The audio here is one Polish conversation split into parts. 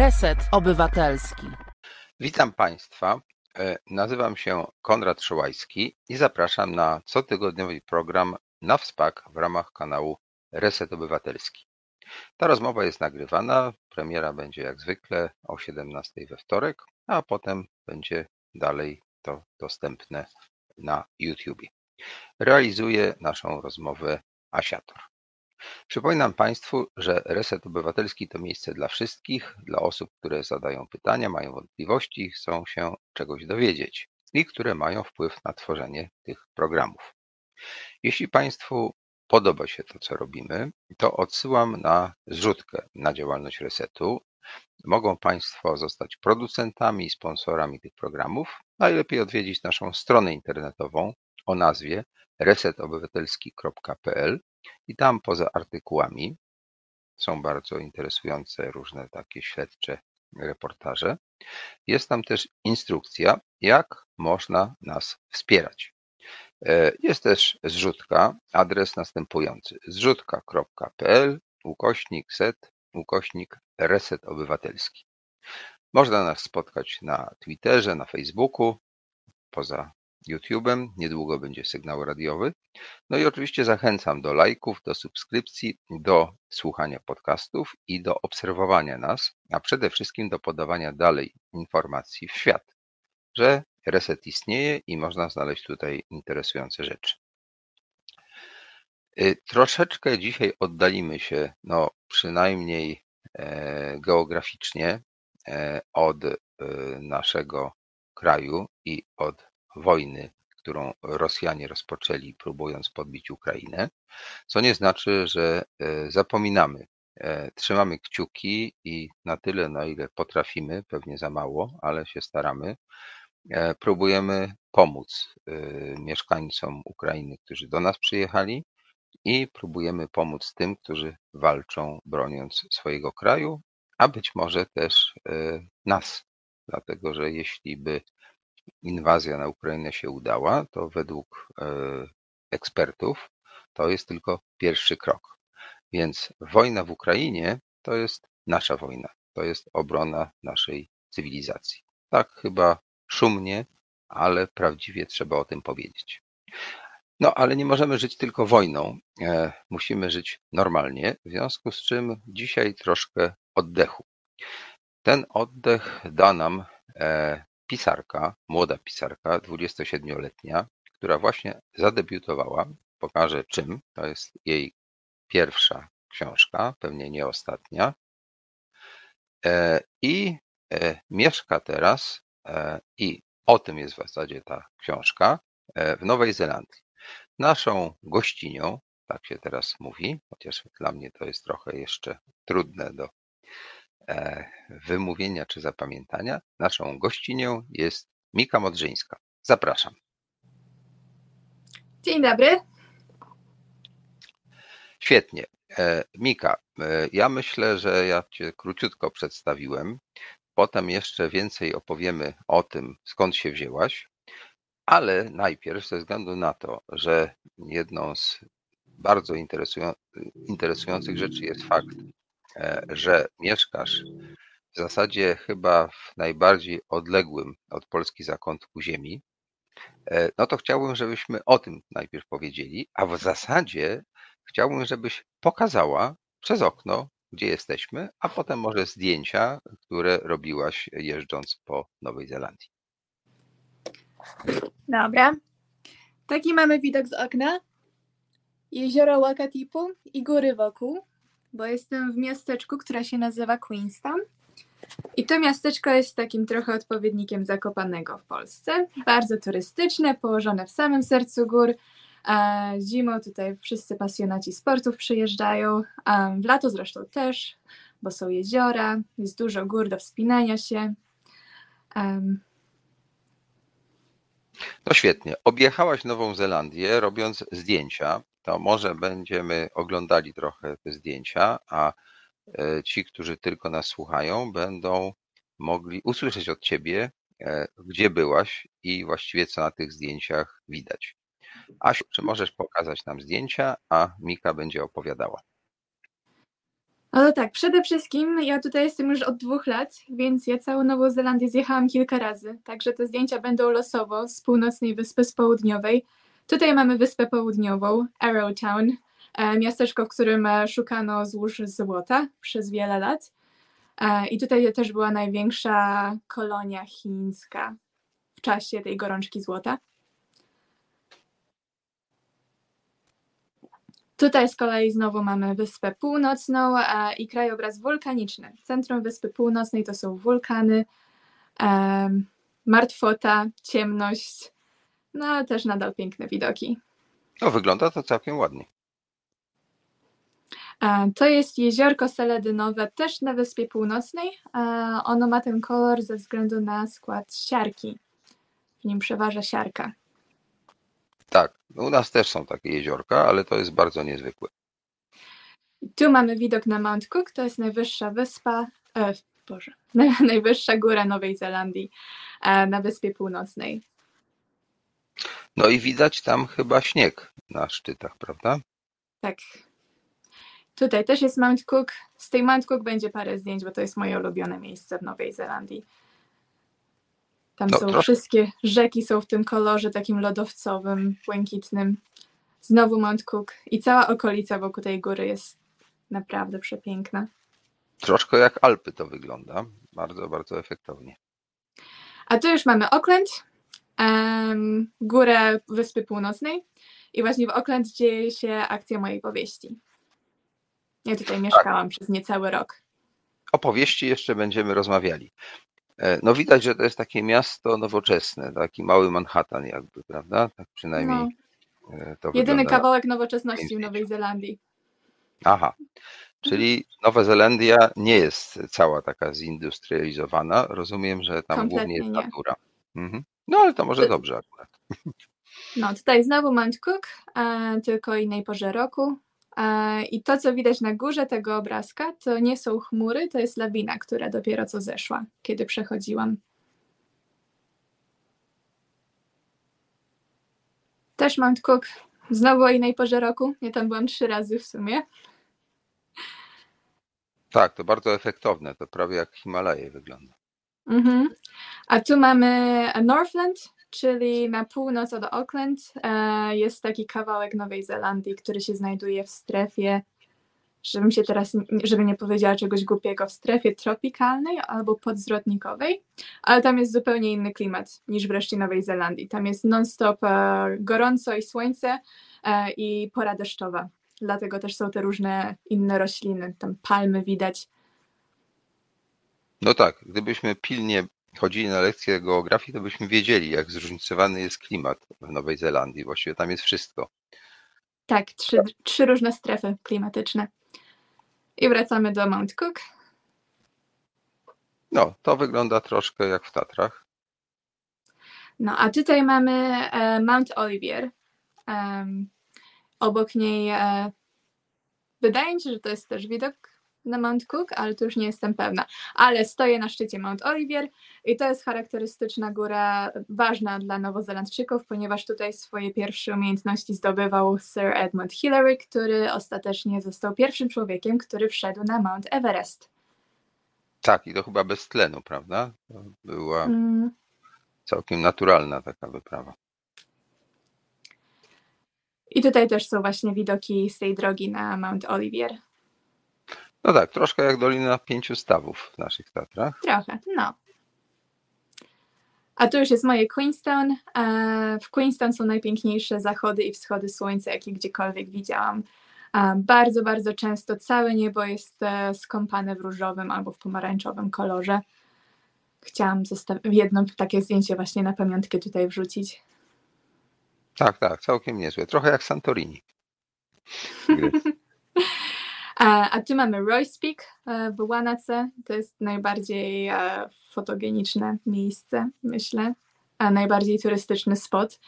Reset Obywatelski. Witam Państwa. E, Nazywam się Konrad Szołajski i zapraszam na cotygodniowy program na WSPAK w ramach kanału Reset Obywatelski. Ta rozmowa jest nagrywana. Premiera będzie jak zwykle o 17 we wtorek, a potem będzie dalej to dostępne na YouTube. Realizuje naszą rozmowę Asiator. Przypominam Państwu, że Reset Obywatelski to miejsce dla wszystkich, dla osób, które zadają pytania, mają wątpliwości, chcą się czegoś dowiedzieć i które mają wpływ na tworzenie tych programów. Jeśli Państwu podoba się to, co robimy, to odsyłam na zrzutkę na działalność Resetu. Mogą Państwo zostać producentami i sponsorami tych programów. Najlepiej odwiedzić naszą stronę internetową o nazwie resetobywatelski.pl i tam poza artykułami są bardzo interesujące różne takie śledcze reportaże. Jest tam też instrukcja, jak można nas wspierać. E, jest też zrzutka, adres następujący: zrzutka.pl ukośnik set ukośnik reset obywatelski. Można nas spotkać na Twitterze, na Facebooku, poza YouTube'em, niedługo będzie sygnał radiowy. No i oczywiście zachęcam do lajków, do subskrypcji, do słuchania podcastów i do obserwowania nas, a przede wszystkim do podawania dalej informacji w świat, że reset istnieje i można znaleźć tutaj interesujące rzeczy. Y, troszeczkę dzisiaj oddalimy się, no przynajmniej e, geograficznie, e, od e, naszego kraju i od wojny, którą Rosjanie rozpoczęli, próbując podbić Ukrainę, co nie znaczy, że e, zapominamy. E, trzymamy kciuki i na tyle, na ile potrafimy, pewnie za mało, ale się staramy. E, próbujemy pomóc mieszkańcom Ukrainy, którzy do nas przyjechali, i próbujemy pomóc tym, którzy walczą, broniąc swojego kraju, a być może też nas. Dlatego, że jeśli by inwazja na Ukrainę się udała, to według e, ekspertów to jest tylko pierwszy krok. Więc wojna w Ukrainie to jest nasza wojna, to jest obrona naszej cywilizacji. Tak chyba szumnie, ale prawdziwie trzeba o tym powiedzieć. No, ale nie możemy żyć tylko wojną. E, musimy żyć normalnie, w związku z czym dzisiaj troszkę oddechu. Ten oddech da nam e, pisarka, młoda pisarka, 27-letnia, która właśnie zadebiutowała. Pokażę czym. To jest jej pierwsza książka, pewnie nie ostatnia. E, I e, mieszka teraz, e, i o tym jest w zasadzie ta książka, w Nowej Zelandii. Naszą gościnią, tak się teraz mówi, chociaż dla mnie to jest trochę jeszcze trudne do wymówienia czy zapamiętania. Naszą gościnią jest Mika Modrzyńska. Zapraszam. Dzień dobry. Świetnie. E, Mika, e, ja myślę, że ja Cię króciutko przedstawiłem. Potem jeszcze więcej opowiemy o tym, skąd się wzięłaś. Ale najpierw, ze względu na to, że jedną z bardzo interesujących rzeczy jest fakt, E, że mieszkasz w zasadzie chyba w najbardziej odległym od Polski zakątku ziemi, e, no to chciałbym, żebyśmy o tym najpierw powiedzieli, a w zasadzie chciałbym, żebyś pokazała przez okno, gdzie jesteśmy, a potem może zdjęcia, które robiłaś jeżdżąc po Nowej Zelandii. Dobra. Taki mamy widok z okna. Jezioro Wakatipu i góry wokół bo jestem w miasteczku, które się nazywa Queenstown. I to miasteczko jest takim trochę odpowiednikiem Zakopanego w Polsce. Bardzo turystyczne, położone w samym sercu gór. A zimą tutaj wszyscy pasjonaci sportów przyjeżdżają, a w lato zresztą też, bo są jeziora, jest dużo gór do wspinania się. No świetnie. Objechałaś Nową Zelandię robiąc zdjęcia to może będziemy oglądali trochę te zdjęcia, a e, ci, którzy tylko nas słuchają, będą mogli usłyszeć od ciebie, e, gdzie byłaś i właściwie co na tych zdjęciach widać. Asiu, czy możesz pokazać nam zdjęcia, a Mika będzie opowiadała? To tak, przede wszystkim ja tutaj jestem już od dwóch lat, więc ja całą Nową Zelandię zjechałam kilka razy, także te zdjęcia będą losowo z północnej wyspy, z południowej. Tutaj mamy wyspę południową, Arrowtown, e, miasteczko, w którym e, szukano złóż złota przez wiele lat. E, I tutaj też była największa kolonia chińska w czasie tej gorączki złota. Tutaj z kolei znowu mamy Wyspę Północną i krajobraz wulkaniczny. Centrum Wyspy Północnej to są wulkany, martwota, ciemność, no ale też nadal piękne widoki. No, wygląda to całkiem ładnie. E, To jest jeziorko seledynowe, też na Wyspie Północnej. E, Ono ma ten kolor ze względu na skład siarki. W nim przeważa siarka. Tak, u nas też są takie jeziorka, ale to jest bardzo niezwykłe. Tu mamy widok na Mount Cook, to jest najwyższa wyspa, e, Boże, naj- najwyższa góra Nowej Zelandii e, na Wyspie Północnej. No i widać tam chyba śnieg na szczytach, prawda? Tak. Tutaj też jest Mount Cook. Z tej Mount Cook będzie parę zdjęć, bo to jest moje ulubione miejsce w Nowej Zelandii. Tam No, są troszkę- wszystkie rzeki są w tym kolorze takim lodowcowym, błękitnym. Znowu Mount Cook i cała okolica wokół tej góry jest naprawdę przepiękna. Troszkę jak Alpy to wygląda. Bardzo, bardzo efektownie. A tu już mamy Auckland, em, górę Wyspy Północnej i właśnie w Auckland dzieje się akcja mojej powieści. Ja tutaj mieszkałam przez niecały rok. Opowieści jeszcze będziemy rozmawiali. E, No widać, że to jest takie miasto nowoczesne, taki mały Manhattan jakby, prawda? Tak przynajmniej No, e, to jedyny wygląda. kawałek nowoczesności w. Nowej Zelandii. Aha, czyli Nowa Zelandia nie jest cała taka zindustrializowana. Rozumiem, że tam Kompletnie głównie jest natura. Mhm. No ale to może To- dobrze akurat. No, tutaj znowu Mount Cook, e, tylko innej porze roku. E, I to, co widać na górze tego obrazka, to nie są chmury, to jest lawina, która dopiero co zeszła, kiedy przechodziłam. Też Mount Cook, znowu o innej porze roku. Ja tam byłam trzy razy w sumie. Tak, to bardzo efektowne. To prawie jak Himalaje wygląda. Mhm. A tu mamy Northland, czyli na północ od Auckland. E, Jest taki kawałek Nowej Zelandii, który się znajduje w strefie, żebym się teraz, żebym nie powiedziała czegoś głupiego, w strefie tropikalnej albo podzwrotnikowej, ale tam jest zupełnie inny klimat niż w reszcie Nowej Zelandii. Tam jest non-stop e, gorąco i słońce e, i pora deszczowa. Dlatego też są te różne inne rośliny, tam palmy widać. No tak, gdybyśmy pilnie chodzili na lekcje geografii, to byśmy wiedzieli, jak zróżnicowany jest klimat w Nowej Zelandii. Właściwie tam jest wszystko. Tak, trzy, trzy różne strefy klimatyczne. I wracamy do Mount Cook. No, to wygląda troszkę jak w Tatrach. No, a tutaj mamy e, Mount Olivier. Obok niej e, wydaje mi się, że to jest też widok na Mount Cook, ale tu już nie jestem pewna. Ale stoję na szczycie Mount Olivier i to jest charakterystyczna góra, ważna dla Nowozelandczyków, ponieważ tutaj swoje pierwsze umiejętności zdobywał Sir Edmund Hillary, który ostatecznie został pierwszym człowiekiem, który wszedł na Mount Everest. Tak, i to chyba bez tlenu, prawda? To była Mm, całkiem naturalna taka wyprawa. I tutaj też są właśnie widoki z tej drogi na Mount Olivier. No tak, troszkę jak Dolina Pięciu Stawów w naszych Tatrach. Trochę, no. A tu już jest moje Queenstown. E, W Queenstown są najpiękniejsze zachody i wschody słońca, jakie gdziekolwiek widziałam. E, Bardzo, bardzo często całe niebo jest e, skąpane w różowym albo w pomarańczowym kolorze. Chciałam jedno takie zdjęcie właśnie na pamiątkę tutaj wrzucić. Tak, tak, całkiem niezłe. Trochę jak Santorini. A, tu mamy Royce Peak e, w Łanace. To jest najbardziej e, fotogeniczne miejsce, myślę. A najbardziej turystyczny spot.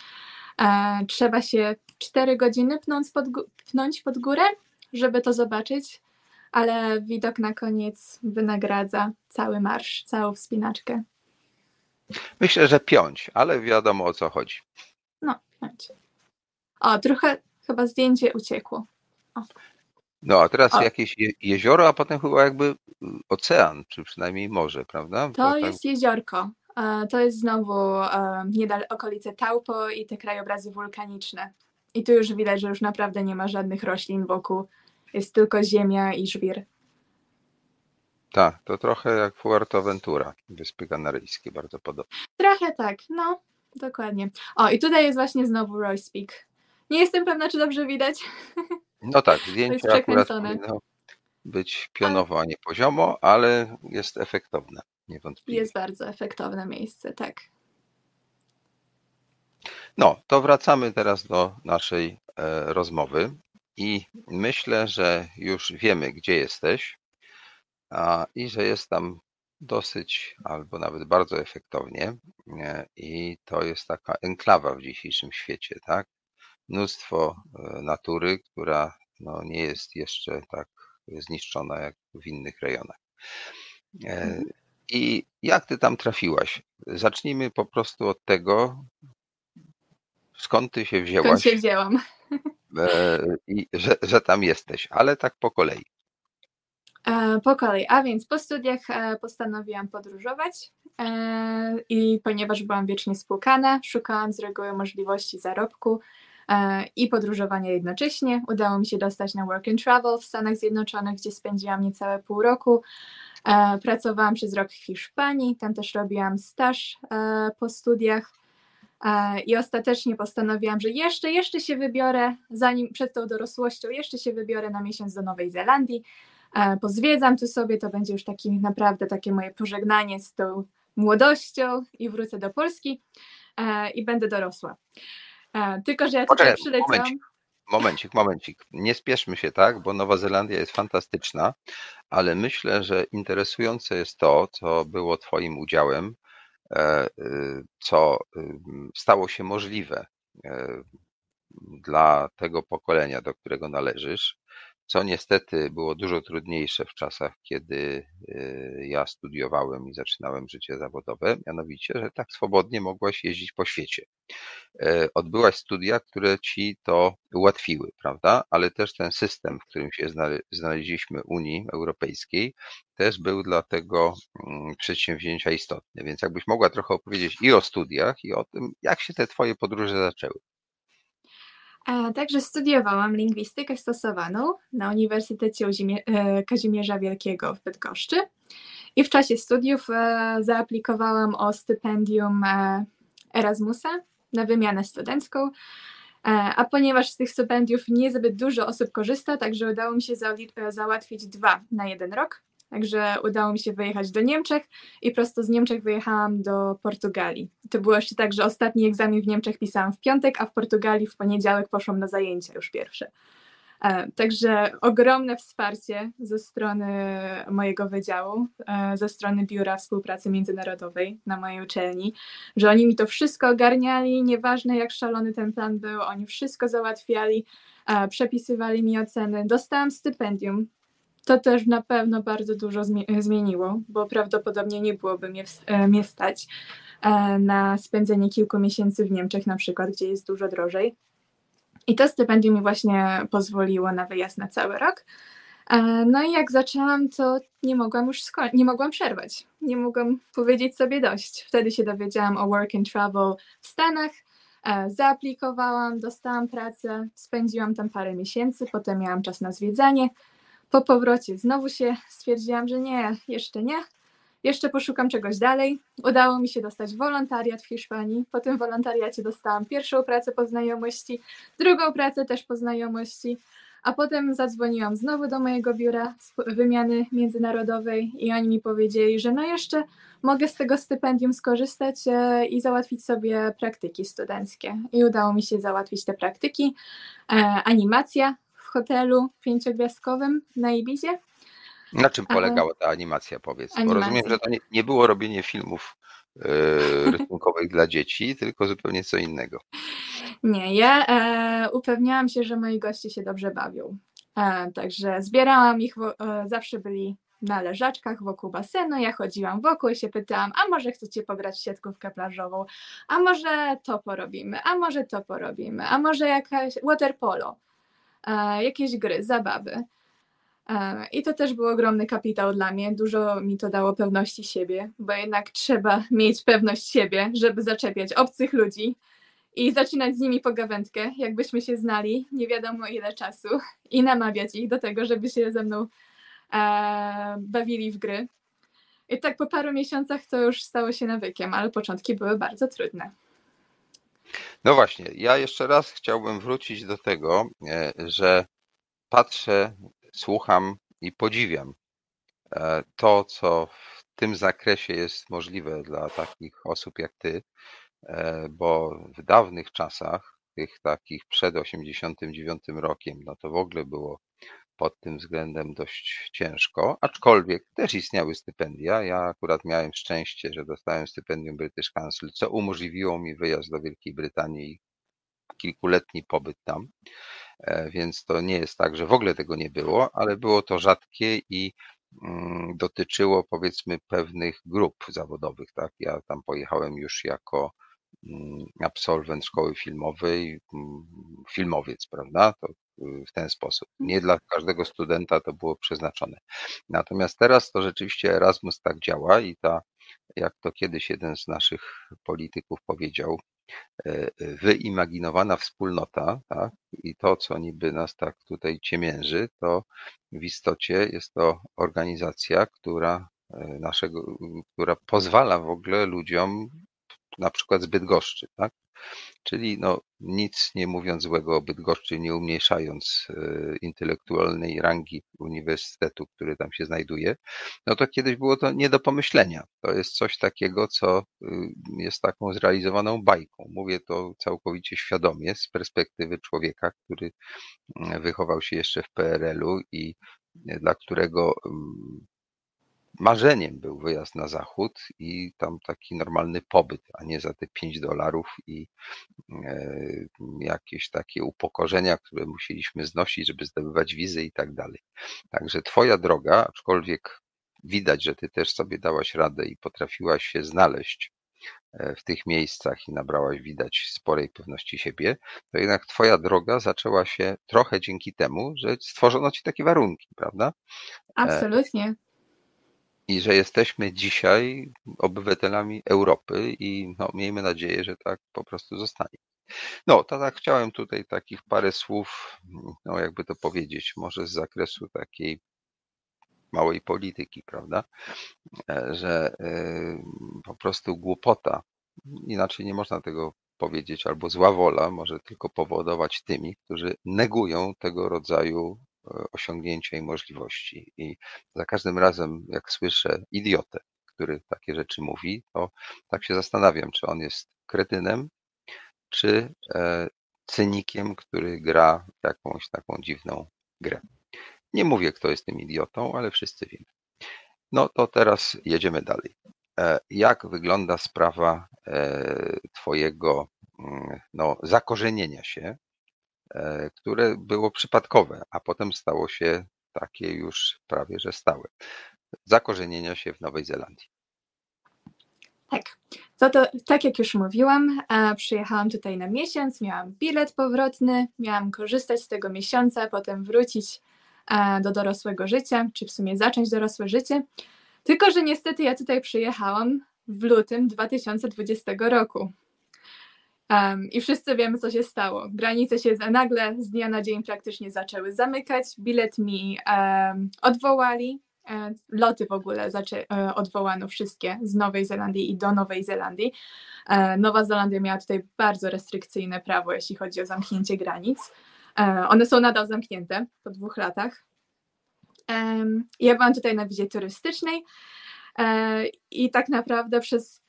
E, Trzeba się 4 godziny pnąć pod, pnąć pod górę, żeby to zobaczyć, ale widok na koniec wynagradza cały marsz, całą wspinaczkę. Myślę, że piąć, ale wiadomo o co chodzi. No, pnąć. O, trochę chyba zdjęcie uciekło. No a teraz O. jakieś je, jezioro, a potem chyba jakby y, ocean, czy przynajmniej morze, prawda? Bo To tak- jest jeziorko. E, To jest znowu e, niedal okolice Taupo i te krajobrazy wulkaniczne. I tu już widać, że już naprawdę nie ma żadnych roślin wokół. Jest tylko ziemia i żwir. Tak, to trochę jak Fuerteventura, Wyspy Kanaryjskie, bardzo podobne. Trochę tak, no, dokładnie. O, i tutaj jest właśnie znowu Royce Peak. Nie jestem pewna, czy dobrze widać. No tak, zdjęcie akurat powinno być pionowo, a nie poziomo, ale jest efektowne, niewątpliwie. Jest bardzo efektowne miejsce, tak. No, to wracamy teraz do naszej e, rozmowy i myślę, że już wiemy, gdzie jesteś a, i że jest tam dosyć albo nawet bardzo efektownie e, i to jest taka enklawa w dzisiejszym świecie, tak? Mnóstwo e, natury, która no, nie jest jeszcze tak zniszczona jak w innych rejonach. E, Mhm. I jak ty tam trafiłaś? Zacznijmy po prostu od tego, skąd ty się Skąd wzięłaś się wzięłam? e, i że, że tam jesteś, ale tak po kolei. Po kolei, a więc po studiach postanowiłam podróżować i ponieważ byłam wiecznie spłukana, szukałam z reguły możliwości zarobku i podróżowania jednocześnie. Udało mi się dostać na Work and Travel w Stanach Zjednoczonych, gdzie spędziłam niecałe pół roku. E, Pracowałam przez rok w Hiszpanii, tam też robiłam staż e, po studiach. E, I ostatecznie postanowiłam, że jeszcze, jeszcze się wybiorę, zanim przed tą dorosłością, jeszcze się wybiorę na miesiąc do Nowej Zelandii e, pozwiedzam tu sobie, to będzie już taki naprawdę takie moje pożegnanie z tą młodością i wrócę do Polski e, i będę dorosła. E, tylko, że ja tutaj Poczekaj, przyleciałam. momencik. Momencik, momencik. Nie spieszmy się tak, bo Nowa Zelandia jest fantastyczna, ale myślę, że interesujące jest to, co było Twoim udziałem, e, y, co stało się możliwe e, dla tego pokolenia, do którego należysz, co niestety było dużo trudniejsze w czasach, kiedy y, ja studiowałem i zaczynałem życie zawodowe, mianowicie, że tak swobodnie mogłaś jeździć po świecie. E, Odbyłaś studia, które ci to ułatwiły, prawda? Ale też ten system, w którym się znale- znaleźliśmy Unii Europejskiej, też był dla tego mm, przedsięwzięcia istotny. Więc jakbyś mogła trochę opowiedzieć i o studiach, i o tym, jak się te twoje podróże zaczęły. Także studiowałam lingwistykę stosowaną na Uniwersytecie e, Kazimierza Wielkiego w Bydgoszczy i w czasie studiów e, zaaplikowałam o stypendium e, Erasmusa na wymianę studencką, a ponieważ z tych stypendiów niezbyt dużo osób korzysta, także udało mi się załatwić dwa na jeden rok. Także udało mi się wyjechać do Niemczech i prosto z Niemczech wyjechałam do Portugalii. To było jeszcze tak, że ostatni egzamin w Niemczech pisałam w piątek, a w Portugalii w poniedziałek poszłam na zajęcia już pierwsze. E, Także ogromne wsparcie ze strony mojego wydziału, e, ze strony Biura Współpracy Międzynarodowej na mojej uczelni, że oni mi to wszystko ogarniali, nieważne jak szalony ten plan był, oni wszystko załatwiali, e, przepisywali mi oceny, dostałam stypendium. To też na pewno bardzo dużo zmie- zmieniło, bo prawdopodobnie nie byłoby mnie, e, mnie stać e, na spędzenie kilku miesięcy w Niemczech na przykład, gdzie jest dużo drożej. I to stypendium mi właśnie pozwoliło na wyjazd na cały rok. E, No i jak zaczęłam, to nie mogłam już nie mogłam przerwać. Nie mogłam powiedzieć sobie dość. Wtedy się dowiedziałam o work and travel w Stanach. Zaaplikowałam, dostałam pracę, spędziłam tam parę miesięcy, potem miałam czas na zwiedzanie. Po powrocie znowu się stwierdziłam, że nie, jeszcze nie. Jeszcze poszukam czegoś dalej. Udało mi się dostać wolontariat w Hiszpanii. Po tym wolontariacie dostałam pierwszą pracę po znajomości, drugą pracę też po znajomości, a potem zadzwoniłam znowu do mojego biura wymiany międzynarodowej i oni mi powiedzieli, że no jeszcze mogę z tego stypendium skorzystać e, i załatwić sobie praktyki studenckie. I udało mi się załatwić te praktyki. E, Animacja hotelu pięciogwiazdkowym na Ibizie. Na czym polegała ta animacja, powiedz? Bo Animacja. rozumiem, że to nie, nie było robienie filmów e, rysunkowych dla dzieci, tylko zupełnie co innego. Nie, ja e, upewniałam się, że moi goście się dobrze bawią. E, także zbierałam ich, wo- e, zawsze byli na leżaczkach wokół basenu, ja chodziłam wokół i się pytałam, a może chcecie pograć w siatkówkę plażową, a może to porobimy, a może to porobimy, a może jakaś water polo, e, jakieś gry, zabawy. E, I to też był ogromny kapitał dla mnie. Dużo mi to dało pewności siebie, bo jednak trzeba mieć pewność siebie, żeby zaczepiać obcych ludzi i zaczynać z nimi pogawędkę, jakbyśmy się znali nie wiadomo ile czasu i namawiać ich do tego, żeby się ze mną e, bawili w gry. I tak po paru miesiącach to już stało się nawykiem, ale początki były bardzo trudne. No właśnie, ja jeszcze raz chciałbym wrócić do tego, e, że patrzę, słucham i podziwiam e, to, co w tym zakresie jest możliwe dla takich osób jak ty, e, bo w dawnych czasach, tych takich przed 89 rokiem, no to w ogóle było pod tym względem dość ciężko, aczkolwiek też istniały stypendia. Ja akurat miałem szczęście, że dostałem stypendium British Council, co umożliwiło mi wyjazd do Wielkiej Brytanii i kilkuletni pobyt tam. E, więc to nie jest tak, że w ogóle tego nie było, ale było to rzadkie i mm, dotyczyło powiedzmy pewnych grup zawodowych. Tak? Ja tam pojechałem już jako mm, absolwent szkoły filmowej, mm, filmowiec, prawda? To w ten sposób. Nie dla każdego studenta to było przeznaczone. Natomiast teraz to rzeczywiście Erasmus tak działa i ta, jak to kiedyś jeden z naszych polityków powiedział, E, wyimaginowana wspólnota, tak? I to, co niby nas tak tutaj ciemięży, to w istocie jest to organizacja, która e, naszego, która pozwala w ogóle ludziom, na przykład z Bydgoszczy, tak? Czyli no, nic nie mówiąc złego o Bydgoszczy, nie umniejszając e, intelektualnej rangi uniwersytetu, który tam się znajduje, no to kiedyś było to nie do pomyślenia. To jest coś takiego, co y, jest taką zrealizowaną bajką. Mówię to całkowicie świadomie z perspektywy człowieka, który mm, wychował się jeszcze w PRL-u i dla którego mm, marzeniem był wyjazd na zachód i tam taki normalny pobyt, a nie za te 5 dolarów i e, jakieś takie upokorzenia, które musieliśmy znosić, żeby zdobywać wizy i tak dalej. Także twoja droga, aczkolwiek widać, że ty też sobie dałaś radę i potrafiłaś się znaleźć e, w tych miejscach i nabrałaś, widać, sporej pewności siebie, to jednak twoja droga zaczęła się trochę dzięki temu, że stworzono ci takie warunki, prawda? E, Absolutnie i że jesteśmy dzisiaj obywatelami Europy i no, miejmy nadzieję, że tak po prostu zostanie. No, to tak chciałem tutaj takich parę słów, no jakby to powiedzieć, może z zakresu takiej małej polityki, prawda? E, że e, po prostu głupota, inaczej nie można tego powiedzieć, albo zła wola może tylko powodować tymi, którzy negują tego rodzaju osiągnięcia i możliwości. I za każdym razem, jak słyszę idiotę, który takie rzeczy mówi, to tak się zastanawiam, czy on jest kretynem, czy e, cynikiem, który gra jakąś taką dziwną grę. Nie mówię, kto jest tym idiotą, ale wszyscy wiemy. No to teraz jedziemy dalej. E, jak wygląda sprawa e, Twojego mm, no, zakorzenienia się które było przypadkowe, a potem stało się takie już prawie że stałe. Zakorzenienia się w Nowej Zelandii. Tak. To, to, tak jak już mówiłam, e, przyjechałam tutaj na miesiąc, miałam bilet powrotny, miałam korzystać z tego miesiąca, potem wrócić e, do dorosłego życia, czy w sumie zacząć dorosłe życie. Tylko, że niestety ja tutaj przyjechałam w lutym 2020 roku. Um, I wszyscy wiemy, co się stało. Granice się nagle z dnia na dzień praktycznie zaczęły zamykać. Bilet mi um, odwołali. E, loty w ogóle zaczę- e, odwołano wszystkie z Nowej Zelandii i do Nowej Zelandii. E, Nowa Zelandia miała tutaj bardzo restrykcyjne prawo, jeśli chodzi o zamknięcie granic. One są nadal zamknięte po dwóch latach. ja byłam tutaj na wizie turystycznej i tak naprawdę przez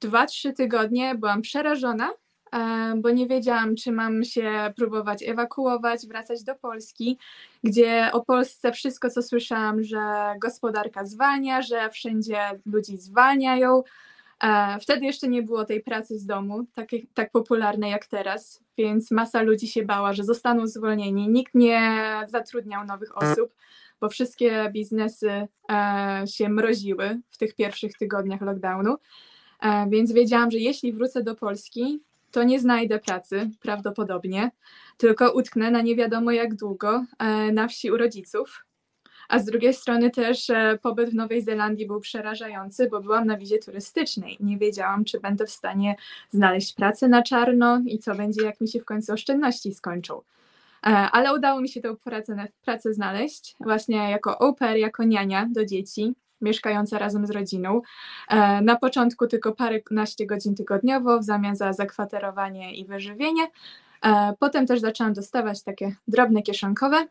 dwa, trzy tygodnie byłam przerażona, e, bo nie wiedziałam, czy mam się próbować ewakuować, wracać do Polski, gdzie o Polsce wszystko, co słyszałam, że gospodarka zwalnia, że wszędzie ludzi zwalniają. E, wtedy jeszcze nie było tej pracy z domu, tak, tak popularnej jak teraz, więc masa ludzi się bała, że zostaną zwolnieni. Nikt nie zatrudniał nowych osób, bo wszystkie biznesy e, się mroziły w tych pierwszych tygodniach lockdownu. E, więc wiedziałam, że jeśli wrócę do Polski, to nie znajdę pracy prawdopodobnie, tylko utknę na nie wiadomo jak długo e, na wsi u rodziców. A z drugiej strony też e, pobyt w Nowej Zelandii był przerażający, bo byłam na wizie turystycznej. Nie wiedziałam, czy będę w stanie znaleźć pracę na czarno i co będzie, jak mi się w końcu oszczędności skończą. Ale udało mi się tę pracę, pracę znaleźć właśnie jako au pair, jako niania do dzieci, mieszkająca razem z rodziną. E, na początku tylko paręnaście godzin tygodniowo w zamian za zakwaterowanie i wyżywienie. Potem też zaczęłam dostawać takie drobne kieszonkowe,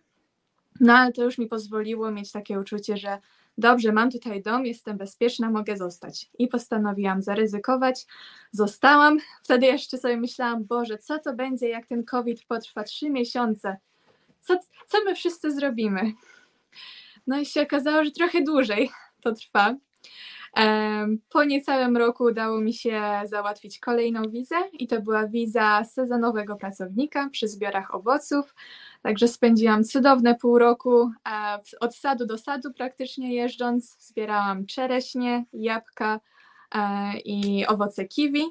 no ale to już mi pozwoliło mieć takie uczucie, że dobrze, mam tutaj dom, jestem bezpieczna, mogę zostać. I postanowiłam zaryzykować. Zostałam. Wtedy jeszcze sobie myślałam, Boże, co to będzie, jak ten COVID potrwa trzy miesiące? Co, co my wszyscy zrobimy? No i się okazało, że trochę dłużej to trwa. Po niecałym roku udało mi się załatwić kolejną wizę i to była wiza sezonowego pracownika przy zbiorach owoców. Także spędziłam cudowne pół roku od sadu do sadu praktycznie jeżdżąc. Zbierałam czereśnie, jabłka e, i owoce kiwi.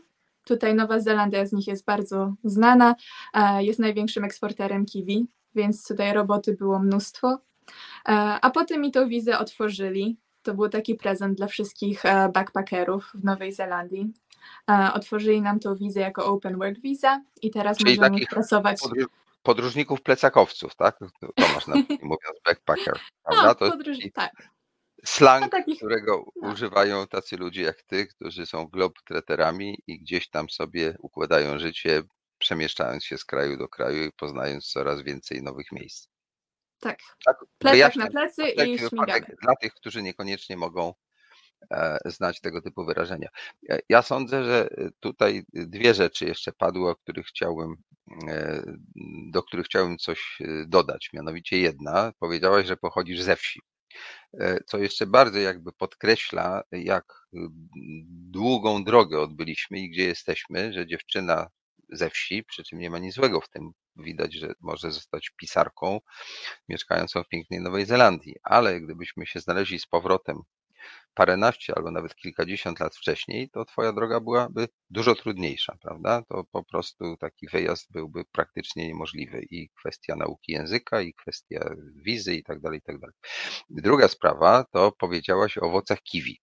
Tutaj Nowa Zelandia z nich jest bardzo znana. E, jest największym eksporterem kiwi, więc tutaj roboty było mnóstwo. E, a potem mi tą wizę otworzyli to był taki prezent dla wszystkich e, backpackerów w Nowej Zelandii. E, otworzyli nam tą wizę jako Open Work Visa i teraz Czyli możemy pracować. Podróż, podróżników plecakowców, tak? To masz na mówiąc backpacker, prawda? No, to podróż, tak. Slang, takich, którego no. używają tacy ludzie jak ty, którzy są globtreterami i gdzieś tam sobie układają życie, przemieszczając się z kraju do kraju i poznając coraz więcej nowych miejsc. Tak. tak Plecak na plecy i śmigamy. Dla tych, którzy niekoniecznie mogą e, znać tego typu wyrażenia. E, ja sądzę, że tutaj dwie rzeczy jeszcze padły, o których chciałbym, e, do których chciałbym coś dodać. Mianowicie jedna, powiedziałaś, że pochodzisz ze wsi. Co jeszcze bardzo jakby podkreśla, jak długą drogę odbyliśmy i gdzie jesteśmy, że dziewczyna ze wsi, przy czym nie ma nic złego w tym. Widać, że może zostać pisarką mieszkającą w pięknej Nowej Zelandii, ale gdybyśmy się znaleźli z powrotem paręnaście albo nawet kilkadziesiąt lat wcześniej, to twoja droga byłaby dużo trudniejsza, prawda? To po prostu taki wyjazd byłby praktycznie niemożliwy i kwestia nauki języka, i kwestia wizy i tak dalej, i tak dalej. Druga sprawa to powiedziałaś o owocach kiwi.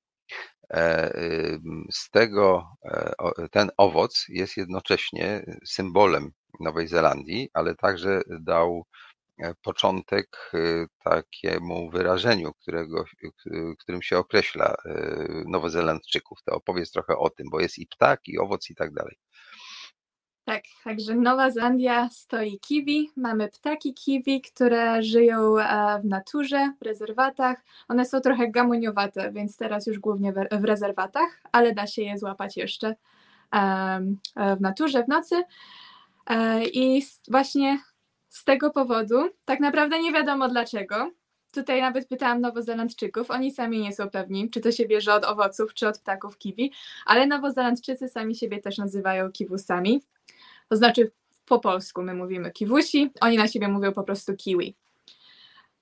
E, z tego e, ten owoc jest jednocześnie symbolem Nowej Zelandii, ale także dał e, początek takiemu wyrażeniu, którego, którym się określa Nowozelandczyków. To opowiedz trochę o tym, bo jest i ptak, i owoc, i tak dalej. Tak, także Nowa Zelandia stoi kiwi. Mamy ptaki kiwi, które żyją e, w naturze, w rezerwatach. One są trochę gamoniowate, więc teraz już głównie w rezerwatach, ale da się je złapać jeszcze e, w naturze w nocy. E, I właśnie z tego powodu, tak naprawdę nie wiadomo dlaczego, tutaj nawet pytałam Nowozelandczyków, oni sami nie są pewni, czy to się bierze od owoców, czy od ptaków kiwi, ale Nowozelandczycy sami siebie też nazywają kiwusami. To znaczy po polsku my mówimy kiwusi, oni na siebie mówią po prostu kiwi.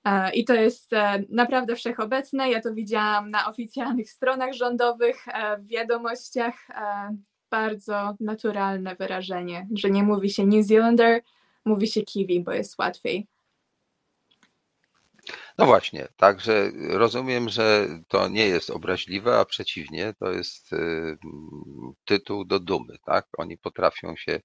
E, I to jest e, naprawdę wszechobecne. Ja to widziałam na oficjalnych stronach rządowych, w wiadomościach. Bardzo naturalne wyrażenie, że nie mówi się New Zealander, mówi się kiwi, bo jest łatwiej. No właśnie, także rozumiem, że to nie jest obraźliwe, a przeciwnie, to jest y, tytuł do dumy, tak? Oni potrafią się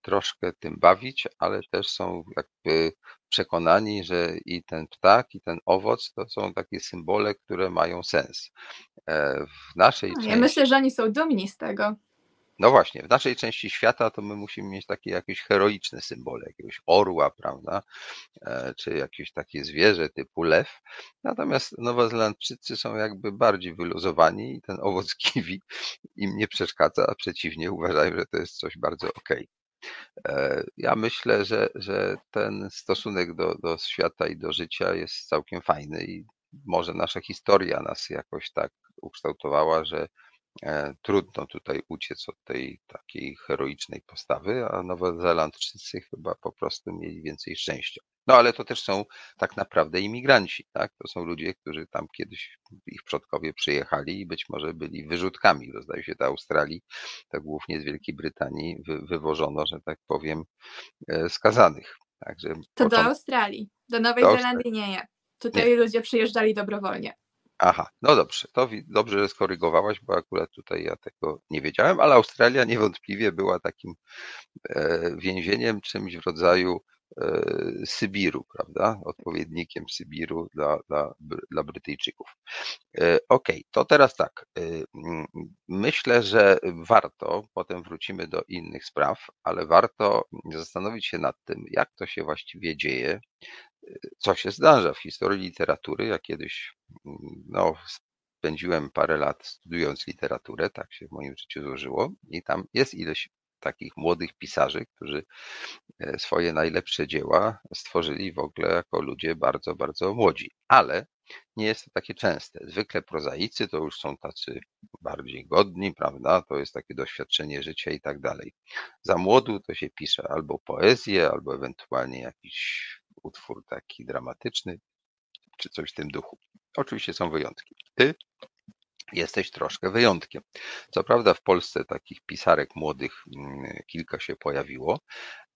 troszkę tym bawić, ale też są jakby przekonani, że i ten ptak, i ten owoc to są takie symbole, które mają sens. E, w naszej Ja części myślę, że oni są dumni z tego. No właśnie, w naszej części świata to my musimy mieć takie jakieś heroiczne symbole, jakiegoś orła, prawda, e, czy jakieś takie zwierzę typu lew. Natomiast Nowozelandczycy są jakby bardziej wyluzowani i ten owoc kiwi im nie przeszkadza, a przeciwnie uważają, że to jest coś bardzo okej. E, ja myślę, że, że ten stosunek do, do świata i do życia jest całkiem fajny i może nasza historia nas jakoś tak ukształtowała, że trudno tutaj uciec od tej takiej heroicznej postawy, a Nowozelandczycy chyba po prostu mieli więcej szczęścia. No ale to też są tak naprawdę imigranci, tak? To są ludzie, którzy tam kiedyś ich przodkowie przyjechali i być może byli wyrzutkami. Bo zdaje się, do Australii, tak głównie z Wielkiej Brytanii wy, wywożono, że tak powiem, e, skazanych. Także to do Australii. Do Nowej do Zelandii nie. Tutaj nie. ludzie przyjeżdżali dobrowolnie. Aha, no dobrze, to dobrze, że skorygowałaś, bo akurat tutaj ja tego nie wiedziałem, ale Australia niewątpliwie była takim e, więzieniem, czymś w rodzaju e, Sybiru, prawda? Odpowiednikiem Sybiru dla, dla, dla Brytyjczyków. E, okej, okay, to teraz tak. Myślę, że warto, potem wrócimy do innych spraw, ale warto zastanowić się nad tym, jak to się właściwie dzieje, co się zdarza w historii literatury. Ja kiedyś no, spędziłem parę lat studiując literaturę, tak się w moim życiu złożyło, i tam jest ileś takich młodych pisarzy, którzy e, swoje najlepsze dzieła stworzyli w ogóle jako ludzie bardzo, bardzo młodzi. Ale nie jest to takie częste. Zwykle prozaicy to już są tacy bardziej godni, prawda? To jest takie doświadczenie życia i tak dalej. Za młodu to się pisze albo poezję, albo ewentualnie jakiś utwór taki dramatyczny, czy coś w tym duchu. Oczywiście są wyjątki. Ty jesteś troszkę wyjątkiem. Co prawda w Polsce takich pisarek młodych mm, kilka się pojawiło,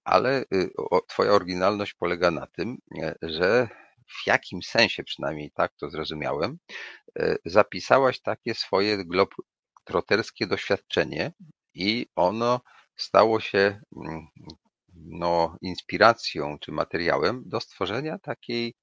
ale y, twoja oryginalność polega na tym, e, że w jakim sensie przynajmniej tak to zrozumiałem, e, zapisałaś takie swoje globetrotterskie doświadczenie i ono stało się mm, no, inspiracją czy materiałem do stworzenia takiej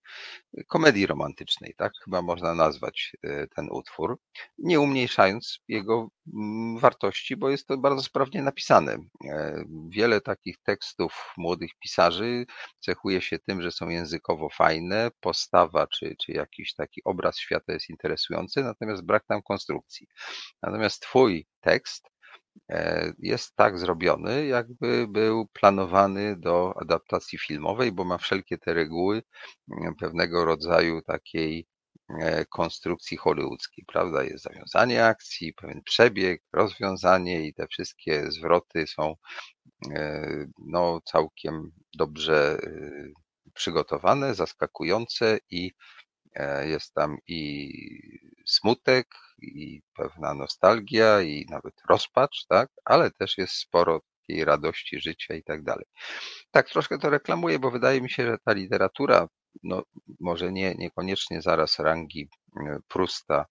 komedii romantycznej, tak chyba można nazwać e, ten utwór, nie umniejszając jego mm, wartości, bo jest to bardzo sprawnie napisane. E, wiele takich tekstów młodych pisarzy cechuje się tym, że są językowo fajne, postawa czy, czy jakiś taki obraz świata jest interesujący, natomiast brak tam konstrukcji. Natomiast twój tekst jest tak zrobiony, jakby był planowany do adaptacji filmowej, bo ma wszelkie te reguły mm, pewnego rodzaju takiej e, konstrukcji hollywoodzkiej, prawda? Jest zawiązanie akcji, pewien przebieg, rozwiązanie i te wszystkie zwroty są e, no, całkiem dobrze przygotowane, zaskakujące i jest tam i smutek, i pewna nostalgia, i nawet rozpacz, tak? Ale też jest sporo takiej radości życia i tak dalej. Tak, troszkę to reklamuję, bo wydaje mi się, że ta literatura, no może nie, niekoniecznie zaraz rangi e, Prusta,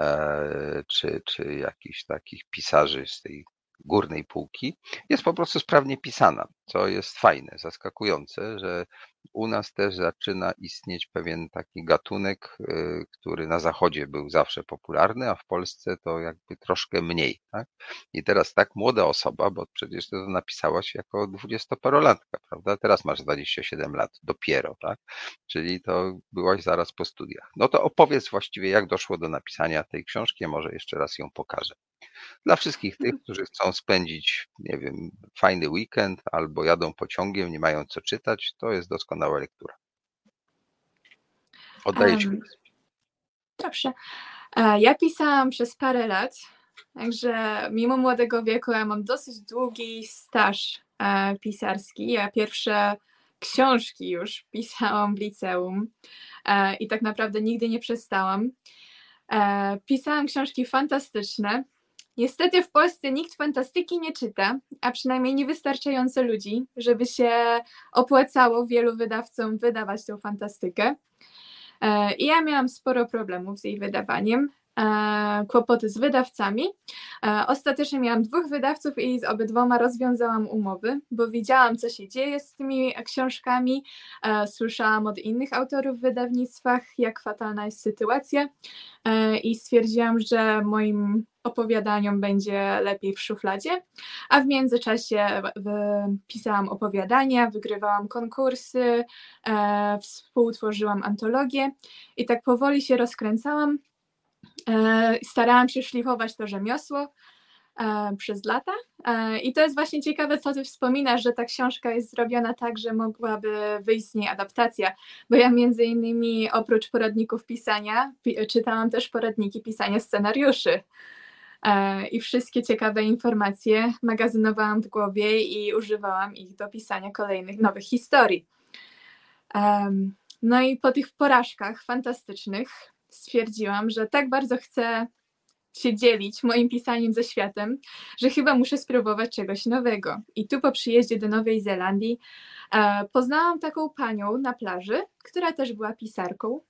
e, czy, czy jakichś takich pisarzy z tej górnej półki, jest po prostu sprawnie pisana, co jest fajne, zaskakujące, że u nas też zaczyna istnieć pewien taki gatunek, y, który na zachodzie był zawsze popularny, a w Polsce to jakby troszkę mniej. Tak? I teraz tak młoda osoba, bo przecież to napisałaś jako dwudziestoparolatka, prawda? Teraz masz 27 lat, dopiero, tak? Czyli to byłaś zaraz po studiach. No to opowiedz właściwie, jak doszło do napisania tej książki, może jeszcze raz ją pokażę. Dla wszystkich tych, mhm. którzy chcą spędzić, nie wiem, fajny weekend albo jadą pociągiem, nie mają co czytać, to jest doskonała lektura. Oddaję Ci. Um, dobrze. E, ja pisałam przez parę lat, także mimo młodego wieku ja mam dosyć długi staż e, pisarski. Ja pierwsze książki już pisałam w liceum e, i tak naprawdę nigdy nie przestałam. Pisałam książki fantastyczne, Niestety w Polsce nikt fantastyki nie czyta, a przynajmniej niewystarczająco ludzi, żeby się opłacało wielu wydawcom wydawać tą fantastykę. E, I ja miałam sporo problemów z jej wydawaniem, kłopoty z wydawcami. E, ostatecznie miałam dwóch wydawców i z obydwoma rozwiązałam umowy, bo widziałam, co się dzieje z tymi książkami. Słyszałam od innych autorów w wydawnictwach, jak fatalna jest sytuacja, i stwierdziłam, że moim opowiadaniom będzie lepiej w szufladzie, a w międzyczasie pisałam opowiadania, wygrywałam konkursy, e, współtworzyłam antologię i tak powoli się rozkręcałam. E, starałam się szlifować to rzemiosło e, przez lata. E, I to jest właśnie ciekawe, co ty wspominasz, że ta książka jest zrobiona tak, że mogłaby wyjść z niej adaptacja, bo ja między innymi oprócz poradników pisania, pi czytałam też poradniki pisania scenariuszy. I wszystkie ciekawe informacje magazynowałam w głowie i używałam ich do pisania kolejnych nowych historii. No i po tych porażkach fantastycznych stwierdziłam, że tak bardzo chcę się dzielić moim pisaniem ze światem, że chyba muszę spróbować czegoś nowego. I tu po przyjeździe do Nowej Zelandii e, poznałam taką panią na plaży, która też była pisarką.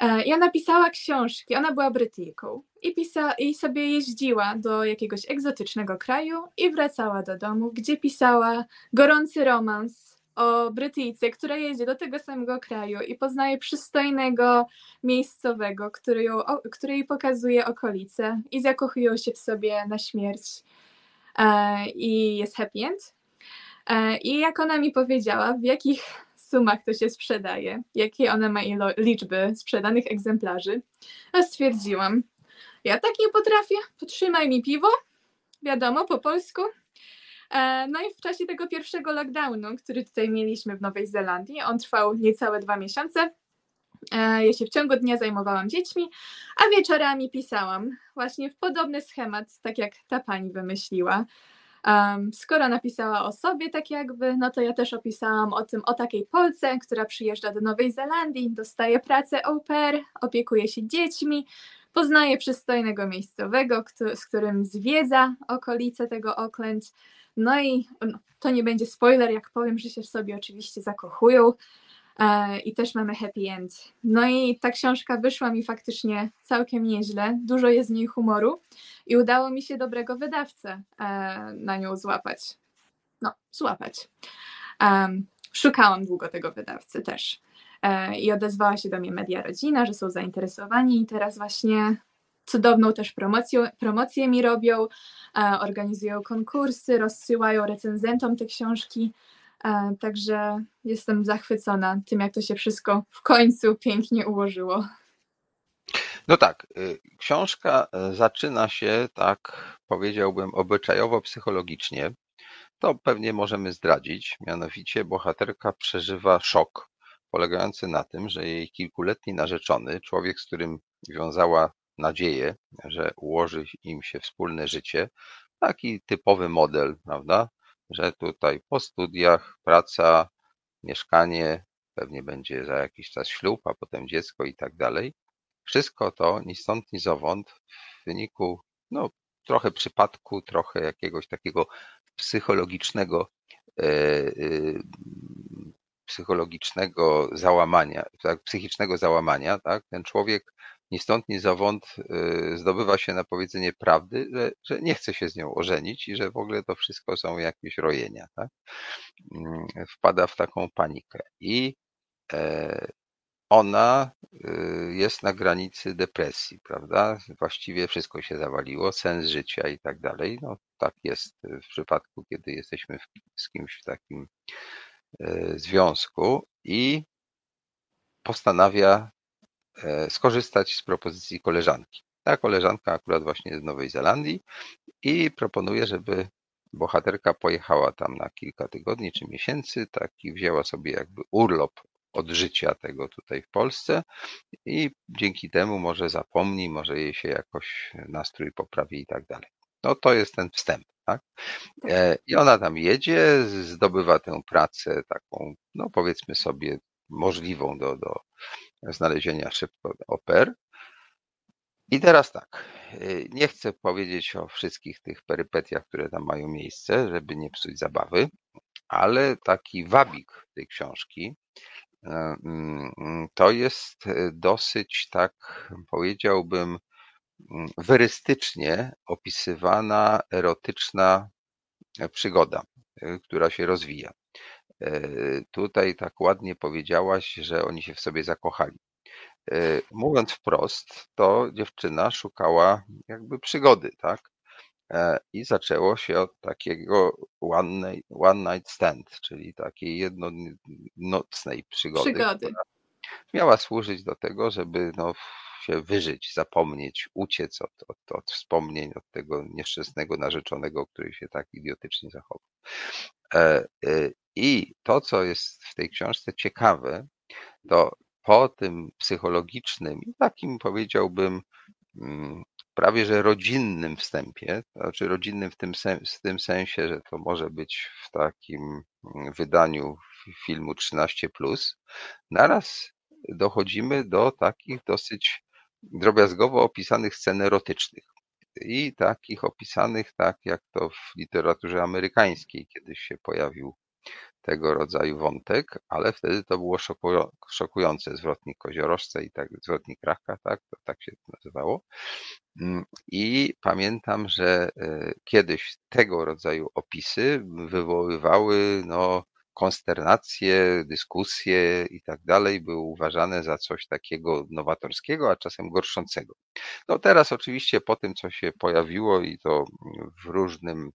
E, I ona pisała książki, ona była Brytyjką i, pisa, i sobie jeździła do jakiegoś egzotycznego kraju i wracała do domu, gdzie pisała gorący romans o Brytyjce, która jedzie do tego samego kraju i poznaje przystojnego miejscowego, który, ją, który jej pokazuje okolice i zakochują się w sobie na śmierć. E, I jest happy end. E, I jak ona mi powiedziała, w jakich sumach to się sprzedaje, jakie ona ma ilo- liczby sprzedanych egzemplarzy, a stwierdziłam, ja tak nie potrafię, potrzymaj mi piwo, wiadomo, po polsku, no i w czasie tego pierwszego lockdownu, który tutaj mieliśmy w Nowej Zelandii, on trwał niecałe dwa miesiące. E, ja się w ciągu dnia zajmowałam dziećmi, a wieczorami pisałam właśnie w podobny schemat, tak jak ta pani wymyśliła. Um, skoro napisała o sobie tak jakby, no to ja też opisałam o tym, o takiej Polce, która przyjeżdża do Nowej Zelandii, dostaje pracę au pair, opiekuje się dziećmi, poznaje przystojnego miejscowego, z którym zwiedza okolice tego Auckland, no i no, to nie będzie spoiler, jak powiem, że się w sobie oczywiście zakochują e, i też mamy happy end. No i ta książka wyszła mi faktycznie całkiem nieźle, dużo jest w niej humoru i udało mi się dobrego wydawcę e, na nią złapać. No, złapać. Um, szukałam długo tego wydawcy też. E, I odezwała się do mnie Media Rodzina, że są zainteresowani i teraz właśnie cudowną też promocję, promocję mi robią, e, organizują konkursy, rozsyłają recenzentom te książki. E, także jestem zachwycona tym, jak to się wszystko w końcu pięknie ułożyło. No tak, y, książka zaczyna się tak, powiedziałbym, obyczajowo-psychologicznie. To pewnie możemy zdradzić. Mianowicie bohaterka przeżywa szok polegający na tym, że jej kilkuletni narzeczony, człowiek, z którym wiązała nadzieję, że ułoży im się wspólne życie. Taki typowy model, prawda? Że tutaj po studiach, praca, mieszkanie, pewnie będzie za jakiś czas ślub, a potem dziecko i tak dalej. Wszystko to ni stąd, ni zowąd w wyniku no, trochę przypadku, trochę jakiegoś takiego psychologicznego, e, e, psychologicznego załamania, tak, psychicznego załamania, tak? Ten człowiek ni stąd, ni zowąd y, zdobywa się na powiedzenie prawdy, że, że nie chce się z nią ożenić i że w ogóle to wszystko są jakieś rojenia. Tak? Mm, wpada w taką panikę. I e, ona y, jest na granicy depresji, prawda? Właściwie wszystko się zawaliło, sens życia i tak dalej. No, tak jest w przypadku, kiedy jesteśmy z kimś w takim związku i postanawia E, skorzystać z propozycji koleżanki. Ta koleżanka akurat właśnie z Nowej Zelandii i proponuje, żeby bohaterka pojechała tam na kilka tygodni czy miesięcy, taki wzięła sobie jakby urlop od życia tego tutaj w Polsce i dzięki temu może zapomni, może jej się jakoś nastrój poprawi i tak dalej. No to jest ten wstęp, tak? E, I ona tam jedzie, zdobywa tę pracę taką, no powiedzmy sobie, możliwą do, do znalezienia szybko oper. I teraz tak, y, nie chcę powiedzieć o wszystkich tych perypetiach, które tam mają miejsce, żeby nie psuć zabawy, ale taki wabik tej książki y, mm, to jest dosyć, tak powiedziałbym, werystycznie opisywana erotyczna przygoda, która się rozwija. E, tutaj tak ładnie powiedziałaś, że oni się w sobie zakochali. E, mówiąc wprost, to dziewczyna szukała jakby przygody, tak? E, I zaczęło się od takiego one night, one night stand, czyli takiej jednonocnej przygody. przygody. Miała służyć do tego, żeby no, się wyżyć, zapomnieć, uciec od, od, od wspomnień, od tego nieszczęsnego narzeczonego, który się tak idiotycznie zachował. I to, co jest w tej książce ciekawe, to po tym psychologicznym i takim powiedziałbym mm, prawie że rodzinnym wstępie, to znaczy rodzinnym w tym, w tym sensie, że to może być w takim mm, wydaniu filmu 13, naraz dochodzimy do takich dosyć drobiazgowo opisanych scen erotycznych. I takich opisanych tak, jak to w literaturze amerykańskiej kiedyś się pojawił tego rodzaju wątek, ale wtedy to było szokujące. Zwrotnik koziorożce i tak, zwrotnik raka, tak, to tak się nazywało. Mm, I pamiętam, że e, kiedyś tego rodzaju opisy wywoływały no, konsternacje, dyskusje i tak dalej, były uważane za coś takiego nowatorskiego, a czasem gorszącego. No teraz oczywiście po tym, co się pojawiło i to w różnym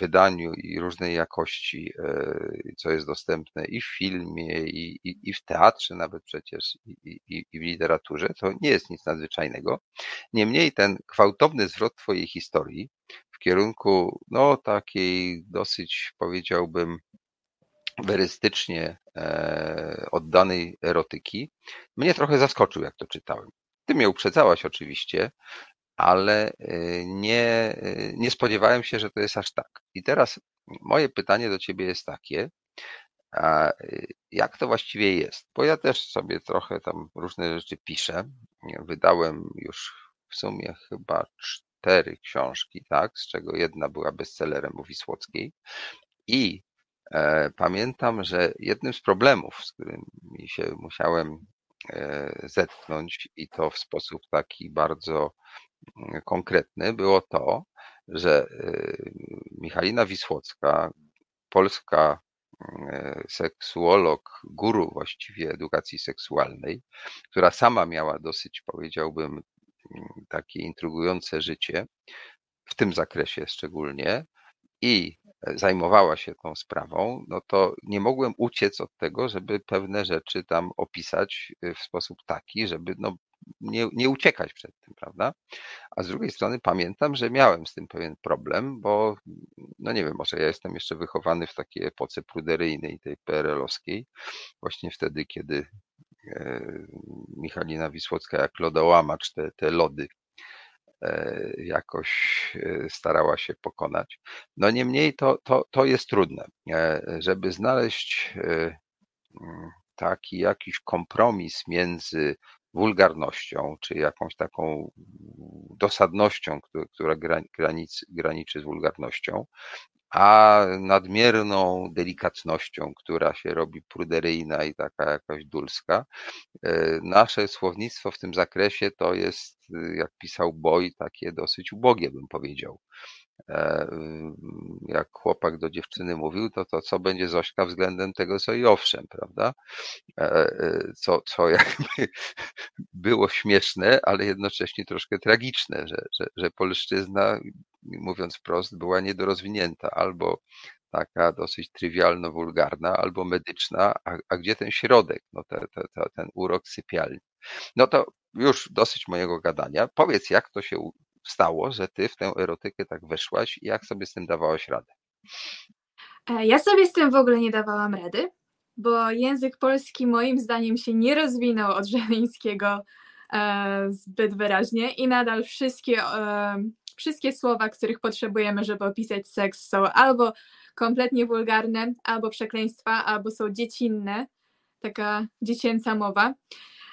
wydaniu i różnej jakości, e, co jest dostępne i w filmie, i, i, i w teatrze nawet przecież, i, i, w literaturze, to nie jest nic nadzwyczajnego. Niemniej ten gwałtowny zwrot Twojej historii w kierunku, no, takiej dosyć, powiedziałbym, werystycznie e, oddanej erotyki, mnie trochę zaskoczył, jak to czytałem. Ty mnie uprzedzałaś oczywiście, ale y, nie, y, nie spodziewałem się, że to jest aż tak. I teraz moje pytanie do ciebie jest takie, a jak to właściwie jest? Bo ja też sobie trochę tam różne rzeczy piszę. Wydałem już w sumie chyba cztery książki, tak, z czego jedna była bestsellerem u Wisłockiej. I e, pamiętam, że jednym z problemów, z którymi się musiałem e, zetknąć i to w sposób taki bardzo konkretny było to, że y, Michalina Wisłocka, polska y, seksuolog, guru właściwie edukacji seksualnej, która sama miała dosyć, powiedziałbym, takie intrygujące życie, w tym zakresie szczególnie, i zajmowała się tą sprawą, no to nie mogłem uciec od tego, żeby pewne rzeczy tam opisać y, w sposób taki, żeby no, nie, nie uciekać przed tym, prawda? A z drugiej strony pamiętam, że miałem z tym pewien problem, bo no nie wiem, może ja jestem jeszcze wychowany w takiej epoce pruderyjnej, tej PRL-owskiej, właśnie wtedy, kiedy e, Michalina Wisłocka jak lodołamacz te, te lody e, jakoś e, starała się pokonać. No niemniej to, to, to jest trudne, żeby znaleźć taki jakiś kompromis między wulgarnością, czy jakąś taką dosadnością, która graniczy z wulgarnością, a nadmierną delikatnością, która się robi pruderyjna i taka jakaś dulska. E, nasze słownictwo w tym zakresie to jest, jak pisał Boj, takie dosyć ubogie, bym powiedział. E, jak chłopak do dziewczyny mówił, to to co będzie Zośka względem tego, co i owszem, prawda? E, e, co, co jakby było śmieszne, ale jednocześnie troszkę tragiczne, że, że, że polszczyzna, mówiąc wprost, była niedorozwinięta albo taka dosyć trywialno-wulgarna, albo medyczna, a, a gdzie ten środek, no te, te, te, ten urok sypialni. No to już dosyć mojego gadania. Powiedz, jak to się stało, że ty w tę erotykę tak weszłaś i jak sobie z tym dawałaś radę? E, ja sobie z tym w ogóle nie dawałam rady, bo język polski moim zdaniem się nie rozwinął od żeleńskiego e, zbyt wyraźnie i nadal wszystkie, e, wszystkie słowa, których potrzebujemy, żeby opisać seks, są albo kompletnie wulgarne, albo przekleństwa, albo są dziecinne, taka dziecięca mowa.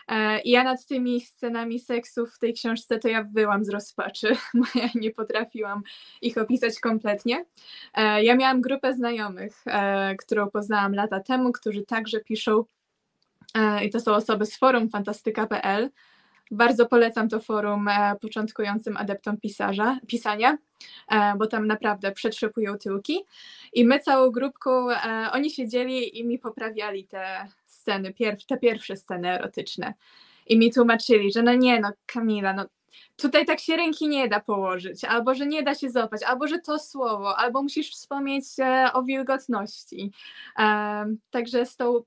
E, I ja nad tymi scenami seksu w tej książce to ja byłam z rozpaczy, bo ja nie potrafiłam ich opisać kompletnie. E, ja miałam grupę znajomych, e, którą poznałam lata temu, którzy także piszą i to są osoby z forum fantastyka.pl. Bardzo polecam to forum początkującym adeptom pisarza, pisania, bo tam naprawdę przetrzepują tyłki. I my całą grupką, oni siedzieli i mi poprawiali te sceny, te pierwsze sceny erotyczne. I mi tłumaczyli, że no nie, no Kamila, no tutaj tak się ręki nie da położyć, albo że nie da się złapać, albo że to słowo, albo musisz wspomnieć e, o wilgotności. E, także z tą,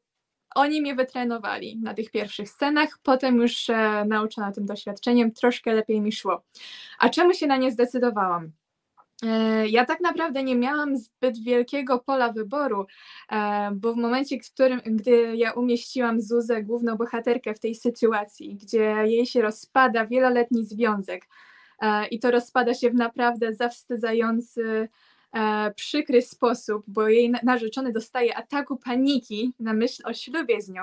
oni mnie wytrenowali na tych pierwszych scenach, potem już e, nauczona tym doświadczeniem troszkę lepiej mi szło. A czemu się na nie zdecydowałam? E, ja tak naprawdę nie miałam zbyt wielkiego pola wyboru, e, bo w momencie, w którym, gdy ja umieściłam Zuzę, główną bohaterkę w tej sytuacji, gdzie jej się rozpada wieloletni związek e, i to rozpada się w naprawdę zawstydzający e, przykry sposób, bo jej narzeczony dostaje ataku paniki na myśl o ślubie z nią,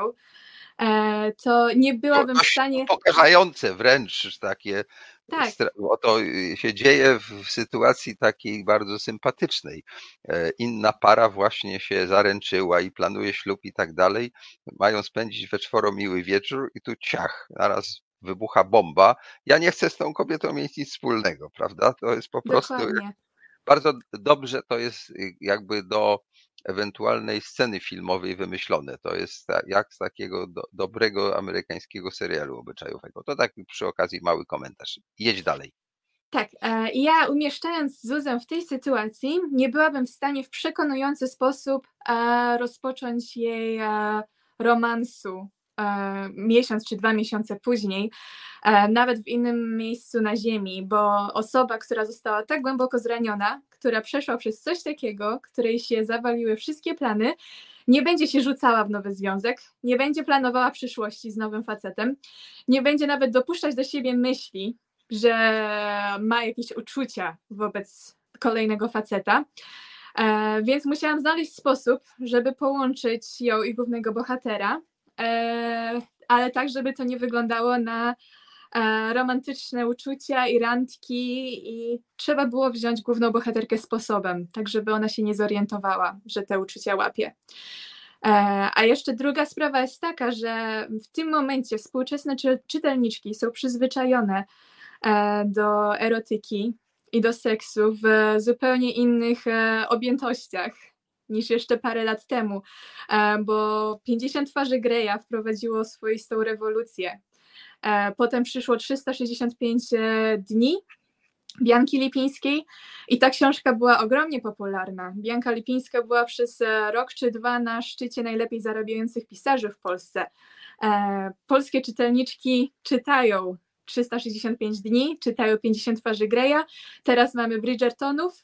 e, to nie byłabym w stanie. Pokażające wręcz takie. Tak. Bo to się dzieje w sytuacji takiej bardzo sympatycznej. E, inna para właśnie się zaręczyła i planuje ślub i tak dalej. Mają spędzić we czworo miły wieczór i tu ciach, naraz wybucha bomba. Ja nie chcę z tą kobietą mieć nic wspólnego, prawda? To jest po prostu. Bardzo dobrze to jest y, jakby do ewentualnej sceny filmowej wymyślone. To jest jak z takiego do, dobrego amerykańskiego serialu obyczajowego. To tak przy okazji mały komentarz. Jedź dalej. Tak, e, ja umieszczając Zuzę w tej sytuacji, nie byłabym w stanie w przekonujący sposób e, rozpocząć jej e, romansu miesiąc czy dwa miesiące później, nawet w innym miejscu na Ziemi, bo osoba, która została tak głęboko zraniona, która przeszła przez coś takiego, której się zawaliły wszystkie plany, nie będzie się rzucała w nowy związek, nie będzie planowała przyszłości z nowym facetem, nie będzie nawet dopuszczać do siebie myśli, że ma jakieś uczucia wobec kolejnego faceta. E, więc musiałam znaleźć sposób, żeby połączyć ją i głównego bohatera, e, ale tak, żeby to nie wyglądało na E, romantyczne uczucia i randki i trzeba było wziąć główną bohaterkę sposobem, tak żeby ona się nie zorientowała, że te uczucia łapie. E, a jeszcze druga sprawa jest taka, że w tym momencie współczesne czytelniczki są przyzwyczajone e, do erotyki i do seksu w zupełnie innych objętościach niż jeszcze parę lat temu, bo 50 twarzy Greya wprowadziło swoistą rewolucję E, potem przyszło 365 e, dni Bianki Lipińskiej i ta książka była ogromnie popularna. Bianka Lipińska była przez e, rok czy dwa na szczycie najlepiej zarabiających pisarzy w Polsce. Polskie czytelniczki czytają 365 dni, czytają 50 twarzy Greya. Teraz mamy Bridgertonów,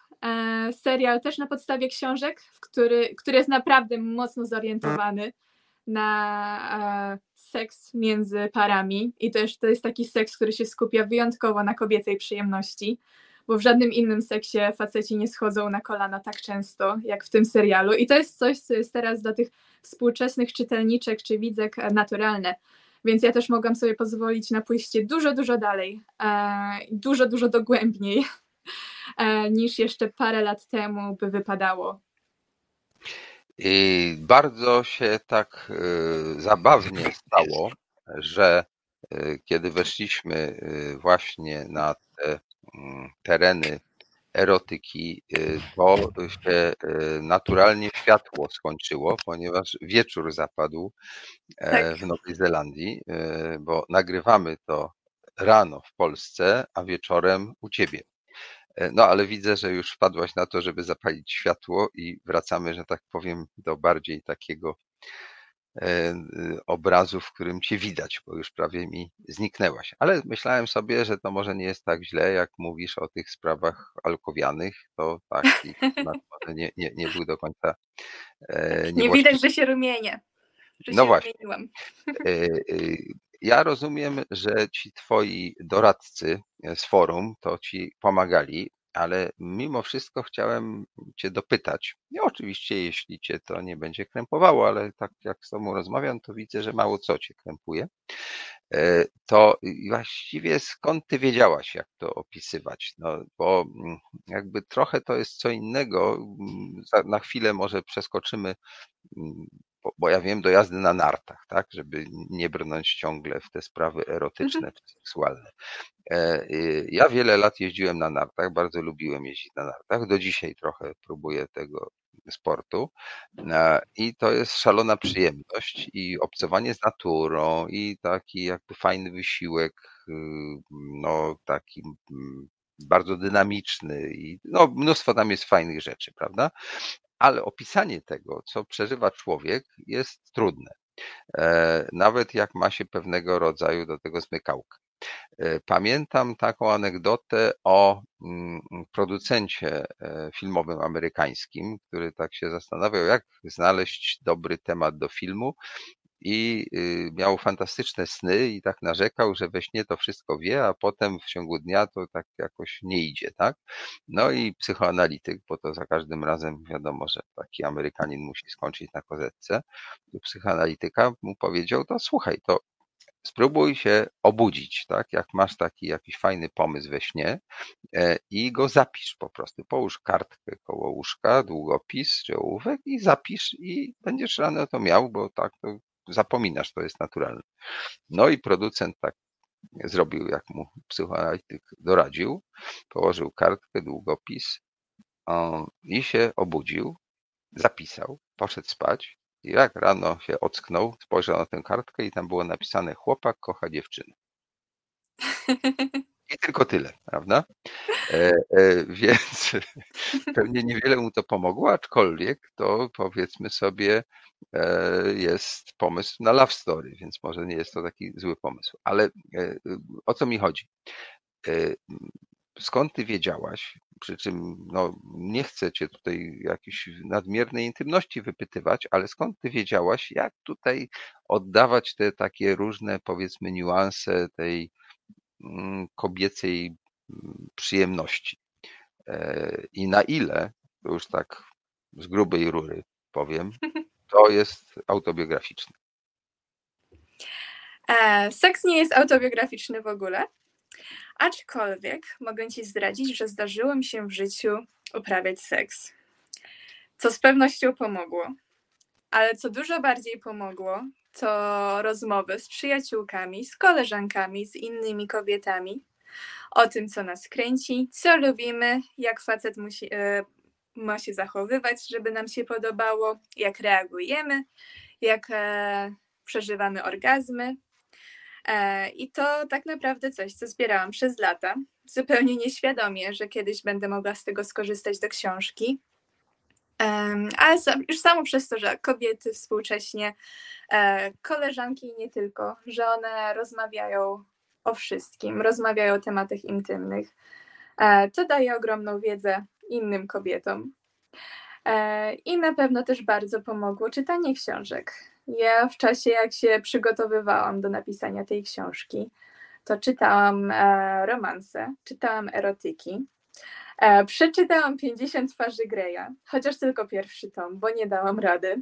serial też na podstawie książek, który, który jest naprawdę mocno zorientowany na seks między parami. I też to jest taki seks, który się skupia wyjątkowo na kobiecej przyjemności, bo w żadnym innym seksie faceci nie schodzą na kolana tak często jak w tym serialu. I to jest coś, co jest teraz dla tych współczesnych czytelniczek czy widzek naturalne. Więc ja też mogłam sobie pozwolić na pójście dużo, dużo dalej, e, dużo, dużo dogłębniej. e, niż jeszcze parę lat temu by wypadało. I bardzo się tak y, zabawnie stało, że y, kiedy weszliśmy właśnie na te mm, tereny erotyki, to się naturalnie światło skończyło, ponieważ wieczór zapadł e, tak. w Nowej Zelandii, bo nagrywamy to rano w Polsce, a wieczorem u ciebie. E, no ale widzę, że już wpadłaś na to, żeby zapalić światło i wracamy, że tak powiem, do bardziej takiego e, obrazu, w którym cię widać, bo już prawie mi zniknęłaś. Ale myślałem sobie, że to może nie jest tak źle, jak mówisz o tych sprawach alkowianych, to taki nie, nie, nie był do końca. E, nie widać, że się rumienie. Że no właśnie. Ja rozumiem, że ci twoi doradcy z forum to ci pomagali, ale mimo wszystko chciałem cię dopytać. I oczywiście, jeśli cię to nie będzie krępowało, ale tak jak z tobą rozmawiam, to widzę, że mało co cię krępuje. E, to właściwie skąd ty wiedziałaś, jak to opisywać? No, bo mm, jakby trochę to jest co innego. Mm, na chwilę może przeskoczymy mm, bo, bo ja wiem, do jazdy na nartach, tak, żeby nie brnąć ciągle w te sprawy erotyczne mhm. czy seksualne. E, y, ja wiele lat jeździłem na nartach, bardzo lubiłem jeździć na nartach. Do dzisiaj trochę próbuję tego sportu e, i to jest szalona przyjemność i obcowanie z naturą i taki jakby fajny wysiłek, y, no taki mm, bardzo dynamiczny i no, mnóstwo tam jest fajnych rzeczy, prawda? Ale opisanie tego, co przeżywa człowiek, jest trudne. E, nawet jak ma się pewnego rodzaju do tego zmykałkę. E, pamiętam taką anegdotę o mm, producencie e, filmowym amerykańskim, który tak się zastanawiał, jak znaleźć dobry temat do filmu i y, miał fantastyczne sny i tak narzekał, że we śnie to wszystko wie, a potem w ciągu dnia to tak jakoś nie idzie, tak? No i psychoanalityk, bo to za każdym razem wiadomo, że taki Amerykanin musi skończyć na kozetce, psychoanalityka mu powiedział, to słuchaj, to spróbuj się obudzić, tak? Jak masz taki jakiś fajny pomysł we śnie e, i go zapisz po prostu. Połóż kartkę koło łóżka, długopis czy ołówek i zapisz i będziesz rano to miał, bo tak to zapominasz, to jest naturalne. No i producent tak zrobił, jak mu psychoanalityk doradził. Położył kartkę, długopis i się obudził, zapisał, poszedł spać i jak rano się ocknął, spojrzał na tę kartkę i tam było napisane chłopak kocha dziewczynę. I tylko tyle, prawda? E, e, więc pewnie niewiele mu to pomogło, aczkolwiek to powiedzmy sobie e, jest pomysł na love story, więc może nie jest to taki zły pomysł. Ale e, o co mi chodzi? E, skąd ty wiedziałaś, przy czym no, nie chcę cię tutaj jakiejś nadmiernej intymności wypytywać, ale skąd ty wiedziałaś, jak tutaj oddawać te takie różne, powiedzmy, niuanse tej kobiecej mm, przyjemności? E, I na ile, to już tak z grubej rury powiem, to jest autobiograficzne. E, seks nie jest autobiograficzny w ogóle. Aczkolwiek mogę Ci zdradzić, że zdarzyło mi się w życiu uprawiać seks, co z pewnością pomogło. Ale co dużo bardziej pomogło, to rozmowy z przyjaciółkami, z koleżankami, z innymi kobietami o tym, co nas kręci, co lubimy, jak facet musi, y, ma się zachowywać, żeby nam się podobało, jak reagujemy, jak e, przeżywamy orgazmy. E, I to tak naprawdę coś, co zbierałam przez lata, zupełnie nieświadomie, że kiedyś będę mogła z tego skorzystać do książki. Ale już samo przez to, że kobiety współcześnie, e, koleżanki i nie tylko, że one rozmawiają o wszystkim, rozmawiają o tematach intymnych, e, to daje ogromną wiedzę innym kobietom. I na pewno też bardzo pomogło czytanie książek. Ja w czasie, jak się przygotowywałam do napisania tej książki, to czytałam e, romanse, czytałam erotyki. E, przeczytałam 50 twarzy Greya, chociaż tylko pierwszy tom, bo nie dałam rady.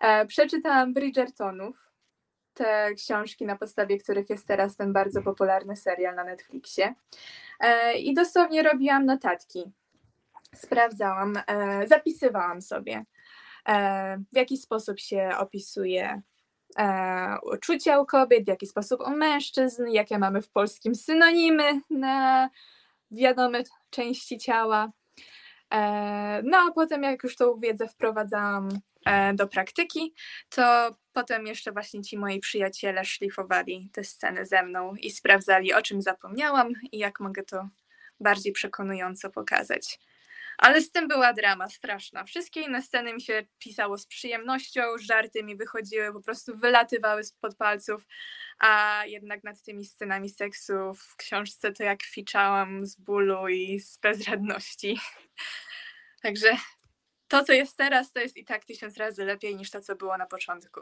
E, przeczytałam Bridgertonów, te książki, na podstawie których jest teraz ten bardzo popularny serial na Netflixie. E, I dosłownie robiłam notatki. Sprawdzałam, zapisywałam sobie w jaki sposób się opisuje uczucia u kobiet, w jaki sposób u mężczyzn, jakie mamy w polskim synonimy na wiadome części ciała. E, no a potem, jak już tą wiedzę wprowadzałam do praktyki, to potem jeszcze właśnie ci moi przyjaciele szlifowali te sceny ze mną i sprawdzali, o czym zapomniałam i jak mogę to bardziej przekonująco pokazać. Ale z tym była drama straszna. Wszystkie inne sceny mi się pisało z przyjemnością, żarty mi wychodziły, po prostu wylatywały spod palców, a jednak nad tymi scenami seksu w książce to jak ficzałam z bólu i z bezradności. Także to, co jest teraz, to jest i tak tysiąc razy lepiej niż to, co było na początku.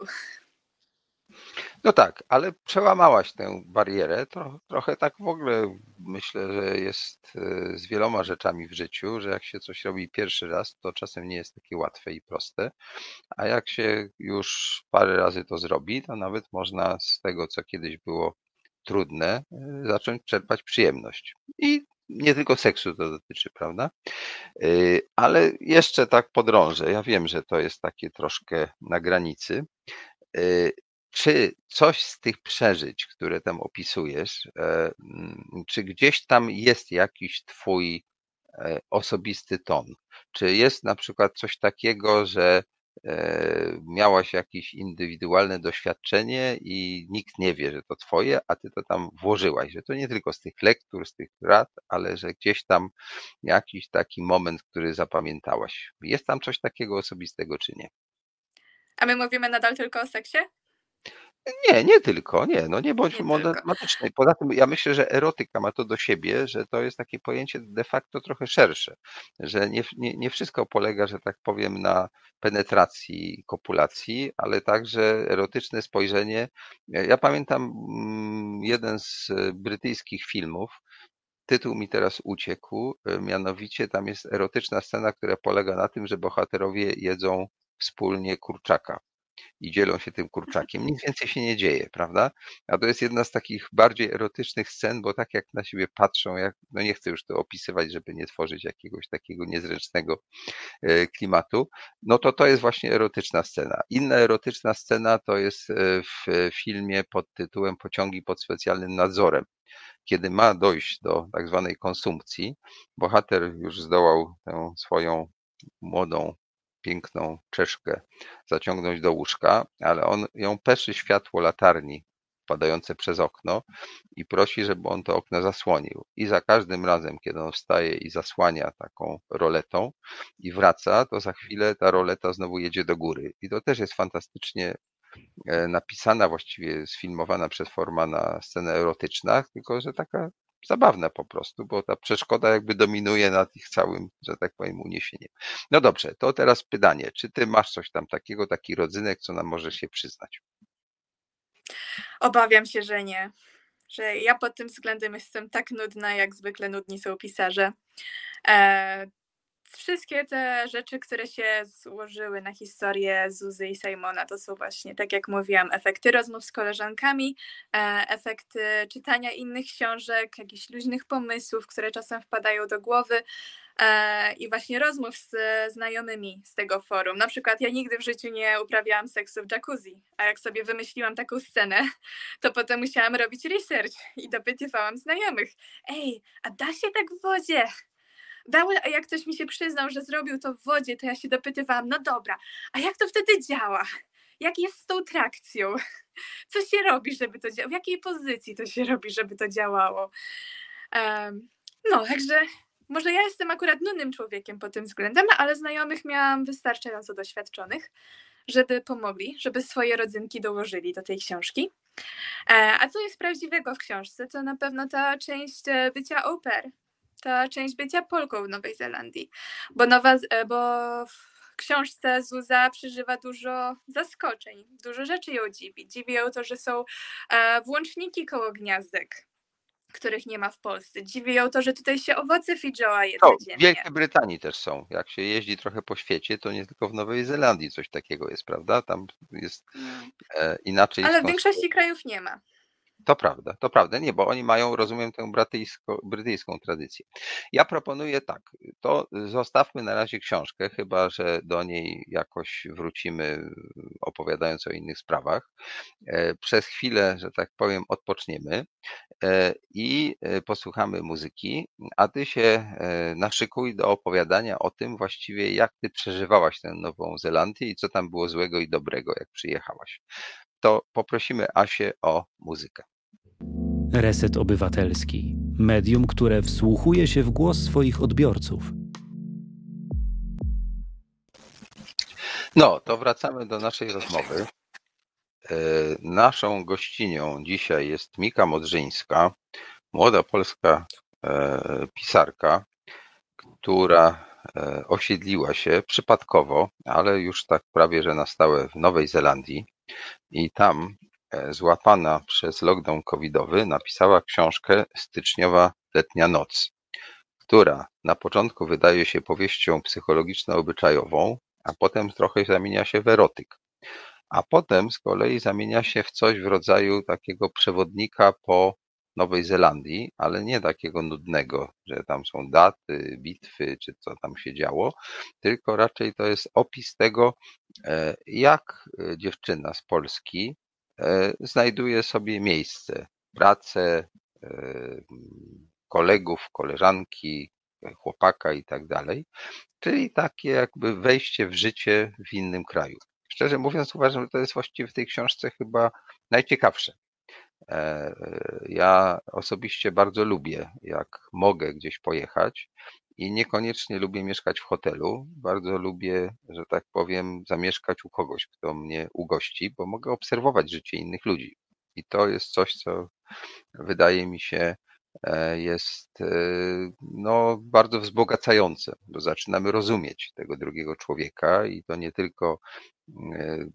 No tak, ale przełamałaś tę barierę. Tro, trochę tak w ogóle myślę, że jest e, z wieloma rzeczami w życiu, że jak się coś robi pierwszy raz, to czasem nie jest takie łatwe i proste, a jak się już parę razy to zrobi, to nawet można z tego, co kiedyś było trudne, e, zacząć czerpać przyjemność. I nie tylko seksu to dotyczy, prawda? E, ale jeszcze tak podrążę. Ja wiem, że to jest takie troszkę na granicy czy coś z tych przeżyć, które tam opisujesz, e, mm, czy gdzieś tam jest jakiś twój e, osobisty ton? Czy jest na przykład coś takiego, że e, miałaś jakieś indywidualne doświadczenie i nikt nie wie, że to twoje, a ty to tam włożyłaś, że to nie tylko z tych lektur, z tych rad, ale że gdzieś tam jakiś taki moment, który zapamiętałaś. Jest tam coś takiego osobistego, czy nie? A my mówimy nadal tylko o seksie? Nie, nie tylko, nie, no nie bądź Nie monotematyczny. Poza tym ja myślę, że erotyka ma to do siebie, że to jest takie pojęcie de facto trochę szersze, że nie, nie, nie wszystko polega, że tak powiem, na penetracji, kopulacji, ale także erotyczne spojrzenie. Ja pamiętam mm, jeden z brytyjskich filmów, tytuł mi teraz uciekł, mianowicie tam jest erotyczna scena, która polega na tym, że bohaterowie jedzą wspólnie kurczaka i dzielą się tym kurczakiem. Nic więcej się nie dzieje, prawda? A to jest jedna z takich bardziej erotycznych scen, bo tak jak na siebie patrzą, jak, no nie chcę już to opisywać, żeby nie tworzyć jakiegoś takiego niezręcznego e, klimatu, no to to jest właśnie erotyczna scena. Inna erotyczna scena to jest e, w filmie pod tytułem Pociągi pod specjalnym nadzorem kiedy ma dojść do tak zwanej konsumpcji, bohater już zdołał tę swoją młodą piękną czeszkę zaciągnąć do łóżka, ale on ją peszy światło latarni padające przez okno i prosi, żeby on to okno zasłonił. I za każdym razem, kiedy on wstaje i zasłania taką roletą i wraca, to za chwilę ta roleta znowu jedzie do góry. I to też jest fantastycznie e, napisana, właściwie sfilmowana przez Formana scena erotyczna, tylko że taka zabawne po prostu, bo ta przeszkoda jakby dominuje nad ich całym, że tak powiem, uniesieniem. No dobrze, to teraz pytanie, czy ty masz coś tam takiego, taki rodzynek, co nam możesz się przyznać? Obawiam się, że nie. Że ja pod tym względem jestem tak nudna, jak zwykle nudni są pisarze. E, wszystkie te rzeczy, które się złożyły na historię Zuzy i Simona, to są właśnie, tak jak mówiłam, efekty rozmów z koleżankami, e, efekty czytania innych książek, jakichś luźnych pomysłów, które czasem wpadają do głowy e, i właśnie rozmów z znajomymi z tego forum. Na przykład ja nigdy w życiu nie uprawiałam seksu w jacuzzi, a jak sobie wymyśliłam taką scenę, to potem musiałam robić research i dopytywałam znajomych, ej, a da się tak w wodzie? Dały, a jak ktoś mi się przyznał, że zrobił to w wodzie, to ja się dopytywałam, no dobra, a jak to wtedy działa? Jak jest z tą trakcją? Co się robi, żeby to działało? W jakiej pozycji to się robi, żeby to działało? Um, no, także może ja jestem akurat nudnym człowiekiem pod tym względem, ale znajomych miałam wystarczająco doświadczonych, żeby pomogli, żeby swoje rodzynki dołożyli do tej książki. E, a co jest prawdziwego w książce, to na pewno ta część e, bycia au pair, ta część bycia Polką w Nowej Zelandii, bo, nowa, e, bo w książce Zuza przeżywa dużo zaskoczeń, dużo rzeczy ją dziwi. Dziwi ją to, że są e, włączniki koło gniazdek, których nie ma w Polsce. Dziwi ją to, że tutaj się owoce fidżoła je no, W Wielkiej Brytanii też są. Jak się jeździ trochę po świecie, to nie tylko w Nowej Zelandii coś takiego jest, prawda? Tam jest mm. e, inaczej. Ale w większości krajów nie ma. To prawda, to prawda. Nie, bo oni mają, rozumiem, tę brytyjską tradycję. Ja proponuję tak, to zostawmy na razie książkę, chyba że do niej jakoś wrócimy, opowiadając o innych sprawach. E, przez chwilę, że tak powiem, odpoczniemy e, i e, posłuchamy muzyki, a ty się naszykuj do opowiadania o tym właściwie, jak ty przeżywałaś tę Nową Zelandię i co tam było złego i dobrego, jak przyjechałaś to poprosimy Asię o muzykę. Reset Obywatelski. Medium, które wsłuchuje się w głos swoich odbiorców. No, to wracamy do naszej rozmowy. E, naszą gościnią dzisiaj jest Mika Modrzyńska, młoda polska e, pisarka, która e, osiedliła się przypadkowo, ale już tak prawie że na stałe w Nowej Zelandii i tam złapana przez lockdown covidowy napisała książkę Styczniowa letnia noc, która na początku wydaje się powieścią psychologiczno-obyczajową, a potem trochę zamienia się w erotyk. A potem z kolei zamienia się w coś w rodzaju takiego przewodnika po Nowej Zelandii, ale nie takiego nudnego, że tam są daty, bitwy, czy co tam się działo, tylko raczej to jest opis tego, e, jak e, dziewczyna z Polski e, znajduje sobie miejsce, pracę, kolegów, koleżanki, chłopaka i tak dalej, czyli takie jakby wejście w życie w innym kraju. Szczerze mówiąc, uważam, że to jest właściwie w tej książce chyba najciekawsze. Ja osobiście bardzo lubię, jak mogę gdzieś pojechać i niekoniecznie lubię mieszkać w hotelu. Bardzo lubię, że tak powiem, zamieszkać u kogoś, kto mnie ugości, bo mogę obserwować życie innych ludzi. I to jest coś, co wydaje mi się e, jest e, no, bardzo wzbogacające, bo zaczynamy rozumieć tego drugiego człowieka i to nie tylko e,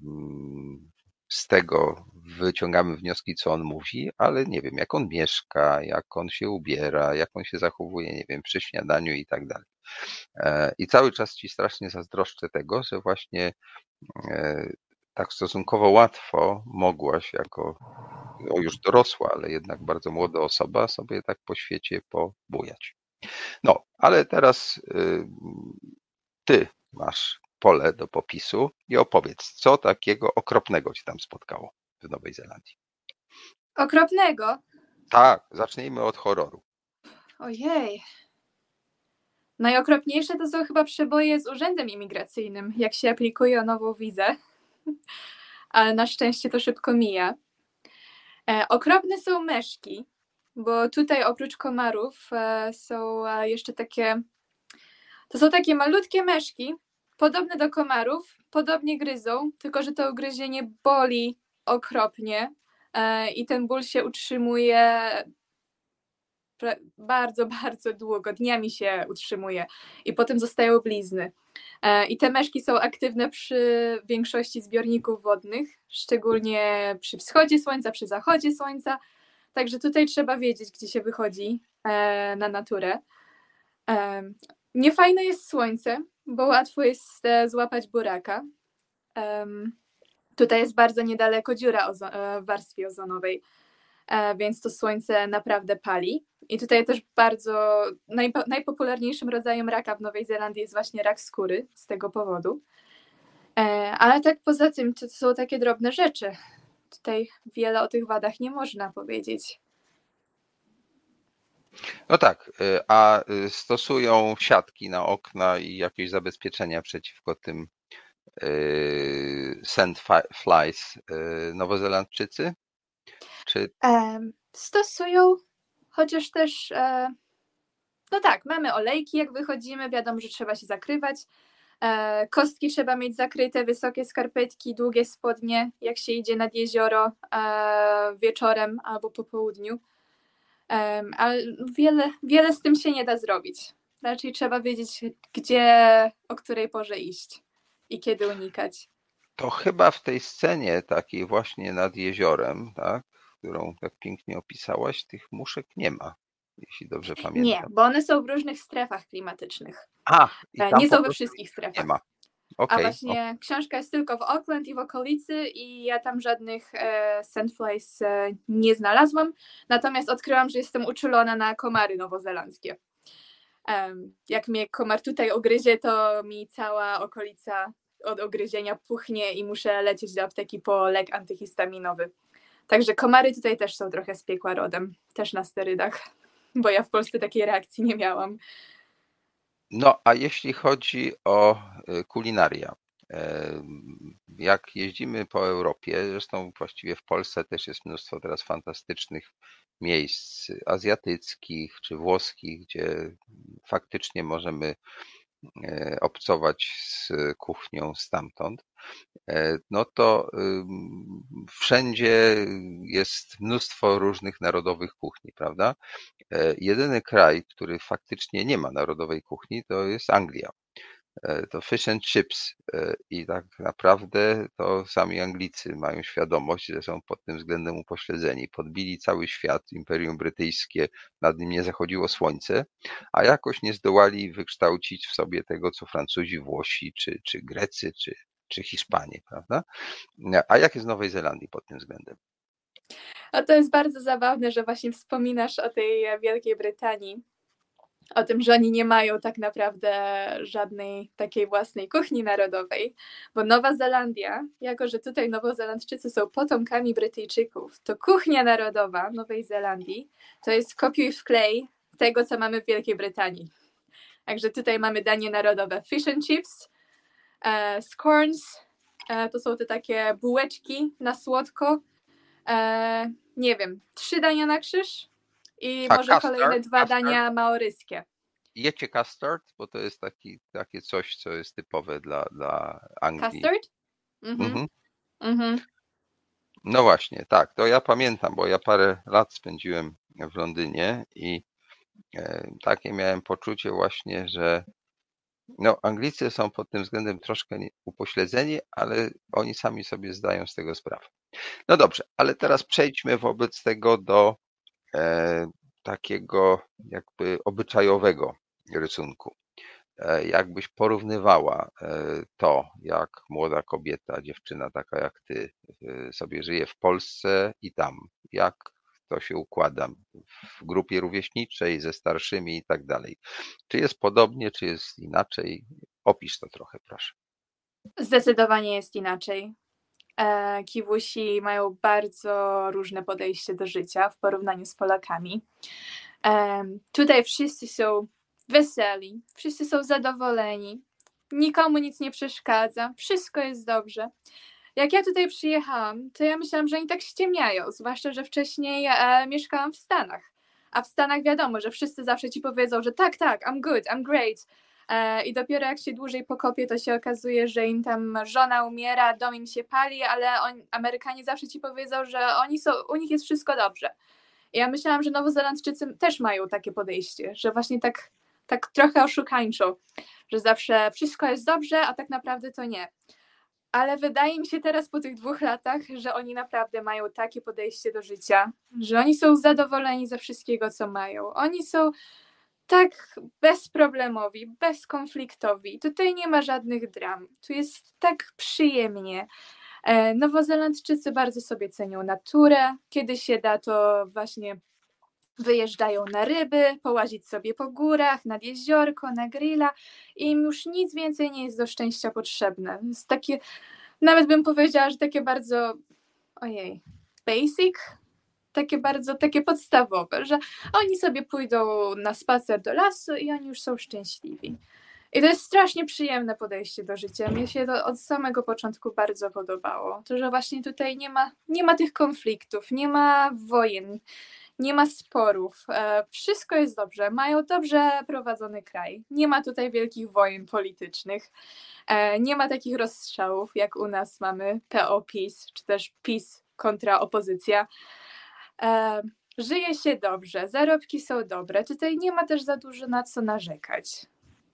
z tego wyciągamy wnioski, co on mówi, ale nie wiem, jak on mieszka, jak on się ubiera, jak on się zachowuje, nie wiem, przy śniadaniu i tak dalej. E, I cały czas ci strasznie zazdroszczę tego, że właśnie e, tak stosunkowo łatwo mogłaś jako o już dorosła, ale jednak bardzo młoda osoba sobie tak po świecie pobujać. No, ale teraz y, ty masz pole do popisu i opowiedz, co takiego okropnego cię tam spotkało w Nowej Zelandii. Okropnego? Tak, zacznijmy od horroru. Ojej. Najokropniejsze to są chyba przeboje z urzędem imigracyjnym, jak się aplikuje o nową wizę. Ale na szczęście to szybko mija. E, okropne są meszki, bo tutaj oprócz komarów e, są e, jeszcze takie. To są takie malutkie meszki, podobne do komarów, podobnie gryzą, tylko że to ugryzienie boli okropnie e, i ten ból się utrzymuje bardzo, bardzo długo, dniami się utrzymuje i potem zostają blizny. E, I te meszki są aktywne przy większości zbiorników wodnych, szczególnie przy wschodzie słońca, przy zachodzie słońca. Także tutaj trzeba wiedzieć, gdzie się wychodzi e, na naturę. Niefajne jest słońce, bo łatwo jest e, złapać buraka. Tutaj jest bardzo niedaleko dziura e, w warstwie ozonowej, e, więc to słońce naprawdę pali. I tutaj też bardzo najpo, najpopularniejszym rodzajem raka w Nowej Zelandii jest właśnie rak skóry z tego powodu. Ale tak poza tym, to są takie drobne rzeczy. Tutaj wiele o tych wadach nie można powiedzieć. No tak, y, a y, stosują siatki na okna i jakieś zabezpieczenia przeciwko tym y, sandflies nowozelandczycy? Czy... Stosują, chociaż też e, no tak, mamy olejki, jak wychodzimy, wiadomo, że trzeba się zakrywać. E, kostki trzeba mieć zakryte, wysokie skarpetki, długie spodnie, jak się idzie nad jezioro e, wieczorem albo po południu ale wiele, wiele z tym się nie da zrobić. Raczej trzeba wiedzieć, gdzie, o której porze iść i kiedy unikać. To chyba w tej scenie takiej właśnie nad jeziorem, tak, którą tak pięknie opisałaś, tych muszek nie ma, jeśli dobrze pamiętam. Nie, bo one są w różnych strefach klimatycznych. A, e, nie są we wszystkich strefach. Nie ma. Okay. A właśnie książka jest tylko w Auckland i w okolicy i ja tam żadnych e, sandflies e, nie znalazłam, natomiast odkryłam, że jestem uczulona na komary nowozelandzkie. Um, jak mnie komar tutaj ugryzie, to mi cała okolica od ugryzienia puchnie i muszę lecieć do apteki po lek antyhistaminowy. Także komary tutaj też są trochę z piekła rodem, też na sterydach, bo ja w Polsce takiej reakcji nie miałam. No, a jeśli chodzi o y, kulinaria, jak jeździmy po Europie, zresztą właściwie w Polsce też jest mnóstwo teraz fantastycznych miejsc azjatyckich czy włoskich, gdzie faktycznie możemy e, obcować z kuchnią stamtąd, e, no to wszędzie jest mnóstwo różnych narodowych kuchni, prawda? E, jedyny kraj, który faktycznie nie ma narodowej kuchni, to jest Anglia. E, to fish and chips e, i tak naprawdę to sami Anglicy mają świadomość, że są pod tym względem upośledzeni. Podbili cały świat, Imperium Brytyjskie, nad nim nie zachodziło słońce, a jakoś nie zdołali wykształcić w sobie tego, co Francuzi, Włosi, czy, czy Grecy, czy, czy Hiszpanie, prawda? A jak jest w Nowej Zelandii pod tym względem? A to jest bardzo zabawne, że właśnie wspominasz o tej Wielkiej Brytanii, o tym, że oni nie mają tak naprawdę żadnej takiej własnej kuchni narodowej, bo Nowa Zelandia, jako że tutaj Nowozelandczycy są potomkami Brytyjczyków, to kuchnia narodowa Nowej Zelandii to jest kopiuj w klej tego, co mamy w Wielkiej Brytanii. Także tutaj mamy danie narodowe fish and chips, e, scorns, e, to są te takie bułeczki na słodko, e, nie wiem, trzy dania na krzyż i A może custard, kolejne dwa custard. dania maoryskie. jecie custard, bo to jest taki, takie coś, co jest typowe dla, dla Anglii. Custard? Mhm. Mhm. Mhm. No właśnie, tak, to ja pamiętam, bo ja parę lat spędziłem w Londynie i e, takie miałem poczucie właśnie, że no, Anglicy są pod tym względem troszkę upośledzeni, ale oni sami sobie zdają z tego sprawę. No dobrze, ale teraz przejdźmy wobec tego do takiego jakby obyczajowego rysunku. E, jakbyś porównywała e, to, jak młoda kobieta, dziewczyna taka jak ty e, sobie żyje w Polsce i tam, jak to się układa w grupie rówieśniczej, ze starszymi i tak dalej. Czy jest podobnie, czy jest inaczej? Opisz to trochę, proszę. Zdecydowanie jest inaczej. E, Kiwusi mają bardzo różne podejście do życia w porównaniu z Polakami. Em, Tutaj wszyscy są weseli, wszyscy są zadowoleni, nikomu nic nie przeszkadza, wszystko jest dobrze. Jak ja tutaj przyjechałam, to ja myślałam, że oni tak ściemniają, zwłaszcza, że wcześniej e, mieszkałam w Stanach. A w Stanach wiadomo, że wszyscy zawsze ci powiedzą, że tak, tak, I'm good, I'm great. E, I dopiero jak się dłużej pokopie, to się okazuje, że im tam żona umiera, dom im się pali, ale on, Amerykanie zawsze ci powiedzą, że oni są, u nich jest wszystko dobrze. Ja myślałam, że Nowozelandczycy też mają takie podejście, że właśnie tak, tak trochę oszukańczo, że zawsze wszystko jest dobrze, a tak naprawdę to nie. Ale wydaje mi się teraz po tych dwóch latach, że oni naprawdę mają takie podejście do życia, że oni są zadowoleni ze wszystkiego, co mają. Oni są tak bezproblemowi, bezkonfliktowi. Tutaj nie ma żadnych dram. Tu jest tak przyjemnie. E, Nowozelandczycy bardzo sobie cenią naturę. Kiedy się da, to właśnie wyjeżdżają na ryby, połazić sobie po górach, nad jeziorko, na grilla i im już nic więcej nie jest do szczęścia potrzebne. Jest takie, nawet bym powiedziała, że takie bardzo, ojej, basic, takie bardzo, takie podstawowe, że oni sobie pójdą na spacer do lasu i oni już są szczęśliwi. I to jest strasznie przyjemne podejście do życia. Mnie się to od samego początku bardzo podobało. To, że właśnie tutaj nie ma, nie ma tych konfliktów, nie ma wojen, nie ma sporów. E, Wszystko jest dobrze. Mają dobrze prowadzony kraj. Nie ma tutaj wielkich wojen politycznych. E, Nie ma takich rozstrzałów, jak u nas mamy PO-PiS, czy też PiS kontra opozycja. E, Żyje się dobrze, zarobki są dobre. Tutaj nie ma też za dużo na co narzekać.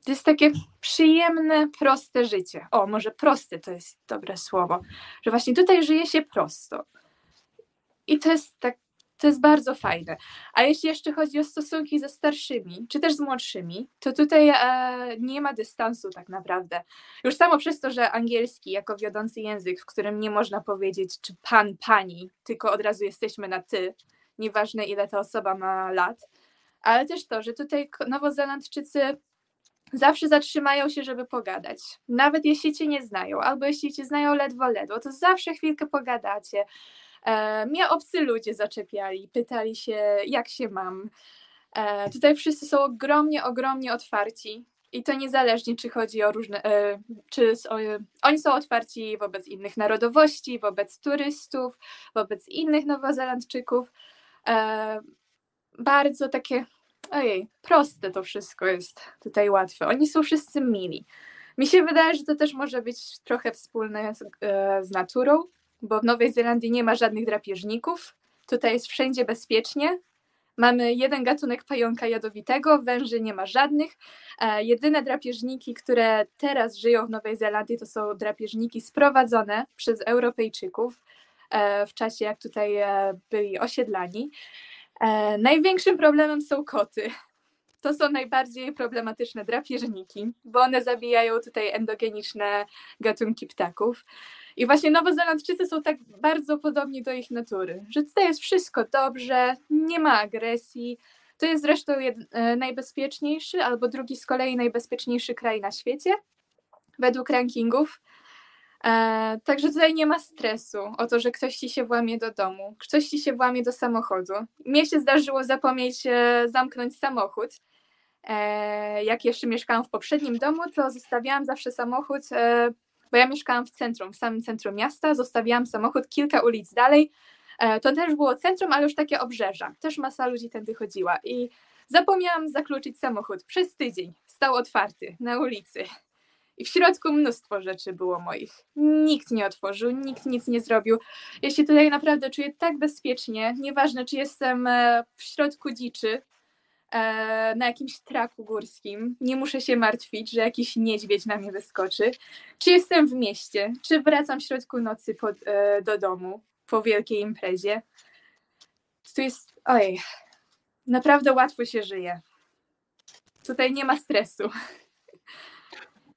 To jest takie przyjemne, proste życie. O, może proste to jest dobre słowo, że właśnie tutaj żyje się prosto. I to jest tak, to jest bardzo fajne. A jeśli jeszcze chodzi o stosunki ze starszymi, czy też z młodszymi, to tutaj e, nie ma dystansu tak naprawdę. Już samo przez to, że angielski jako wiodący język, w którym nie można powiedzieć czy pan, pani, tylko od razu jesteśmy na ty, nieważne ile ta osoba ma lat, ale też to, że tutaj Nowozelandczycy zawsze zatrzymają się, żeby pogadać. Nawet jeśli cię nie znają, albo jeśli cię znają ledwo, ledwo, to zawsze chwilkę pogadacie. E, mnie obcy ludzie zaczepiali, pytali się, jak się mam. E, tutaj wszyscy są ogromnie, ogromnie otwarci. I to niezależnie, czy chodzi o różne. E, czy o, oni są otwarci wobec innych narodowości, wobec turystów, wobec innych Nowozelandczyków. Bardzo takie ojej, proste to wszystko jest tutaj łatwe. Oni są wszyscy mili. Mi się wydaje, że to też może być trochę wspólne z, z naturą, bo w Nowej Zelandii nie ma żadnych drapieżników. Tutaj jest wszędzie bezpiecznie. Mamy jeden gatunek pająka jadowitego, węży nie ma żadnych. E, jedyne drapieżniki, które teraz żyją w Nowej Zelandii, to są drapieżniki sprowadzone przez Europejczyków e, w czasie, jak tutaj e, byli osiedlani. Największym problemem są koty. To są najbardziej problematyczne drapieżniki, bo one zabijają tutaj endogeniczne gatunki ptaków. I właśnie Nowozelandczycy są tak bardzo podobni do ich natury, że tutaj jest wszystko dobrze, nie ma agresji. To jest zresztą e, najbezpieczniejszy, albo drugi z kolei najbezpieczniejszy kraj na świecie, według rankingów. E, także tutaj nie ma stresu o to, że ktoś ci się włamie do domu, ktoś ci się włamie do samochodu. Mnie się zdarzyło zapomnieć e, zamknąć samochód. E, jak jeszcze mieszkałam w poprzednim domu, to zostawiałam zawsze samochód, e, bo ja mieszkałam w centrum, w samym centrum miasta, zostawiałam samochód kilka ulic dalej, E, to też było centrum, ale już takie obrzeża. Też masa ludzi tędy chodziła i zapomniałam zakluczyć samochód. Przez tydzień stał otwarty na ulicy. I w środku mnóstwo rzeczy było moich. Nikt nie otworzył, nikt nic nie zrobił. Ja się tutaj naprawdę czuję tak bezpiecznie. Nieważne, czy jestem e, w środku dziczy, na jakimś traku górskim. Nie muszę się martwić, że jakiś niedźwiedź na mnie wyskoczy. Czy jestem w mieście, czy wracam w środku nocy pod, e, do domu po wielkiej imprezie. Tu jest. Oj, naprawdę łatwo się żyje. Tutaj nie ma stresu.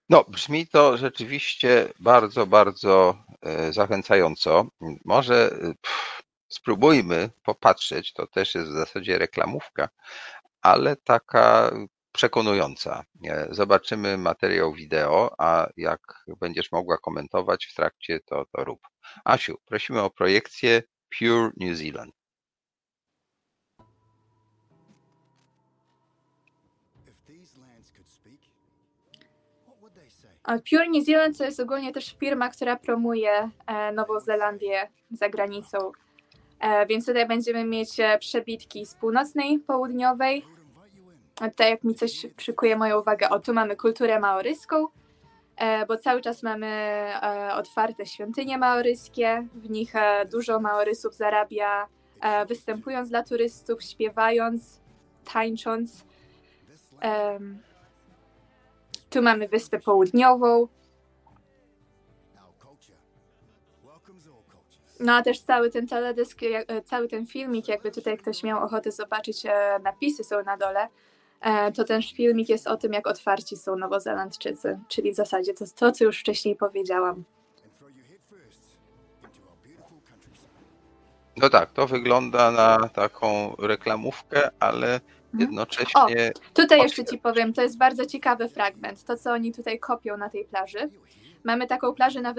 No, brzmi to rzeczywiście bardzo, bardzo e, zachęcająco. Może pff, spróbujmy popatrzeć, to też jest w zasadzie reklamówka, ale taka przekonująca. Zobaczymy materiał wideo, a jak będziesz mogła komentować w trakcie, to, to rób. Asiu, prosimy o projekcję Pure New Zealand. Pure New Zealand to jest ogólnie też firma, która promuje e, Nową Zelandię za granicą. E, Więc tutaj będziemy mieć e, przebitki z północnej, południowej. Tutaj jak mi coś przykuje moją uwagę, o tu mamy kulturę maoryską, e, bo cały czas mamy otwarte świątynie maoryskie, w nich dużo maorysów zarabia, występując dla turystów, śpiewając, tańcząc. Tu mamy Wyspę Południową, no a też cały ten teledysk, jak- e, cały ten filmik, jakby tutaj ktoś miał ochotę zobaczyć, e, napisy są na dole, e, to ten filmik jest o tym, jak otwarci są Nowozelandczycy, czyli w zasadzie to, to co już wcześniej powiedziałam. No tak, to wygląda na taką reklamówkę, ale jednocześnie Tutaj jeszcze ci powiem, to jest bardzo ciekawy fragment, to co oni tutaj kopią na tej plaży. Mamy taką plażę na,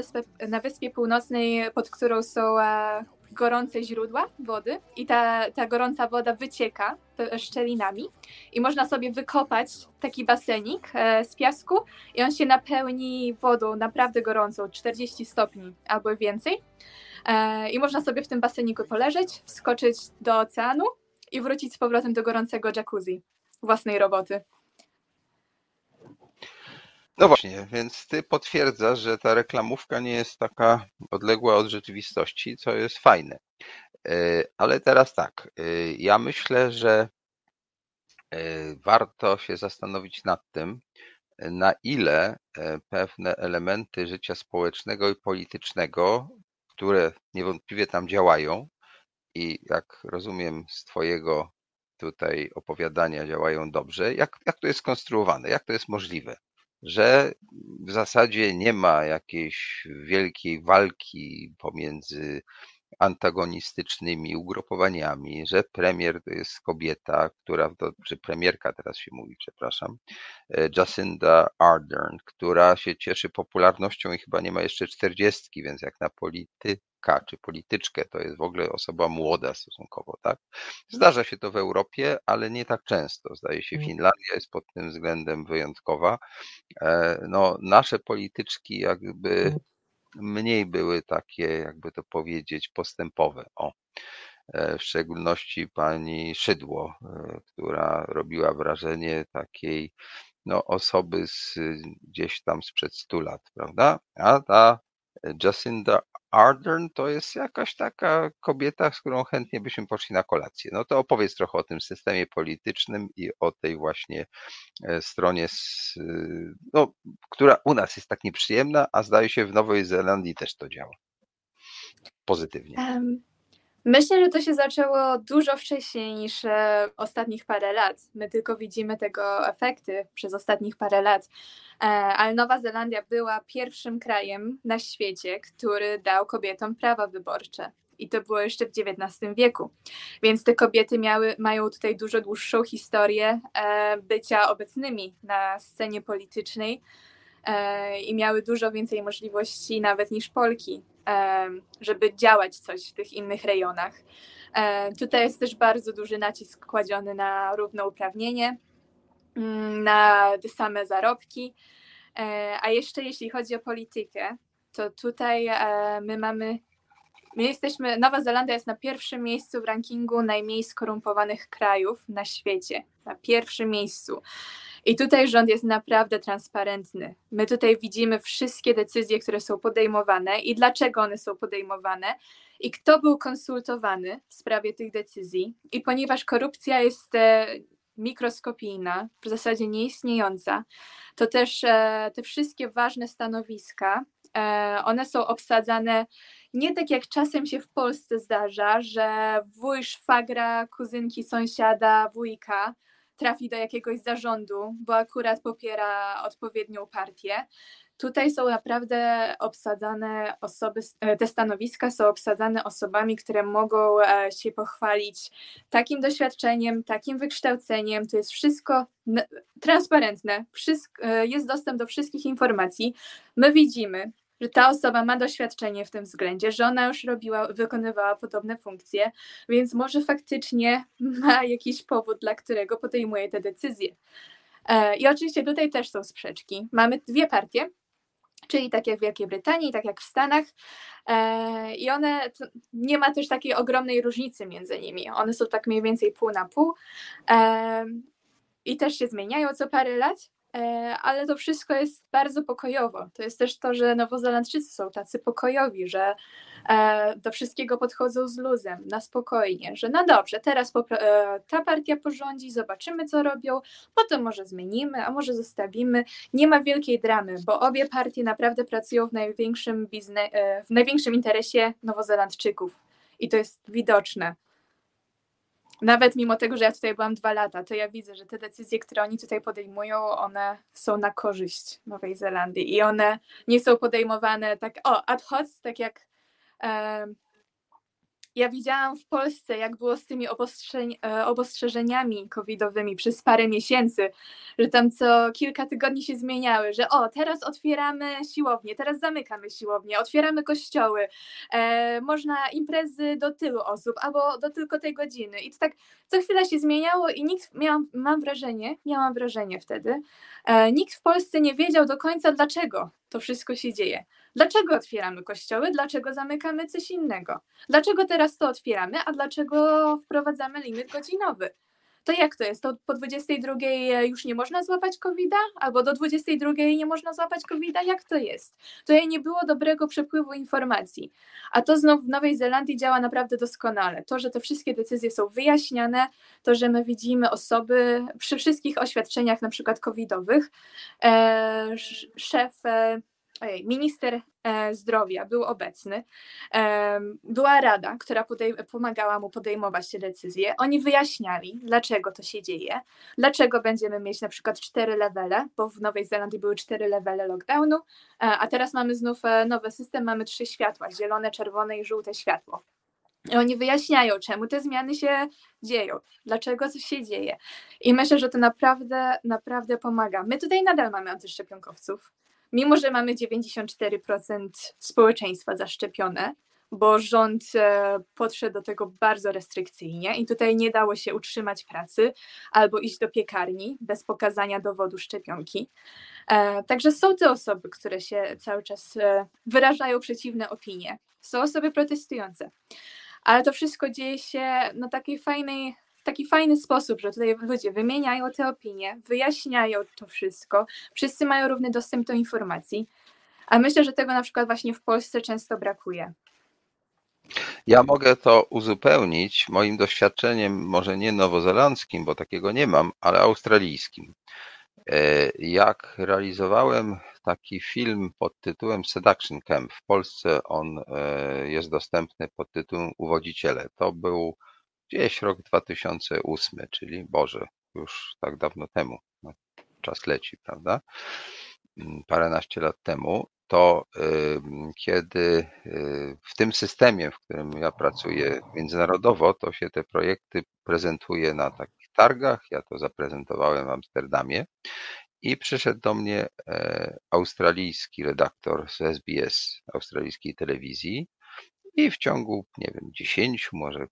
na Wyspie Północnej, pod którą są e, gorące źródła wody i ta, ta gorąca woda wycieka szczelinami i można sobie wykopać taki basenik e, z piasku i on się napełni wodą naprawdę gorącą, 40 stopni albo więcej. E, I można sobie w tym baseniku poleżeć, skoczyć do oceanu i wrócić z powrotem do gorącego jacuzzi własnej roboty. No właśnie, więc ty potwierdzasz, że ta reklamówka nie jest taka odległa od rzeczywistości, co jest fajne. E, Ale teraz tak, e, ja myślę, że e, warto się zastanowić nad tym, na ile pewne elementy życia społecznego i politycznego, które niewątpliwie tam działają i jak rozumiem z Twojego tutaj opowiadania działają dobrze, jak, jak to jest skonstruowane, jak to jest możliwe? Że w zasadzie nie ma jakiejś wielkiej walki pomiędzy antagonistycznymi ugrupowaniami, że premier to jest kobieta, która, czy premierka teraz się mówi, przepraszam, e, Jacinda Ardern, która się cieszy popularnością i chyba nie ma jeszcze czterdziestki, więc jak na polityka czy polityczkę, to jest w ogóle osoba młoda stosunkowo, tak? Zdarza się to w Europie, ale nie tak często. Zdaje się, Finlandia jest pod tym względem wyjątkowa. E, No, nasze polityczki jakby mniej były takie, jakby to powiedzieć, postępowe. O, e, w szczególności pani Szydło, e, która robiła wrażenie takiej no, osoby z, gdzieś tam sprzed 100 lat, prawda? A ta Jacinda Ardern to jest jakaś taka kobieta, z którą chętnie byśmy poszli na kolację. No to opowiedz trochę o tym systemie politycznym i o tej właśnie e, stronie, y, no, która u nas jest tak nieprzyjemna, a zdaje się w Nowej Zelandii też to działa. Pozytywnie. Em, Myślę, że to się zaczęło dużo wcześniej niż e, ostatnich parę lat. My tylko widzimy tego efekty przez ostatnich parę lat. E, ale Nowa Zelandia była pierwszym krajem na świecie, który dał kobietom prawa wyborcze. I to było jeszcze w XIX wieku. Więc te kobiety miały, mają tutaj dużo dłuższą historię e, bycia obecnymi na scenie politycznej e, i miały dużo więcej możliwości nawet niż Polki żeby działać coś w tych innych rejonach. Tutaj jest też bardzo duży nacisk kładziony na równouprawnienie, mm, na te same zarobki. E, A jeszcze jeśli chodzi o politykę, to tutaj e, my mamy my jesteśmy, Nowa Zelandia jest na pierwszym miejscu w rankingu najmniej skorumpowanych krajów na świecie. Na pierwszym miejscu. I tutaj rząd jest naprawdę transparentny. My tutaj widzimy wszystkie decyzje, które są podejmowane i dlaczego one są podejmowane i kto był konsultowany w sprawie tych decyzji. I ponieważ korupcja jest e, mikroskopijna, w zasadzie nieistniejąca, to też e, te wszystkie ważne stanowiska, e, one są obsadzane nie tak jak czasem się w Polsce zdarza, że wuj, szwagra, kuzynki, sąsiada, wujka trafi do jakiegoś zarządu, bo akurat popiera odpowiednią partię. Tutaj są naprawdę obsadzane osoby, e, te stanowiska są obsadzane osobami, które mogą e, się pochwalić takim doświadczeniem, takim wykształceniem. To jest wszystko transparentne, e, jest dostęp do wszystkich informacji. My widzimy, że ta osoba ma doświadczenie w tym względzie, że ona już robiła, wykonywała podobne funkcje, więc może faktycznie ma jakiś powód, dla którego podejmuje te decyzje. I oczywiście tutaj też są sprzeczki. Mamy dwie partie, czyli tak jak w Wielkiej Brytanii, tak jak w Stanach. E, I one, nie ma też takiej ogromnej różnicy między nimi. One są tak mniej więcej pół na pół e, i też się zmieniają co parę lat. E, ale to wszystko jest bardzo pokojowo. To jest też to, że Nowozelandczycy są tacy pokojowi, że e, do wszystkiego podchodzą z luzem, na spokojnie, że no dobrze, teraz e, ta partia porządzi, zobaczymy co robią, potem może zmienimy, a może zostawimy. Nie ma wielkiej dramy, bo obie partie naprawdę pracują w największym, w największym interesie Nowozelandczyków i to jest widoczne nawet mimo tego, że ja tutaj byłam dwa lata, to ja widzę, że te decyzje, które oni tutaj podejmują, one są na korzyść Nowej Zelandii i one nie są podejmowane tak, o, ad hoc, tak jak ja widziałam w Polsce, jak było z tymi e, obostrzeżeniami covidowymi przez parę miesięcy, że tam co kilka tygodni się zmieniały, że o, teraz otwieramy siłownie, teraz zamykamy siłownie, otwieramy kościoły, e, można imprezy do tylu osób albo do tylko tej godziny. I to tak co chwila się zmieniało i nikt, miałam, mam wrażenie, miałam wrażenie wtedy, e, nikt w Polsce nie wiedział do końca, dlaczego to wszystko się dzieje. Dlaczego otwieramy kościoły? Dlaczego zamykamy coś innego? Dlaczego teraz to otwieramy, a dlaczego wprowadzamy limit godzinowy? To jak to jest? To po 22 już nie można złapać COVID-a? Albo do 22 nie można złapać COVID-a? Jak to jest? To nie było dobrego przepływu informacji. A to znów w Nowej Zelandii działa naprawdę doskonale. To, że te wszystkie decyzje są wyjaśniane, to, że my widzimy osoby przy wszystkich oświadczeniach, na przykład covidowych, e, szef e, ojej, minister e, zdrowia był obecny, była rada, która pomagała mu podejmować te decyzje. Oni wyjaśniali, dlaczego to się dzieje, dlaczego będziemy mieć na przykład cztery levele, bo w Nowej Zelandii były cztery levele lockdownu, e, a teraz mamy znów e, nowy system, mamy trzy światła, zielone, czerwone i żółte światło. I oni wyjaśniają, czemu te zmiany się dzieją, dlaczego coś się dzieje. I myślę, że to naprawdę, naprawdę pomaga. My tutaj nadal mamy antyszczepionkowców mimo że mamy 94% społeczeństwa zaszczepione, bo rząd e, podszedł do tego bardzo restrykcyjnie i tutaj nie dało się utrzymać pracy albo iść do piekarni bez pokazania dowodu szczepionki. E, także są te osoby, które się cały czas e, wyrażają przeciwne opinie. Są osoby protestujące. Ale to wszystko dzieje się na takiej fajnej taki fajny sposób, że tutaj ludzie wymieniają te opinie, wyjaśniają to wszystko, wszyscy mają równy dostęp do informacji, a myślę, że tego na przykład właśnie w Polsce często brakuje. Ja mogę to uzupełnić moim doświadczeniem, może nie nowozelandzkim, bo takiego nie mam, ale australijskim. E, jak realizowałem taki film pod tytułem Seduction Camp, w Polsce on e, jest dostępny pod tytułem Uwodziciele. To był gdzieś rok 2008, czyli Boże, już tak dawno temu, no, czas leci, prawda? Mm, paręnaście lat temu, to kiedy y, w tym systemie, w którym ja pracuję międzynarodowo, to się te projekty prezentuje na takich targach. Ja to zaprezentowałem w Amsterdamie i przyszedł do mnie e, australijski redaktor z SBS, australijskiej telewizji i w ciągu, nie wiem, 10, może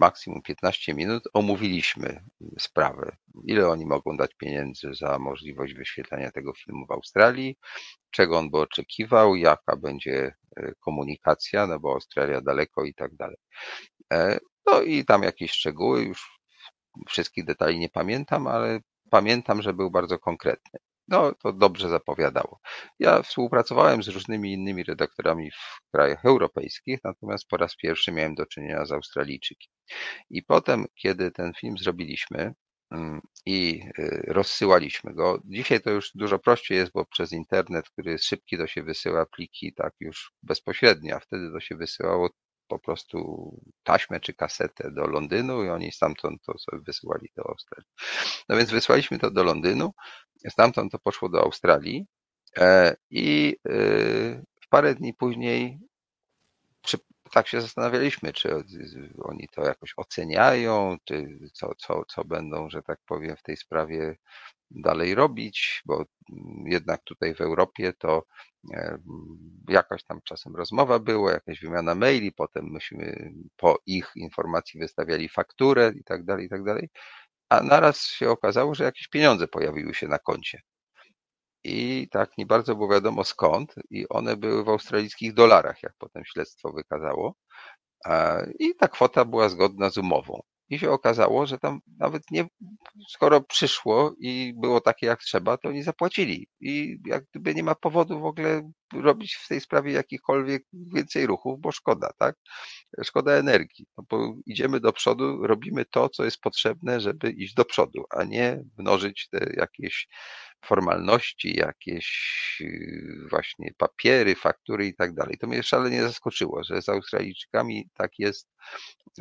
maksimum 15 minut omówiliśmy sprawę. ile oni mogą dać pieniędzy za możliwość wyświetlania tego filmu w Australii, czego on by oczekiwał, jaka będzie e, komunikacja, no bo Australia daleko i tak dalej. E, no i tam jakieś szczegóły, już wszystkich detali nie pamiętam, ale pamiętam, że był bardzo konkretny. No, to dobrze zapowiadało. Ja współpracowałem z różnymi innymi redaktorami w krajach europejskich, natomiast po raz pierwszy miałem do czynienia z Australijczykiem. I potem, kiedy ten film zrobiliśmy mm, i y, rozsyłaliśmy go, dzisiaj to już dużo prościej jest, bo przez internet, który jest szybki, to się wysyła pliki tak już bezpośrednio, a wtedy to się wysyłało po prostu taśmę czy kasetę do Londynu i oni stamtąd to sobie wysyłali do Australii. No więc wysłaliśmy to do Londynu, stamtąd to poszło do Australii e, i y, w parę dni później przy, tak się zastanawialiśmy, czy oni to jakoś oceniają, czy co, co, co będą, że tak powiem, w tej sprawie dalej robić, bo jednak tutaj w Europie to e, jakaś tam czasem rozmowa była, jakaś wymiana maili, potem myśmy po ich informacji wystawiali fakturę i tak dalej, i tak dalej. A naraz się okazało, że jakieś pieniądze pojawiły się na koncie. I tak nie bardzo było wiadomo skąd, i one były w australijskich dolarach, jak potem śledztwo wykazało. I ta kwota była zgodna z umową. I się okazało, że tam nawet nie, skoro przyszło i było takie jak trzeba, to oni zapłacili. I jak gdyby nie ma powodu w ogóle robić w tej sprawie jakichkolwiek więcej ruchów, bo szkoda, tak? Szkoda energii. No bo idziemy do przodu, robimy to, co jest potrzebne, żeby iść do przodu, a nie mnożyć te jakieś formalności, jakieś y, właśnie papiery, faktury i tak dalej. To mnie szalenie zaskoczyło, że z Australijczykami tak jest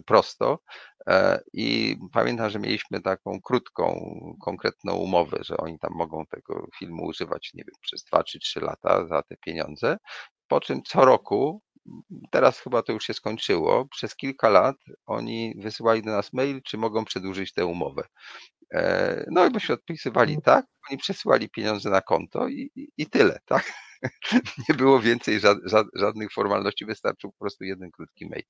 prosto e, i pamiętam, że mieliśmy taką krótką, konkretną umowę, że oni tam mogą tego filmu używać, nie wiem, przez dwa czy trzy lata za te pieniądze, po czym co roku teraz chyba to już się skończyło. Przez kilka lat oni wysyłali do nas mail, czy mogą przedłużyć tę umowę. E, no i byśmy odpisywali mhm. tak, oni przesyłali pieniądze na konto i, i, i tyle, tak? Nie było więcej ża ża żadnych formalności, wystarczył po prostu jeden krótki mail.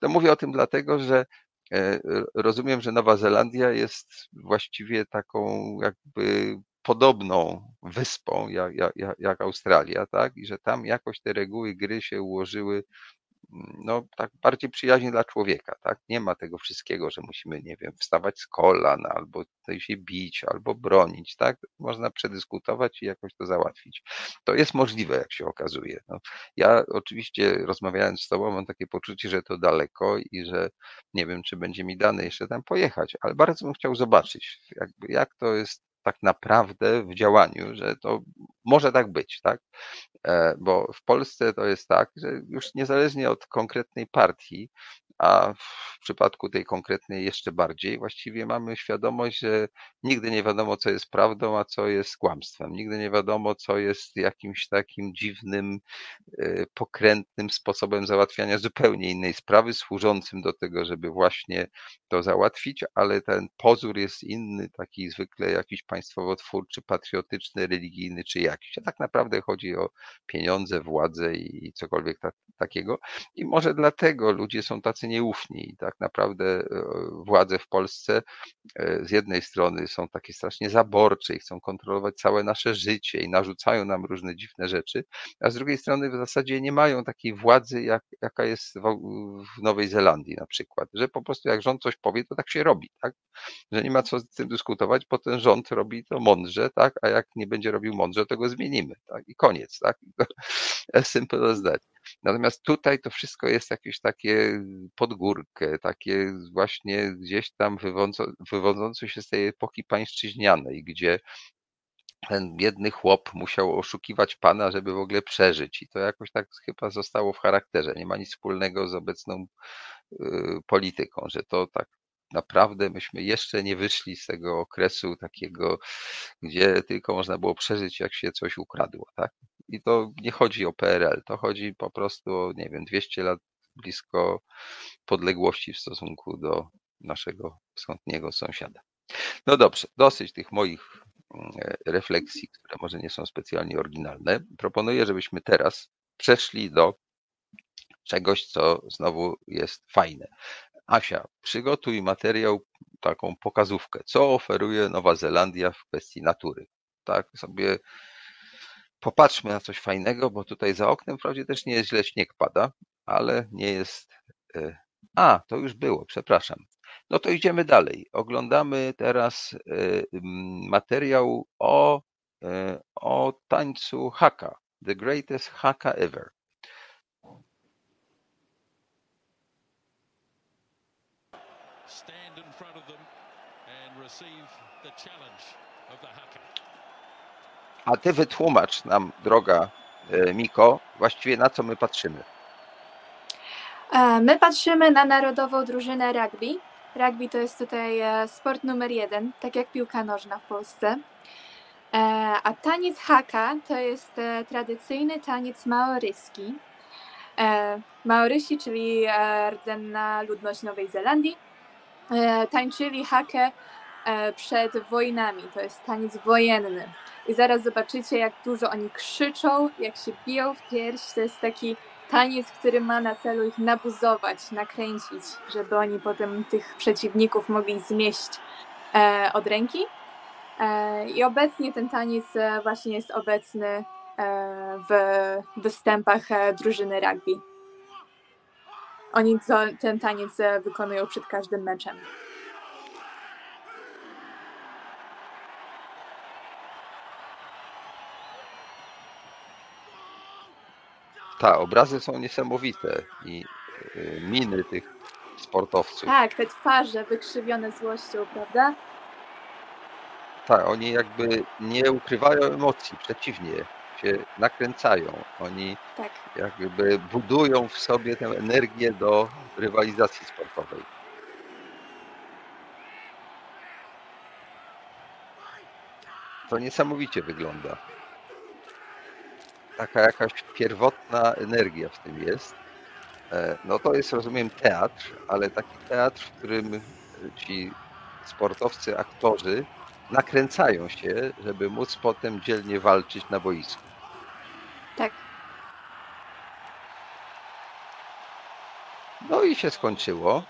To mówię o tym dlatego, że e, rozumiem, że Nowa Zelandia jest właściwie taką jakby podobną wyspą jak, jak, jak Australia, tak? I że tam jakoś te reguły gry się ułożyły no, tak bardziej przyjaźnie dla człowieka, tak? Nie ma tego wszystkiego, że musimy, nie wiem, wstawać z kolan, albo się bić, albo bronić, tak? Można przedyskutować i jakoś to załatwić. To jest możliwe, jak się okazuje. No, ja oczywiście rozmawiając z tobą mam takie poczucie, że to daleko i że nie wiem, czy będzie mi dane jeszcze tam pojechać, ale bardzo bym chciał zobaczyć, jakby, jak to jest tak naprawdę w działaniu, że to może tak być, tak? E, bo w Polsce to jest tak, że już niezależnie od konkretnej partii, a w przypadku tej konkretnej jeszcze bardziej, właściwie mamy świadomość, że nigdy nie wiadomo, co jest prawdą, a co jest kłamstwem. Nigdy nie wiadomo, co jest jakimś takim dziwnym, e, pokrętnym sposobem załatwiania zupełnie innej sprawy, służącym do tego, żeby właśnie to załatwić, ale ten pozór jest inny, taki zwykle jakiś państwowo-twórczy, patriotyczny, religijny czy jakiś. A tak naprawdę chodzi o pieniądze, władzę i cokolwiek ta, takiego. I może dlatego ludzie są tacy nieufni i tak naprawdę e, władze w Polsce e, z jednej strony są takie strasznie zaborcze i chcą kontrolować całe nasze życie i narzucają nam różne dziwne rzeczy, a z drugiej strony w zasadzie nie mają takiej władzy, jak, jaka jest w, Nowej Zelandii na przykład, że po prostu jak rząd coś powie, to tak się robi, tak? Że nie ma co z tym dyskutować, bo ten rząd robi to mądrze, tak? A jak nie będzie robił mądrze, to go zmienimy, tak? I koniec, tak? As simple as that. Natomiast tutaj to wszystko jest jakieś takie pod górkę, takie właśnie gdzieś tam wywodzące się z tej epoki pańszczyźnianej, gdzie ten biedny chłop musiał oszukiwać pana, żeby w ogóle przeżyć. I to jakoś tak chyba zostało w charakterze. Nie ma nic wspólnego z obecną y, polityką, że to tak naprawdę myśmy jeszcze nie wyszli z tego okresu takiego, gdzie tylko można było przeżyć, jak się coś ukradło, tak? I to nie chodzi o PRL, to chodzi po prostu o, nie wiem, 200 lat blisko podległości w stosunku do naszego wschodniego sąsiada. No dobrze, dosyć tych moich mm, refleksji, które może nie są specjalnie oryginalne. Proponuję, żebyśmy teraz przeszli do czegoś, co znowu jest fajne. Asia, przygotuj materiał taką pokazówkę, co oferuje Nowa Zelandia w kwestii natury. Tak sobie popatrzmy na coś fajnego, bo tutaj za oknem wprawdzie też nie jest źle, śnieg pada, ale nie jest. e, A, to już było, przepraszam. No to idziemy dalej. Oglądamy teraz e, materiał o, e, o tańcu haka. The greatest haka ever. stand in front of them and receive the challenge of the haka. A ty wytłumacz nam, droga e, Miko, właściwie na co my patrzymy. E, My patrzymy na narodową drużynę rugby. Rugby to jest tutaj e, sport numer jeden, tak jak piłka nożna w Polsce. A taniec haka to jest tradycyjny taniec maoryski. Maorysi, czyli rdzenna ludność Nowej Zelandii, tańczyli hakę przed wojnami. To jest taniec wojenny. I zaraz zobaczycie, jak dużo oni krzyczą, jak się biją w pierś. To jest taki taniec, który ma na celu ich nabuzować, nakręcić, żeby oni potem tych przeciwników mogli zmieść e, od ręki. E, I obecnie ten taniec e, właśnie jest obecny e, w występach e, drużyny rugby. Oni ten taniec e, wykonują przed każdym meczem. Ta, obrazy są niesamowite i y, miny tych sportowców. Tak, te twarze wykrzywione złością, prawda? Tak, oni jakby nie ukrywają emocji, przeciwnie, się nakręcają. Oni Tak. jakby budują w sobie tę energię do rywalizacji sportowej. To niesamowicie wygląda. Taka jakaś pierwotna energia w tym jest. E, No to jest, rozumiem, teatr, ale taki teatr, w którym ci sportowcy, aktorzy nakręcają się, żeby móc potem dzielnie walczyć na boisku. Tak. No i się skończyło.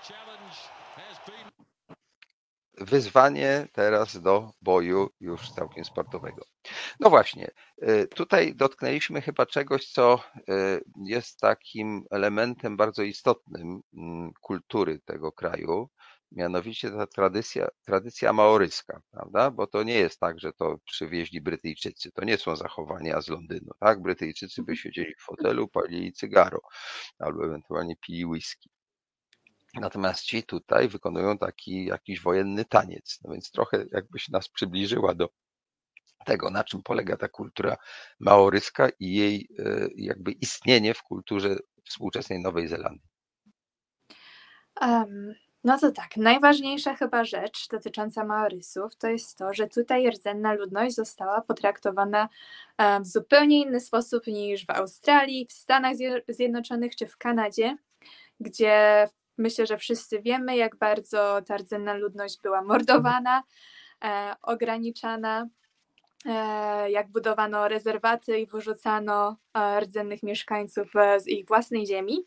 Wyzwanie teraz do boju już całkiem sportowego. No właśnie, y, tutaj dotknęliśmy chyba czegoś, co y, jest takim elementem bardzo istotnym mm, kultury tego kraju, mianowicie ta tradycja, tradycja maoryska, prawda? Bo to nie jest tak, że to przywieźli Brytyjczycy, to nie są zachowania z Londynu, tak? Brytyjczycy by siedzieli w fotelu, palili cygaro albo ewentualnie pili whisky. Natomiast ci tutaj wykonują taki jakiś wojenny taniec, no więc trochę jakbyś nas przybliżyła do tego, na czym polega ta kultura maoryska i jej e, jakby istnienie w kulturze współczesnej Nowej Zelandii. Em, no to tak, najważniejsza chyba rzecz dotycząca Maorysów to jest to, że tutaj rdzenna ludność została potraktowana w zupełnie inny sposób niż w Australii, w Stanach Zje- Zjednoczonych czy w Kanadzie, gdzie myślę, że wszyscy wiemy, jak bardzo ta rdzenna ludność była mordowana, e, ograniczana, e, jak budowano rezerwaty i wyrzucano e, rdzennych mieszkańców e, z ich własnej ziemi.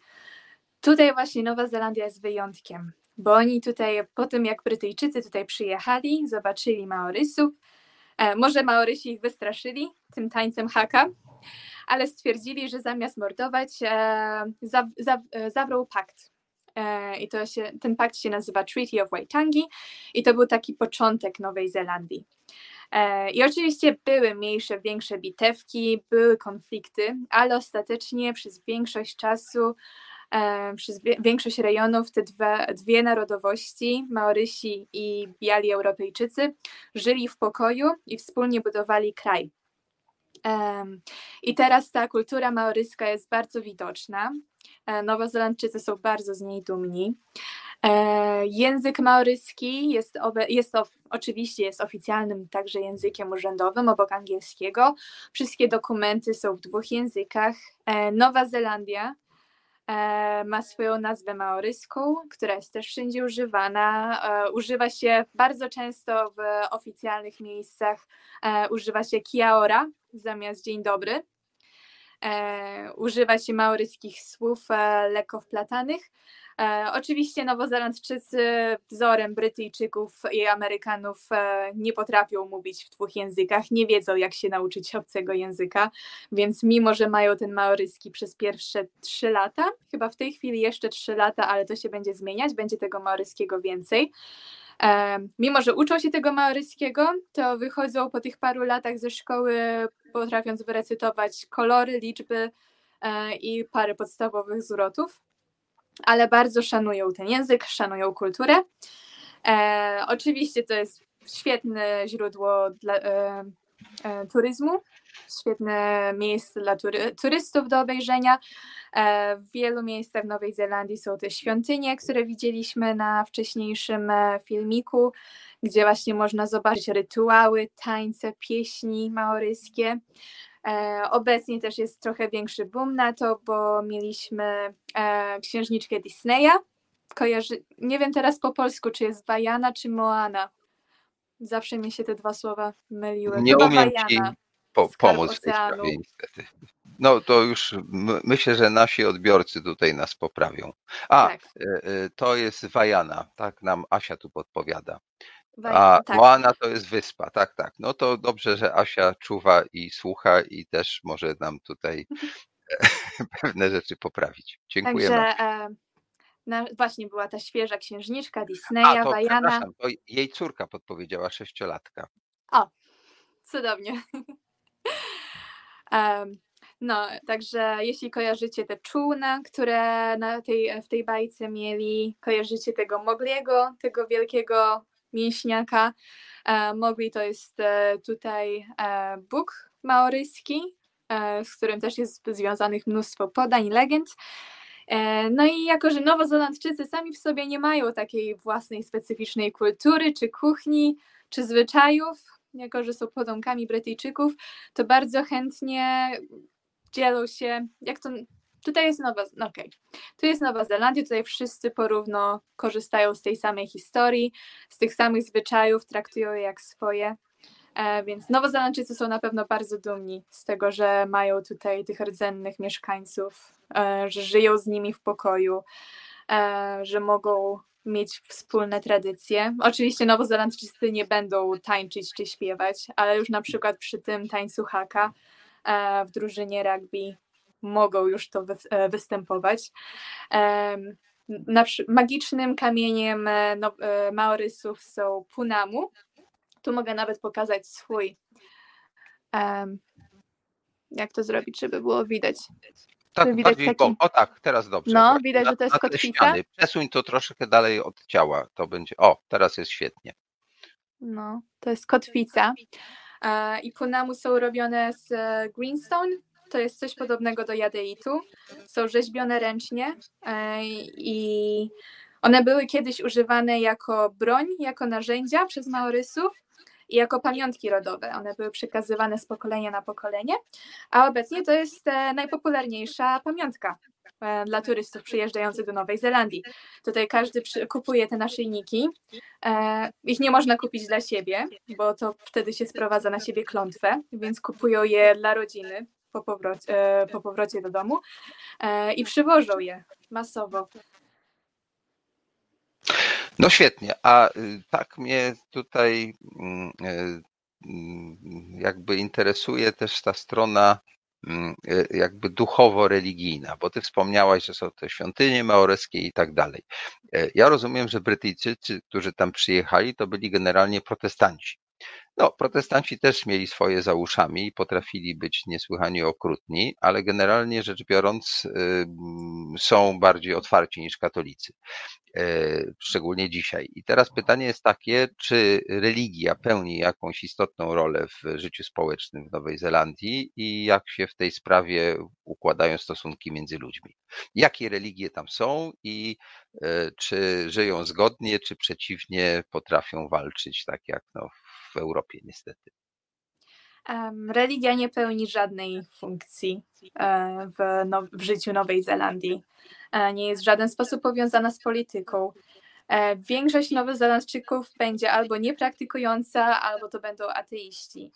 Tutaj właśnie Nowa Zelandia jest wyjątkiem, bo oni tutaj po tym jak Brytyjczycy tutaj przyjechali, zobaczyli Maorysów, e, może Maorysi ich wystraszyli tym tańcem haka, ale stwierdzili, że zamiast mordować e, e, pakt. E, I to się, ten pakt się nazywa Treaty of Waitangi i to był taki początek Nowej Zelandii. E, I oczywiście były mniejsze, większe bitewki, były konflikty, ale ostatecznie przez większość czasu e, przez większość rejonów te dwie, dwie narodowości, Maorysi i biali Europejczycy, żyli w pokoju i wspólnie budowali kraj. I teraz ta kultura maoryska jest bardzo widoczna. E, Nowozelandczycy są bardzo z niej dumni. E, Język maoryski jest, jest oczywiście jest oficjalnym także językiem urzędowym obok angielskiego. Wszystkie dokumenty są w dwóch językach. E, Nowa Zelandia ma swoją nazwę maoryską, która jest też wszędzie używana. Używa się bardzo często w oficjalnych miejscach, używa się kiaora zamiast dzień dobry. E, Używa się maoryskich słów e, lekko wplatanych. E, oczywiście Nowozelandczycy wzorem Brytyjczyków i Amerykanów nie potrafią mówić w dwóch językach, nie wiedzą jak się nauczyć obcego języka, więc mimo, że mają ten maoryski przez pierwsze trzy lata, chyba w tej chwili jeszcze trzy lata, ale to się będzie zmieniać, będzie tego maoryskiego więcej. Mimo, że uczą się tego maoryskiego, to wychodzą po tych paru latach ze szkoły potrafiąc wyrecytować kolory, liczby e, i parę podstawowych zwrotów ale bardzo szanują ten język, szanują kulturę. E, oczywiście to jest świetne źródło dla e, turyzmu, świetne miejsce dla tury, turystów do obejrzenia. E, w wielu miejscach w Nowej Zelandii są te świątynie, które widzieliśmy na wcześniejszym e, filmiku, gdzie właśnie można zobaczyć rytuały, tańce, pieśni maoryskie. E, obecnie też jest trochę większy boom na to, bo mieliśmy księżniczkę Disneya. Kojarzy... Nie wiem teraz po polsku, czy jest Vajana, czy Moana. Zawsze mi się te dwa słowa myliły. Nie Chyba umiem ci Vajana. Po, pomóc w tej sprawie niestety. No to już myślę, że nasi odbiorcy tutaj nas poprawią. A, Tak, e, e, to jest Wajana, tak nam Asia tu podpowiada. A tak. Moana to jest wyspa, tak, tak. No to dobrze, że Asia czuwa i słucha i też może nam tutaj pewne rzeczy poprawić. Dziękujemy. Także e, na, właśnie była ta świeża księżniczka A, Disneya, to przepraszam, to jej córka podpowiedziała sześciolatka. Cudownie. No, także jeśli kojarzycie te czółna, które na tej, w tej bajce mieli, kojarzycie tego Mogliego, tego wielkiego mięśniaka. E, Mowgli to jest e, tutaj e, Bóg maoryski, e, z którym też jest związanych mnóstwo podań, legend. No i jako, że Nowozelandczycy sami w sobie nie mają takiej własnej specyficznej kultury, czy kuchni, czy zwyczajów, jako że są potomkami Brytyjczyków, to bardzo chętnie dzielą się, jak to, tutaj jest Nowa, no okej, tu jest Nowa Zelandia, tutaj wszyscy porówno korzystają z tej samej historii, z tych samych zwyczajów, traktują je jak swoje, e, więc Nowozelandczycy są na pewno bardzo dumni z tego, że mają tutaj tych rdzennych mieszkańców, e, że żyją z nimi w pokoju, e, że mogą mieć wspólne tradycje. Oczywiście Nowozelandczycy nie będą tańczyć czy śpiewać, ale już na przykład przy tym tańcu haka e, w drużynie rugby mogą już to e, występować. Magicznym kamieniem e, no, Maorysów są Punamu. Tu mogę nawet pokazać swój. jak to zrobić, żeby było widać? Tak, widać bardziej, taki- o tak, teraz dobrze. No, Właśnie widać, na, że to jest kotwica? Przesuń to troszkę dalej od ciała, to będzie, o, teraz jest świetnie. No, to jest kotwica. E, I punamu są robione z e, greenstone. To jest coś podobnego do jadeitu. Są rzeźbione ręcznie e, i one były kiedyś używane jako broń, jako narzędzia przez Maorysów i jako pamiątki rodowe. One były przekazywane z pokolenia na pokolenie, a obecnie to jest e, najpopularniejsza pamiątka e, dla turystów przyjeżdżających do Nowej Zelandii. Tutaj każdy kupuje te naszyjniki. E, ich nie można kupić dla siebie, bo to wtedy się sprowadza na siebie klątwę, więc kupują je dla rodziny po, powrocie, po powrocie do domu i przywożą je masowo. No świetnie, a y, tak mnie tutaj mm, y, mm, jakby interesuje też ta strona mm, y, jakby duchowo-religijna, bo ty wspomniałaś, że są te świątynie maoreskie i tak dalej. Ja rozumiem, że Brytyjczycy, którzy tam przyjechali, to byli generalnie protestanci. No, protestanci też mieli swoje za uszami i potrafili być niesłychanie okrutni, ale generalnie rzecz biorąc, są bardziej otwarci niż katolicy e, szczególnie dzisiaj. I teraz pytanie jest takie, czy religia pełni jakąś istotną rolę w życiu społecznym w Nowej Zelandii i jak się w tej sprawie układają stosunki między ludźmi? Jakie religie tam są i e, czy żyją zgodnie, czy przeciwnie potrafią walczyć tak jak no, w Europie niestety? Religia nie pełni żadnej funkcji e, w, now, w życiu Nowej Zelandii. E, Nie jest w żaden sposób powiązana z polityką. E, Większość Nowozelandczyków będzie albo niepraktykująca, albo to będą ateiści.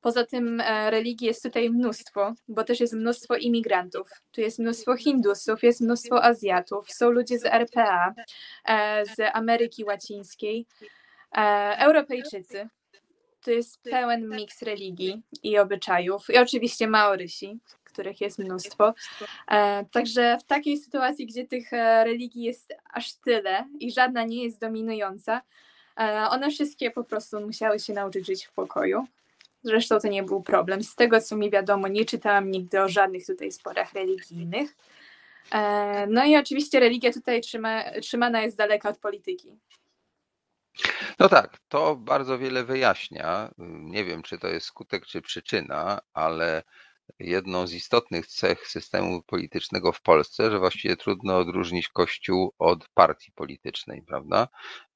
Poza tym religii jest tutaj mnóstwo, bo też jest mnóstwo imigrantów. Tu jest mnóstwo Hindusów, jest mnóstwo Azjatów, są ludzie z RPA, z Ameryki Łacińskiej, Europejczycy. Tu jest pełen miks religii i obyczajów, i oczywiście Maorysi, których jest mnóstwo. Także w takiej sytuacji, gdzie tych religii jest aż tyle i żadna nie jest dominująca, one wszystkie po prostu musiały się nauczyć żyć w pokoju. Zresztą to nie był problem. Z tego, co mi wiadomo, nie czytałam nigdy o żadnych tutaj sporach religijnych. E, no i oczywiście religia tutaj trzyma, trzymana jest daleka od polityki. No tak, to bardzo wiele wyjaśnia. Nie wiem, czy to jest skutek, czy przyczyna, ale jedną z istotnych cech systemu politycznego w Polsce, że właściwie trudno odróżnić Kościół od partii politycznej, prawda?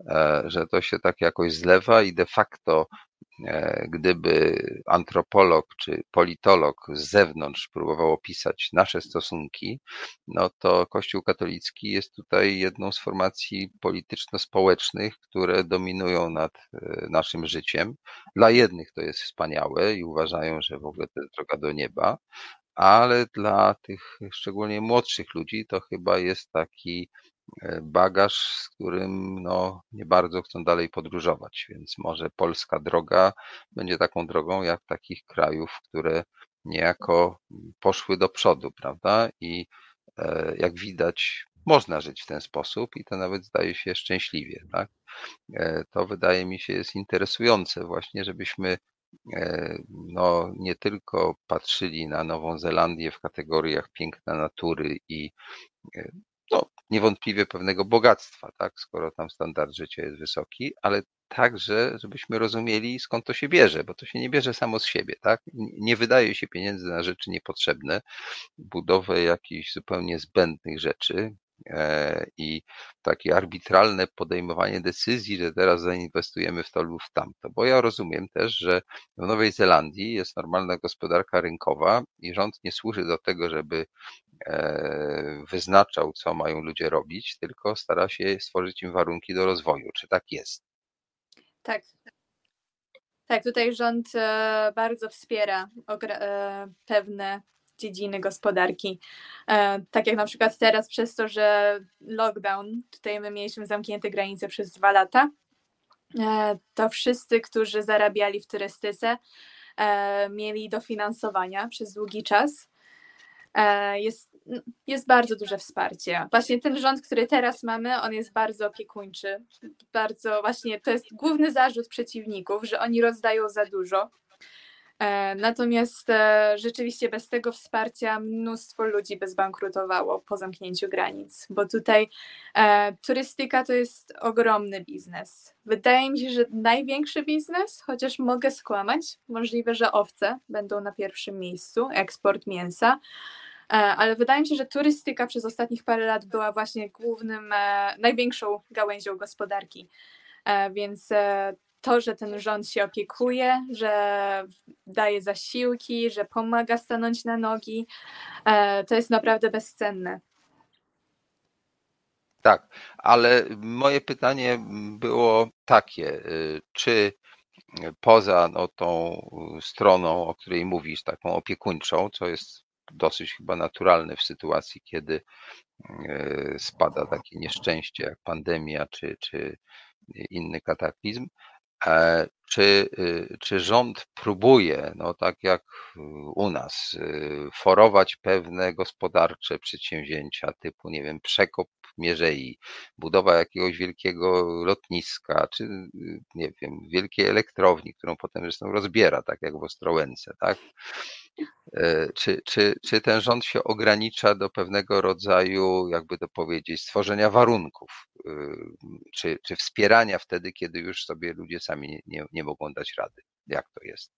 E, że to się tak jakoś zlewa i de facto gdyby antropolog czy politolog z zewnątrz próbował opisać nasze stosunki, no to Kościół katolicki jest tutaj jedną z formacji polityczno-społecznych, które dominują nad e, naszym życiem. Dla jednych to jest wspaniałe i uważają, że w ogóle to jest droga do nieba, ale dla tych szczególnie młodszych ludzi to chyba jest taki E, bagaż, z którym no, nie bardzo chcą dalej podróżować, więc może polska droga będzie taką drogą jak takich krajów, które niejako poszły do przodu, prawda? I e, jak widać, można żyć w ten sposób i to nawet zdaje się szczęśliwie, tak? E, to wydaje mi się jest interesujące właśnie, żebyśmy no, nie tylko patrzyli na Nową Zelandię w kategoriach piękna natury i no, niewątpliwie pewnego bogactwa, tak, skoro tam standard życia jest wysoki, ale także, żebyśmy rozumieli, skąd to się bierze, bo to się nie bierze samo z siebie, tak? Nie wydaje się pieniędzy na rzeczy niepotrzebne, budowę jakichś zupełnie zbędnych rzeczy, e, i takie arbitralne podejmowanie decyzji, że teraz zainwestujemy w to lub w tamto. Bo ja rozumiem też, że w Nowej Zelandii jest normalna gospodarka rynkowa i rząd nie służy do tego, żeby wyznaczał, co mają ludzie robić, tylko stara się stworzyć im warunki do rozwoju. Czy tak jest? Tak. Tak, tutaj rząd e, bardzo wspiera e, pewne dziedziny gospodarki. Tak jak na przykład teraz przez to, że lockdown, tutaj my mieliśmy zamknięte granice przez dwa lata, to wszyscy, którzy zarabiali w turystyce, mieli dofinansowania przez długi czas. E, jest, jest bardzo duże wsparcie. Właśnie ten rząd, który teraz mamy, on jest bardzo opiekuńczy. Bardzo właśnie to jest główny zarzut przeciwników, że oni rozdają za dużo. E, natomiast e, rzeczywiście bez tego wsparcia mnóstwo ludzi by zbankrutowało po zamknięciu granic, bo tutaj turystyka to jest ogromny biznes. Wydaje mi się, że największy biznes, chociaż mogę skłamać, możliwe, że owce będą na pierwszym miejscu, eksport mięsa. E, ale wydaje mi się, że turystyka przez ostatnich parę lat była właśnie głównym, e, największą gałęzią gospodarki. E, więc to, że ten rząd się opiekuje, że daje zasiłki, że pomaga stanąć na nogi, to jest naprawdę bezcenne. Tak, ale moje pytanie było takie, czy poza no, tą stroną, o której mówisz, taką opiekuńczą, co jest dosyć chyba naturalne w sytuacji, kiedy e, spada takie nieszczęście jak pandemia czy, czy inny kataklizm. E, czy, e, czy rząd próbuje, no tak jak u nas, forować pewne gospodarcze przedsięwzięcia typu, nie wiem, przekop mierzei, budowa jakiegoś wielkiego lotniska, czy nie wiem, wielkiej elektrowni, którą potem zresztą rozbiera, tak jak w Ostrołęce, tak? E, czy, czy, czy ten rząd się ogranicza do pewnego rodzaju, jakby to powiedzieć, stworzenia warunków, y, czy, czy wspierania wtedy, kiedy już sobie ludzie sami nie, nie mogą dać rady? Jak to jest?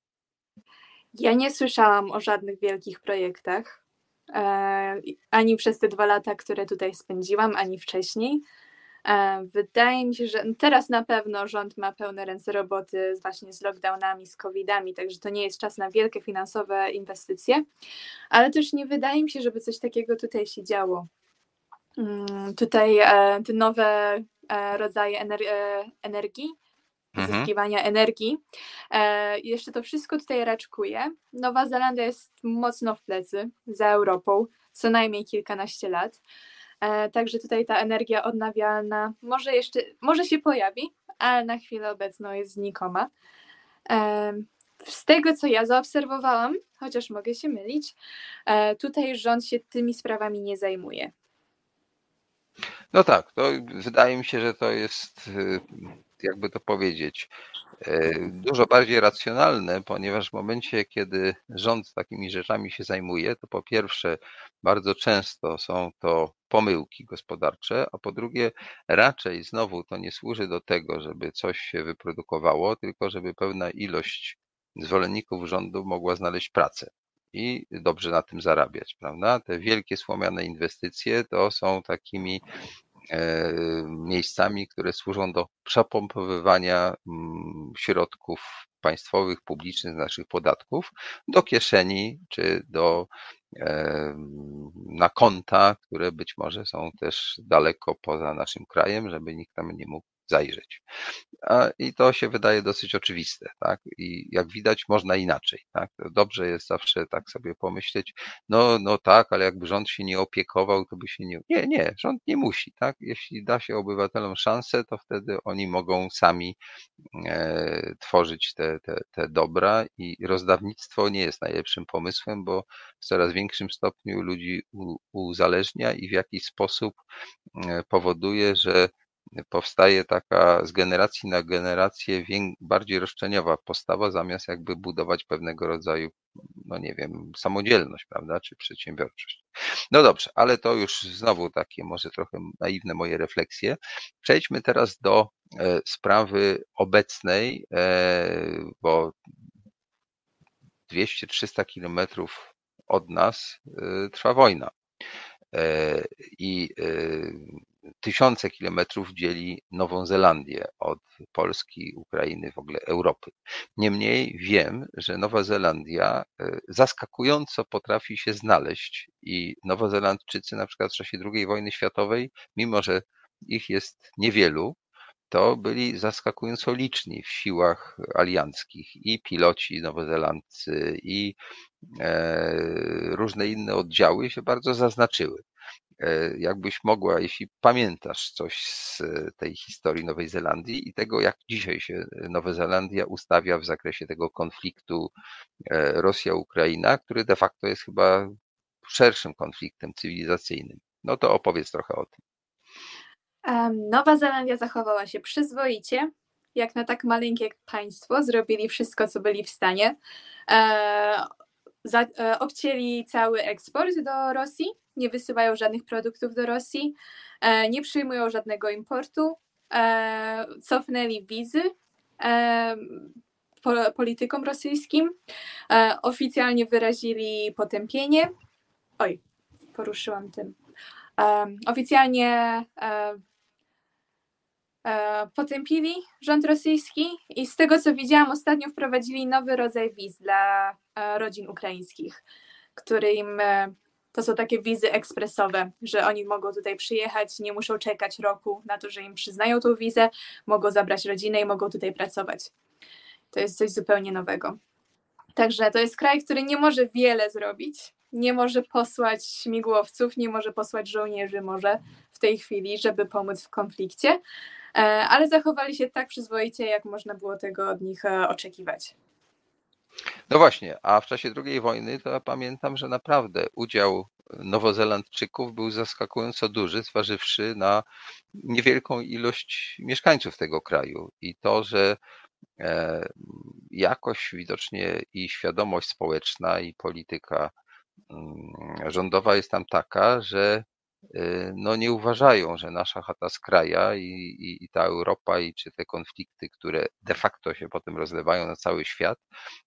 Ja nie słyszałam o żadnych wielkich projektach, e, ani przez te dwa lata, które tutaj spędziłam, ani wcześniej. E, wydaje mi się, że teraz na pewno rząd ma pełne ręce roboty właśnie z lockdownami, z covidami, także to nie jest czas na wielkie finansowe inwestycje, ale też nie wydaje mi się, żeby coś takiego tutaj się działo. Mm, tutaj e, te nowe e, rodzaje energii, Mhm. pozyskiwania energii. E, i jeszcze to wszystko tutaj raczkuje. Nowa Zelandia jest mocno w plecy za Europą, co najmniej kilkanaście lat. E, Także tutaj ta energia odnawialna może jeszcze, może się pojawi, ale na chwilę obecną jest znikoma. E, Z tego, co ja zaobserwowałam, chociaż mogę się mylić, e, tutaj rząd się tymi sprawami nie zajmuje. No tak, to wydaje mi się, że to jest, y, jakby to powiedzieć, y, dużo bardziej racjonalne, ponieważ w momencie, kiedy rząd takimi rzeczami się zajmuje, to po pierwsze, bardzo często są to pomyłki gospodarcze, a po drugie, raczej znowu to nie służy do tego, żeby coś się wyprodukowało, tylko żeby pewna ilość zwolenników rządu mogła znaleźć pracę i dobrze na tym zarabiać, prawda? Te wielkie słomiane inwestycje to są takimi e, miejscami, które służą do przepompowywania mm, środków państwowych, publicznych naszych podatków do kieszeni czy do e, na konta, które być może są też daleko poza naszym krajem, żeby nikt tam nie mógł zajrzeć. I to się wydaje dosyć oczywiste, tak? I jak widać, można inaczej, tak? Dobrze jest zawsze tak sobie pomyśleć, no, no tak, ale jakby rząd się nie opiekował, to by się nie. Nie, nie, rząd nie musi, tak? Jeśli da się obywatelom szansę, to wtedy oni mogą sami e, tworzyć te, te, te dobra i rozdawnictwo nie jest najlepszym pomysłem, bo w coraz większym stopniu ludzi u, uzależnia i w jakiś sposób e, powoduje, że powstaje taka z generacji na generację bardziej roszczeniowa postawa, zamiast jakby budować pewnego rodzaju, no nie wiem, samodzielność, prawda, czy przedsiębiorczość. No dobrze, ale to już znowu takie może trochę naiwne moje refleksje. Przejdźmy teraz do e, sprawy obecnej, e, bo 200-300 kilometrów od nas e, trwa wojna. I tysiące kilometrów dzieli Nową Zelandię od Polski, Ukrainy, w ogóle Europy. Niemniej wiem, że Nowa Zelandia e, zaskakująco potrafi się znaleźć i Nowozelandczycy na przykład w czasie II wojny światowej, mimo że ich jest niewielu, to byli zaskakująco liczni w siłach alianckich i piloci nowozelandcy i e, różne inne oddziały się bardzo zaznaczyły. E, Jakbyś mogła, jeśli pamiętasz coś z tej historii Nowej Zelandii i tego, jak dzisiaj się Nowa Zelandia ustawia w zakresie tego konfliktu e, Rosja-Ukraina, który de facto jest chyba szerszym konfliktem cywilizacyjnym. No to opowiedz trochę o tym. Nowa Zelandia zachowała się przyzwoicie. Jak na tak maleńkie państwo, zrobili wszystko, co byli w stanie. Za, e, obcięli cały eksport do Rosji, nie wysyłają żadnych produktów do Rosji, e, nie przyjmują żadnego importu, e, cofnęli wizy e, po, politykom rosyjskim, e, oficjalnie wyrazili potępienie. Oj, poruszyłam tym. Oficjalnie e, e, potępili rząd rosyjski i z tego co widziałam ostatnio wprowadzili nowy rodzaj wiz dla e, rodzin ukraińskich, który im e, to są takie wizy ekspresowe, że oni mogą tutaj przyjechać, nie muszą czekać roku na to, że im przyznają tą wizę, mogą zabrać rodzinę i mogą tutaj pracować. To jest coś zupełnie nowego. Także to jest kraj, który nie może wiele zrobić, nie może posłać śmigłowców, nie może posłać żołnierzy może w tej chwili, żeby pomóc w konflikcie, e, ale zachowali się tak przyzwoicie, jak można było tego od nich e, oczekiwać. No właśnie, a w czasie II wojny to ja pamiętam, że naprawdę udział Nowozelandczyków był zaskakująco duży, zważywszy na niewielką ilość mieszkańców tego kraju i to, że e, jakoś widocznie i świadomość społeczna i polityka mm, rządowa jest tam taka, że no nie uważają, że nasza chata z kraja i, i, i ta Europa i czy te konflikty, które de facto się potem rozlewają na cały świat,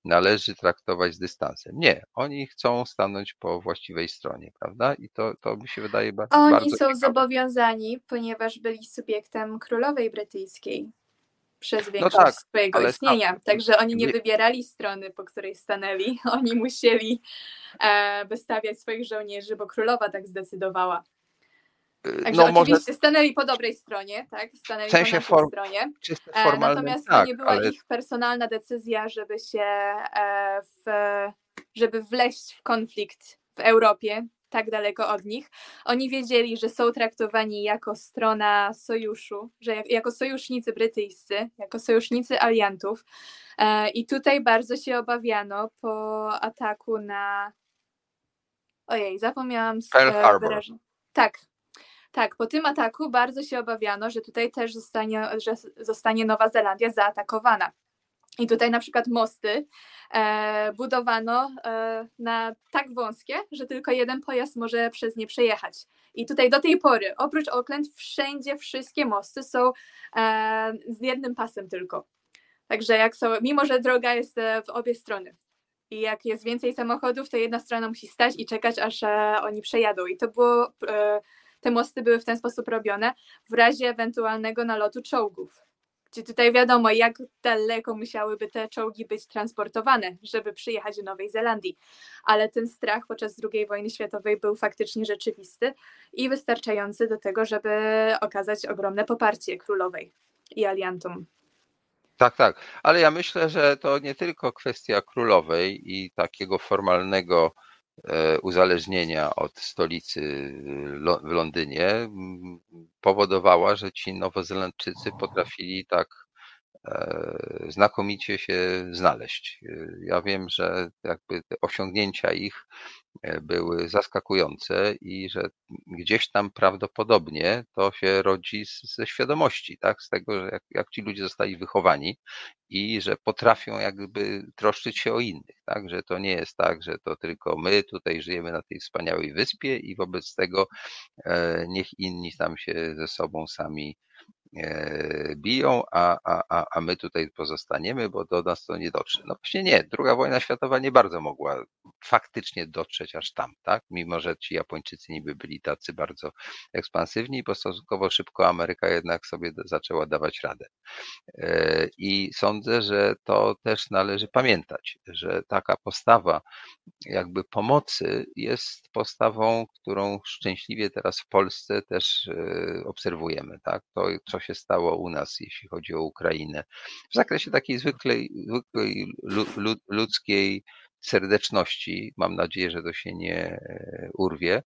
należy traktować z dystansem. Nie, oni chcą stanąć po właściwej stronie, prawda? I to, to mi się wydaje ba- Oni bardzo są ciekawe. zobowiązani, ponieważ byli subiektem królowej brytyjskiej przez większość tak, swojego istnienia. Także oni nie nie- wybierali strony, po której stanęli. Oni musieli e, wystawiać swoich żołnierzy, bo królowa tak zdecydowała. Także No może oczywiście stanęli po dobrej stronie, tak? Stanęli W sensie po form- stronie. E, Natomiast to tak, nie była ale ich personalna decyzja, żeby się e, w, żeby wleść w konflikt w Europie, tak daleko od nich. Oni wiedzieli, że są traktowani jako strona sojuszu, że jak, jako sojusznicy brytyjscy, jako sojusznicy aliantów. E, I tutaj bardzo się obawiano po ataku na. Ojej, zapomniałam Pearl Harbor. wyrażenia. Tak. Tak, po tym ataku bardzo się obawiano, że tutaj też zostanie, że zostanie Nowa Zelandia zaatakowana. I tutaj na przykład mosty e, budowano e, na tak wąskie, że tylko jeden pojazd może przez nie przejechać. I tutaj do tej pory, oprócz Auckland, wszędzie wszystkie mosty są e, z jednym pasem tylko. Także jak są, mimo że droga jest e, w obie strony. I jak jest więcej samochodów, to jedna strona musi stać i czekać, aż e, oni przejadą. I to było, e, te mosty były w ten sposób robione w razie ewentualnego nalotu czołgów. Gdzie tutaj wiadomo, jak daleko musiałyby te czołgi być transportowane, żeby przyjechać do Nowej Zelandii. Ale ten strach podczas II wojny światowej był faktycznie rzeczywisty i wystarczający do tego, żeby okazać ogromne poparcie królowej i aliantom. Tak, tak. Ale ja myślę, że to nie tylko kwestia królowej i takiego formalnego uzależnienia od stolicy w Londynie m, powodowała, że ci Nowozelandczycy potrafili tak e, znakomicie się znaleźć. E, Ja wiem, że jakby te osiągnięcia ich e, były zaskakujące i że gdzieś tam prawdopodobnie to się rodzi ze świadomości, tak? Z tego, że jak, jak ci ludzie zostali wychowani i że potrafią jakby troszczyć się o innych, tak? Że to nie jest tak, że to tylko my tutaj żyjemy na tej wspaniałej wyspie i wobec tego e, niech inni tam się ze sobą sami e, biją, a, a, a, my tutaj pozostaniemy, bo do nas to nie dotrze. No właśnie nie, druga wojna światowa nie bardzo mogła faktycznie dotrzeć aż tam, tak? Mimo, że ci Japończycy niby byli tacy bardzo ekspansywni, bo stosunkowo szybko Ameryka jednak sobie zaczęła dawać radę. E, I sądzę, że to też należy pamiętać, że taka postawa jakby pomocy jest postawą, którą szczęśliwie teraz w Polsce też e, obserwujemy. Tak? To, co się stało u nas, jeśli chodzi o Ukrainę, w zakresie takiej zwykłej, zwykłej lu, lu, ludzkiej serdeczności. Mam nadzieję, że to się nie e, urwie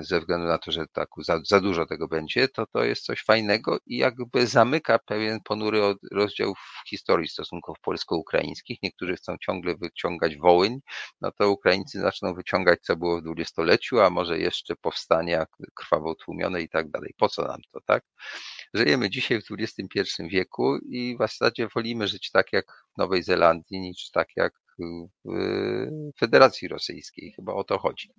ze względu na to, że tak za, za dużo tego będzie, to to jest coś fajnego i jakby zamyka pewien ponury rozdział w historii stosunków polsko-ukraińskich. Niektórzy chcą ciągle wyciągać Wołyń, no to Ukraińcy zaczną wyciągać, co było w dwudziestoleciu, a może jeszcze powstania krwawo tłumione i tak dalej. Po co nam to, tak? Żyjemy dzisiaj w XXI wieku i w zasadzie wolimy żyć tak jak w Nowej Zelandii, niż tak jak Federacji Rosyjskiej. Chyba o to chodzi.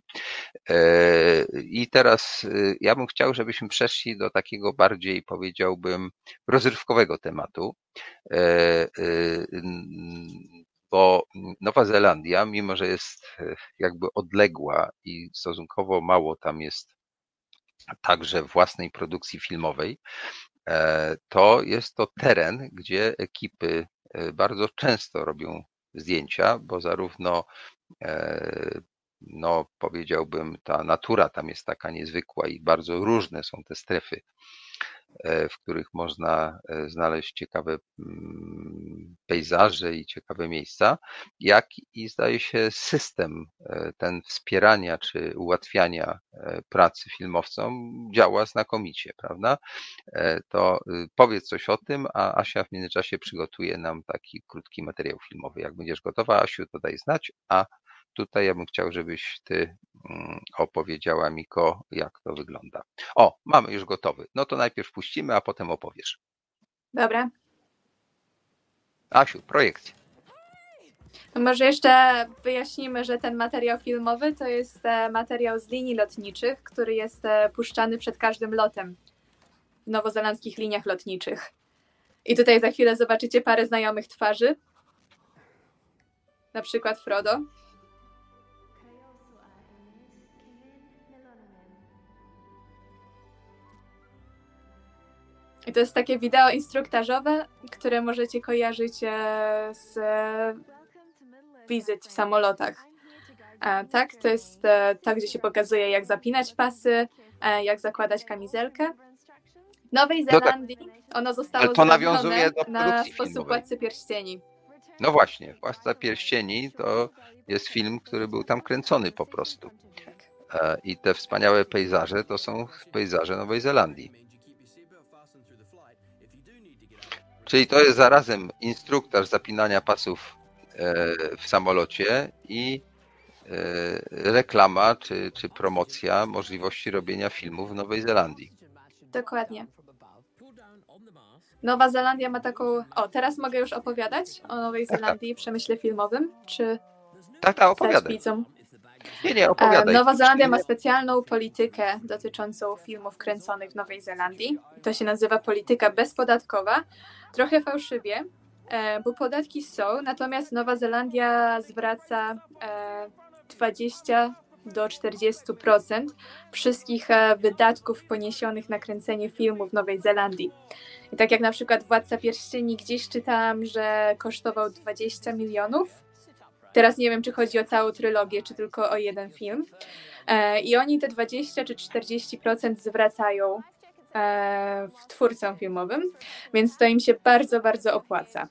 E, I teraz e, ja bym chciał, żebyśmy przeszli do takiego bardziej, powiedziałbym, rozrywkowego tematu, E, n- bo Nowa Zelandia, mimo że jest e, jakby odległa i stosunkowo mało tam jest także własnej produkcji filmowej, to jest to teren, gdzie ekipy bardzo często robią zdjęcia, bo zarówno e, no powiedziałbym, ta natura tam jest taka niezwykła i bardzo różne są te strefy, e, w których można e, znaleźć ciekawe mm, pejzaże i ciekawe miejsca, jak i zdaje się system e, ten wspierania czy ułatwiania pracy filmowcom działa znakomicie, prawda? To y, powiedz coś o tym, a Asia w międzyczasie przygotuje nam taki krótki materiał filmowy. Jak będziesz gotowa, Asiu, to daj znać, a tutaj ja bym chciał, żebyś ty mm, opowiedziała Miko, jak to wygląda. O, mamy już gotowy. No to najpierw puścimy, a potem opowiesz. Dobra. Asiu, projekcja. To może jeszcze wyjaśnimy, że ten materiał filmowy to jest e, materiał z linii lotniczych, który jest e, puszczany przed każdym lotem w nowozelandzkich liniach lotniczych. I tutaj za chwilę zobaczycie parę znajomych twarzy. Na przykład Frodo. I to jest takie wideo instruktażowe, które możecie kojarzyć e, z wizyt w samolotach. E, tak, to jest e, to, gdzie się pokazuje, jak zapinać pasy, jak zakładać kamizelkę. W Nowej No tak. Zelandii ono zostało Ale to nawiązuje do na sposób filmowej. Władcy Pierścieni. No właśnie, Władca Pierścieni to jest film, który był tam kręcony po prostu. E, I te wspaniałe pejzaże to są pejzaże Nowej Zelandii. Czyli to jest zarazem instruktaż zapinania pasów e, w samolocie i e, reklama czy, czy promocja możliwości robienia filmów w Nowej Zelandii. Dokładnie. Nowa Zelandia ma taką. O, teraz mogę już opowiadać o Nowej Tak, tak. Zelandii i przemyśle filmowym, czy Tak, tak, widzom? Nie, nie, E, opowiadaj. Nowa Zelandia ma specjalną politykę dotyczącą filmów kręconych w Nowej Zelandii. To się nazywa polityka bezpodatkowa. Trochę fałszywie, e, bo podatki są, natomiast Nowa Zelandia zwraca e, 20 do 40% wszystkich e, wydatków poniesionych na kręcenie filmu w Nowej Zelandii. I tak jak na przykład Władca Pierścieni, gdzieś czytałam, że kosztował 20 milionów. Teraz nie wiem, czy chodzi o całą trylogię, czy tylko o jeden film. E, I oni te 20 czy 40% zwracają e, w twórcom filmowym, więc to im się bardzo, bardzo opłaca.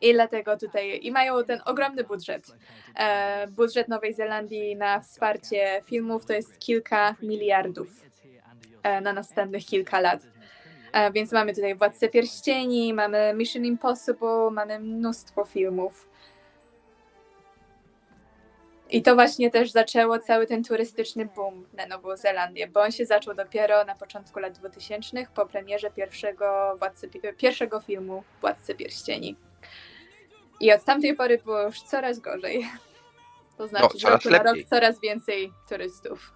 I dlatego tutaj i mają ten ogromny budżet. E, budżet Nowej Zelandii na wsparcie filmów to jest kilka miliardów na następnych kilka lat. Więc mamy tutaj Władcę Pierścieni, mamy Mission Impossible, mamy mnóstwo filmów. I to właśnie też zaczęło cały ten turystyczny boom na Nową Zelandię, bo on się zaczął dopiero na początku lat 2000 po premierze pierwszego, władcy, pierwszego filmu Władcy Pierścieni. I od tamtej pory było już coraz gorzej. To znaczy, z coraz roku na rok coraz więcej turystów.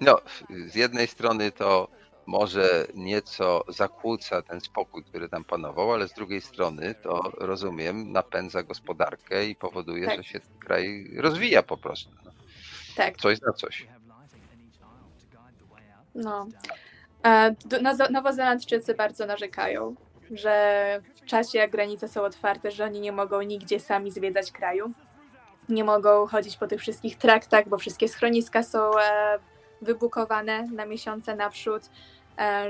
No, z jednej strony to może nieco zakłóca ten spokój, który tam panował, ale z drugiej strony to rozumiem, napędza gospodarkę i powoduje, Tak. że się ten kraj rozwija po prostu. No, Tak. coś za coś. No. Nozo- Nowozelandczycy bardzo narzekają, że w czasie jak granice są otwarte, że oni nie mogą nigdzie sami zwiedzać kraju. Nie mogą chodzić po tych wszystkich traktach, bo wszystkie schroniska są e, wybukowane na miesiące naprzód, e,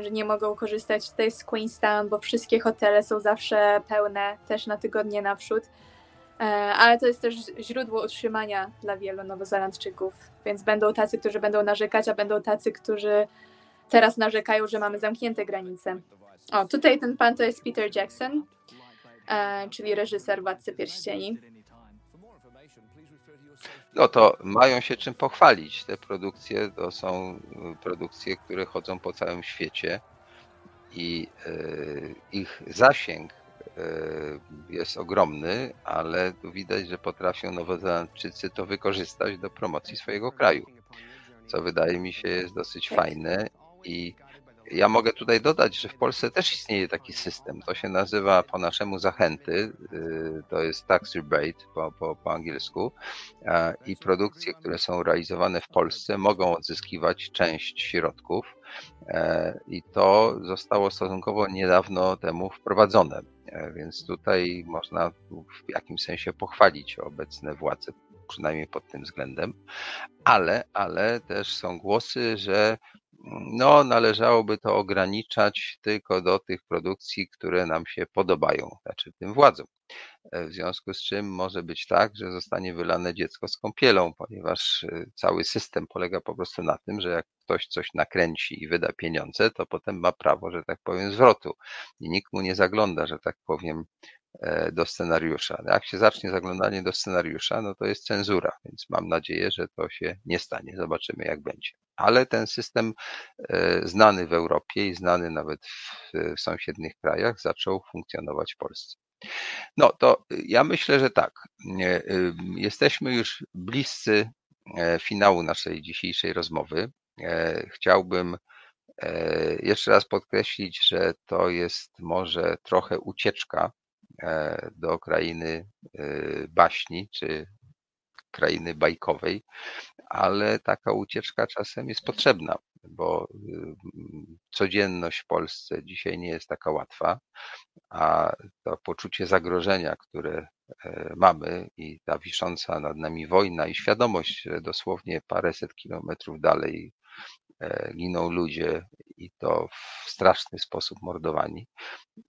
że nie mogą korzystać tutaj z Queenstown, bo wszystkie hotele są zawsze pełne, też na tygodnie naprzód. E, ale to jest też źródło utrzymania dla wielu Nowozelandczyków, więc będą tacy, którzy będą narzekać, a będą tacy, którzy teraz narzekają, że mamy zamknięte granice. O, tutaj ten pan to jest Peter Jackson, e, czyli reżyser Władcy Pierścieni. No to mają się czym pochwalić. Te produkcje to są y, produkcje, które chodzą po całym świecie i y, ich zasięg y, jest ogromny, ale tu widać, że potrafią Nowozelandczycy to wykorzystać do promocji swojego kraju, co wydaje mi się jest dosyć fajne i ja mogę tutaj dodać, że w Polsce też istnieje taki system. To się nazywa po naszemu zachęty. y, To jest tax rebate po, po, po angielsku. I produkcje, które są realizowane w Polsce, mogą odzyskiwać część środków. E, I to zostało stosunkowo niedawno temu wprowadzone. E, Więc tutaj można w jakimś sensie pochwalić obecne władze, przynajmniej pod tym względem. Ale, ale też są głosy, że no, należałoby to ograniczać tylko do tych produkcji, które nam się podobają, znaczy tym władzom. E, W związku z czym może być tak, że zostanie wylane dziecko z kąpielą, ponieważ e, cały system polega po prostu na tym, że jak ktoś coś nakręci i wyda pieniądze, to potem ma prawo, że tak powiem, zwrotu. I nikt mu nie zagląda, że tak powiem, do scenariusza. Jak się zacznie zaglądanie do scenariusza, no to jest cenzura, więc mam nadzieję, że to się nie stanie. Zobaczymy, jak będzie. Ale ten system e, znany w Europie i znany nawet w, sąsiednich krajach zaczął funkcjonować w Polsce. No to ja myślę, że tak. Jesteśmy już bliscy e, finału naszej dzisiejszej rozmowy. E, Chciałbym e, jeszcze raz podkreślić, że to jest może trochę ucieczka e, do krainy y, baśni czy krainy bajkowej, ale taka ucieczka czasem jest potrzebna, bo y, codzienność w Polsce dzisiaj nie jest taka łatwa, a to poczucie zagrożenia, które e, mamy i ta wisząca nad nami wojna i świadomość, że dosłownie paręset kilometrów dalej e, giną ludzie i to w straszny sposób mordowani,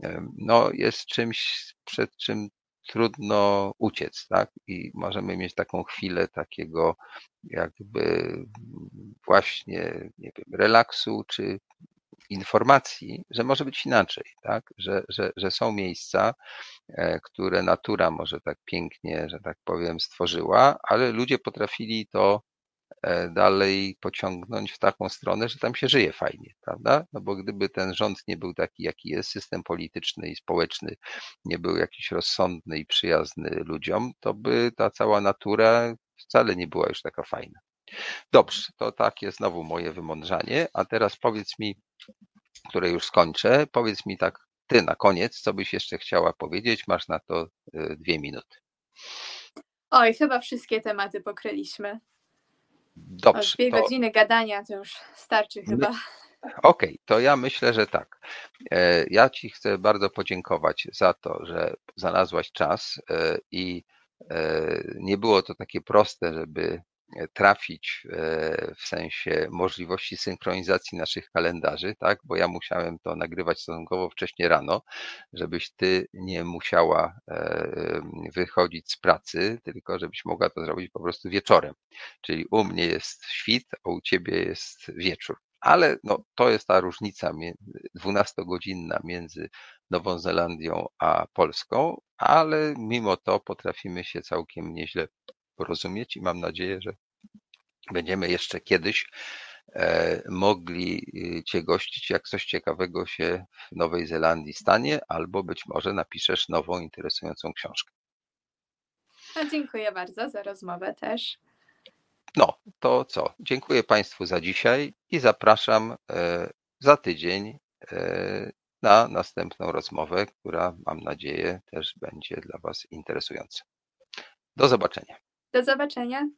e, no jest czymś, przed czym trudno uciec, tak? I możemy mieć taką chwilę takiego jakby właśnie, nie wiem, relaksu czy informacji, że może być inaczej, tak? Że, że, że są miejsca, e, które natura może tak pięknie, że tak powiem, stworzyła, ale ludzie potrafili to e, dalej pociągnąć w taką stronę, że tam się żyje fajnie, prawda? No bo gdyby ten rząd nie był taki, jaki jest, system polityczny i społeczny nie był jakiś rozsądny i przyjazny ludziom, to by ta cała natura wcale nie była już taka fajna. Dobrze, to takie znowu moje wymądrzanie, a teraz powiedz mi, które już skończę, powiedz mi tak ty na koniec, co byś jeszcze chciała powiedzieć, masz na to y, dwie minuty. Oj, chyba wszystkie tematy pokryliśmy. O, Dobrze, dwie to godziny gadania to już starczy chyba. Okej, to ja myślę, że tak. E, Ja Ci chcę bardzo podziękować za to, że znalazłaś czas e, i e, nie było to takie proste, żeby trafić e, w sensie możliwości synchronizacji naszych kalendarzy, tak? Bo ja musiałem to nagrywać stosunkowo wcześnie rano, żebyś ty nie musiała e, wychodzić z pracy, tylko żebyś mogła to zrobić po prostu wieczorem. Czyli u mnie jest świt, a u ciebie jest wieczór. Ale no, to jest ta różnica 12-godzinna między Nową Zelandią a Polską, ale mimo to potrafimy się całkiem nieźle porozumieć i mam nadzieję, że będziemy jeszcze kiedyś e, mogli y, Cię gościć, jak coś ciekawego się w Nowej Zelandii stanie, albo być może napiszesz nową, interesującą książkę. A dziękuję bardzo za rozmowę też. No, to co? Dziękuję Państwu za dzisiaj i zapraszam e, za tydzień e, na następną rozmowę, która mam nadzieję też będzie dla Was interesująca. Do zobaczenia. Do zobaczenia.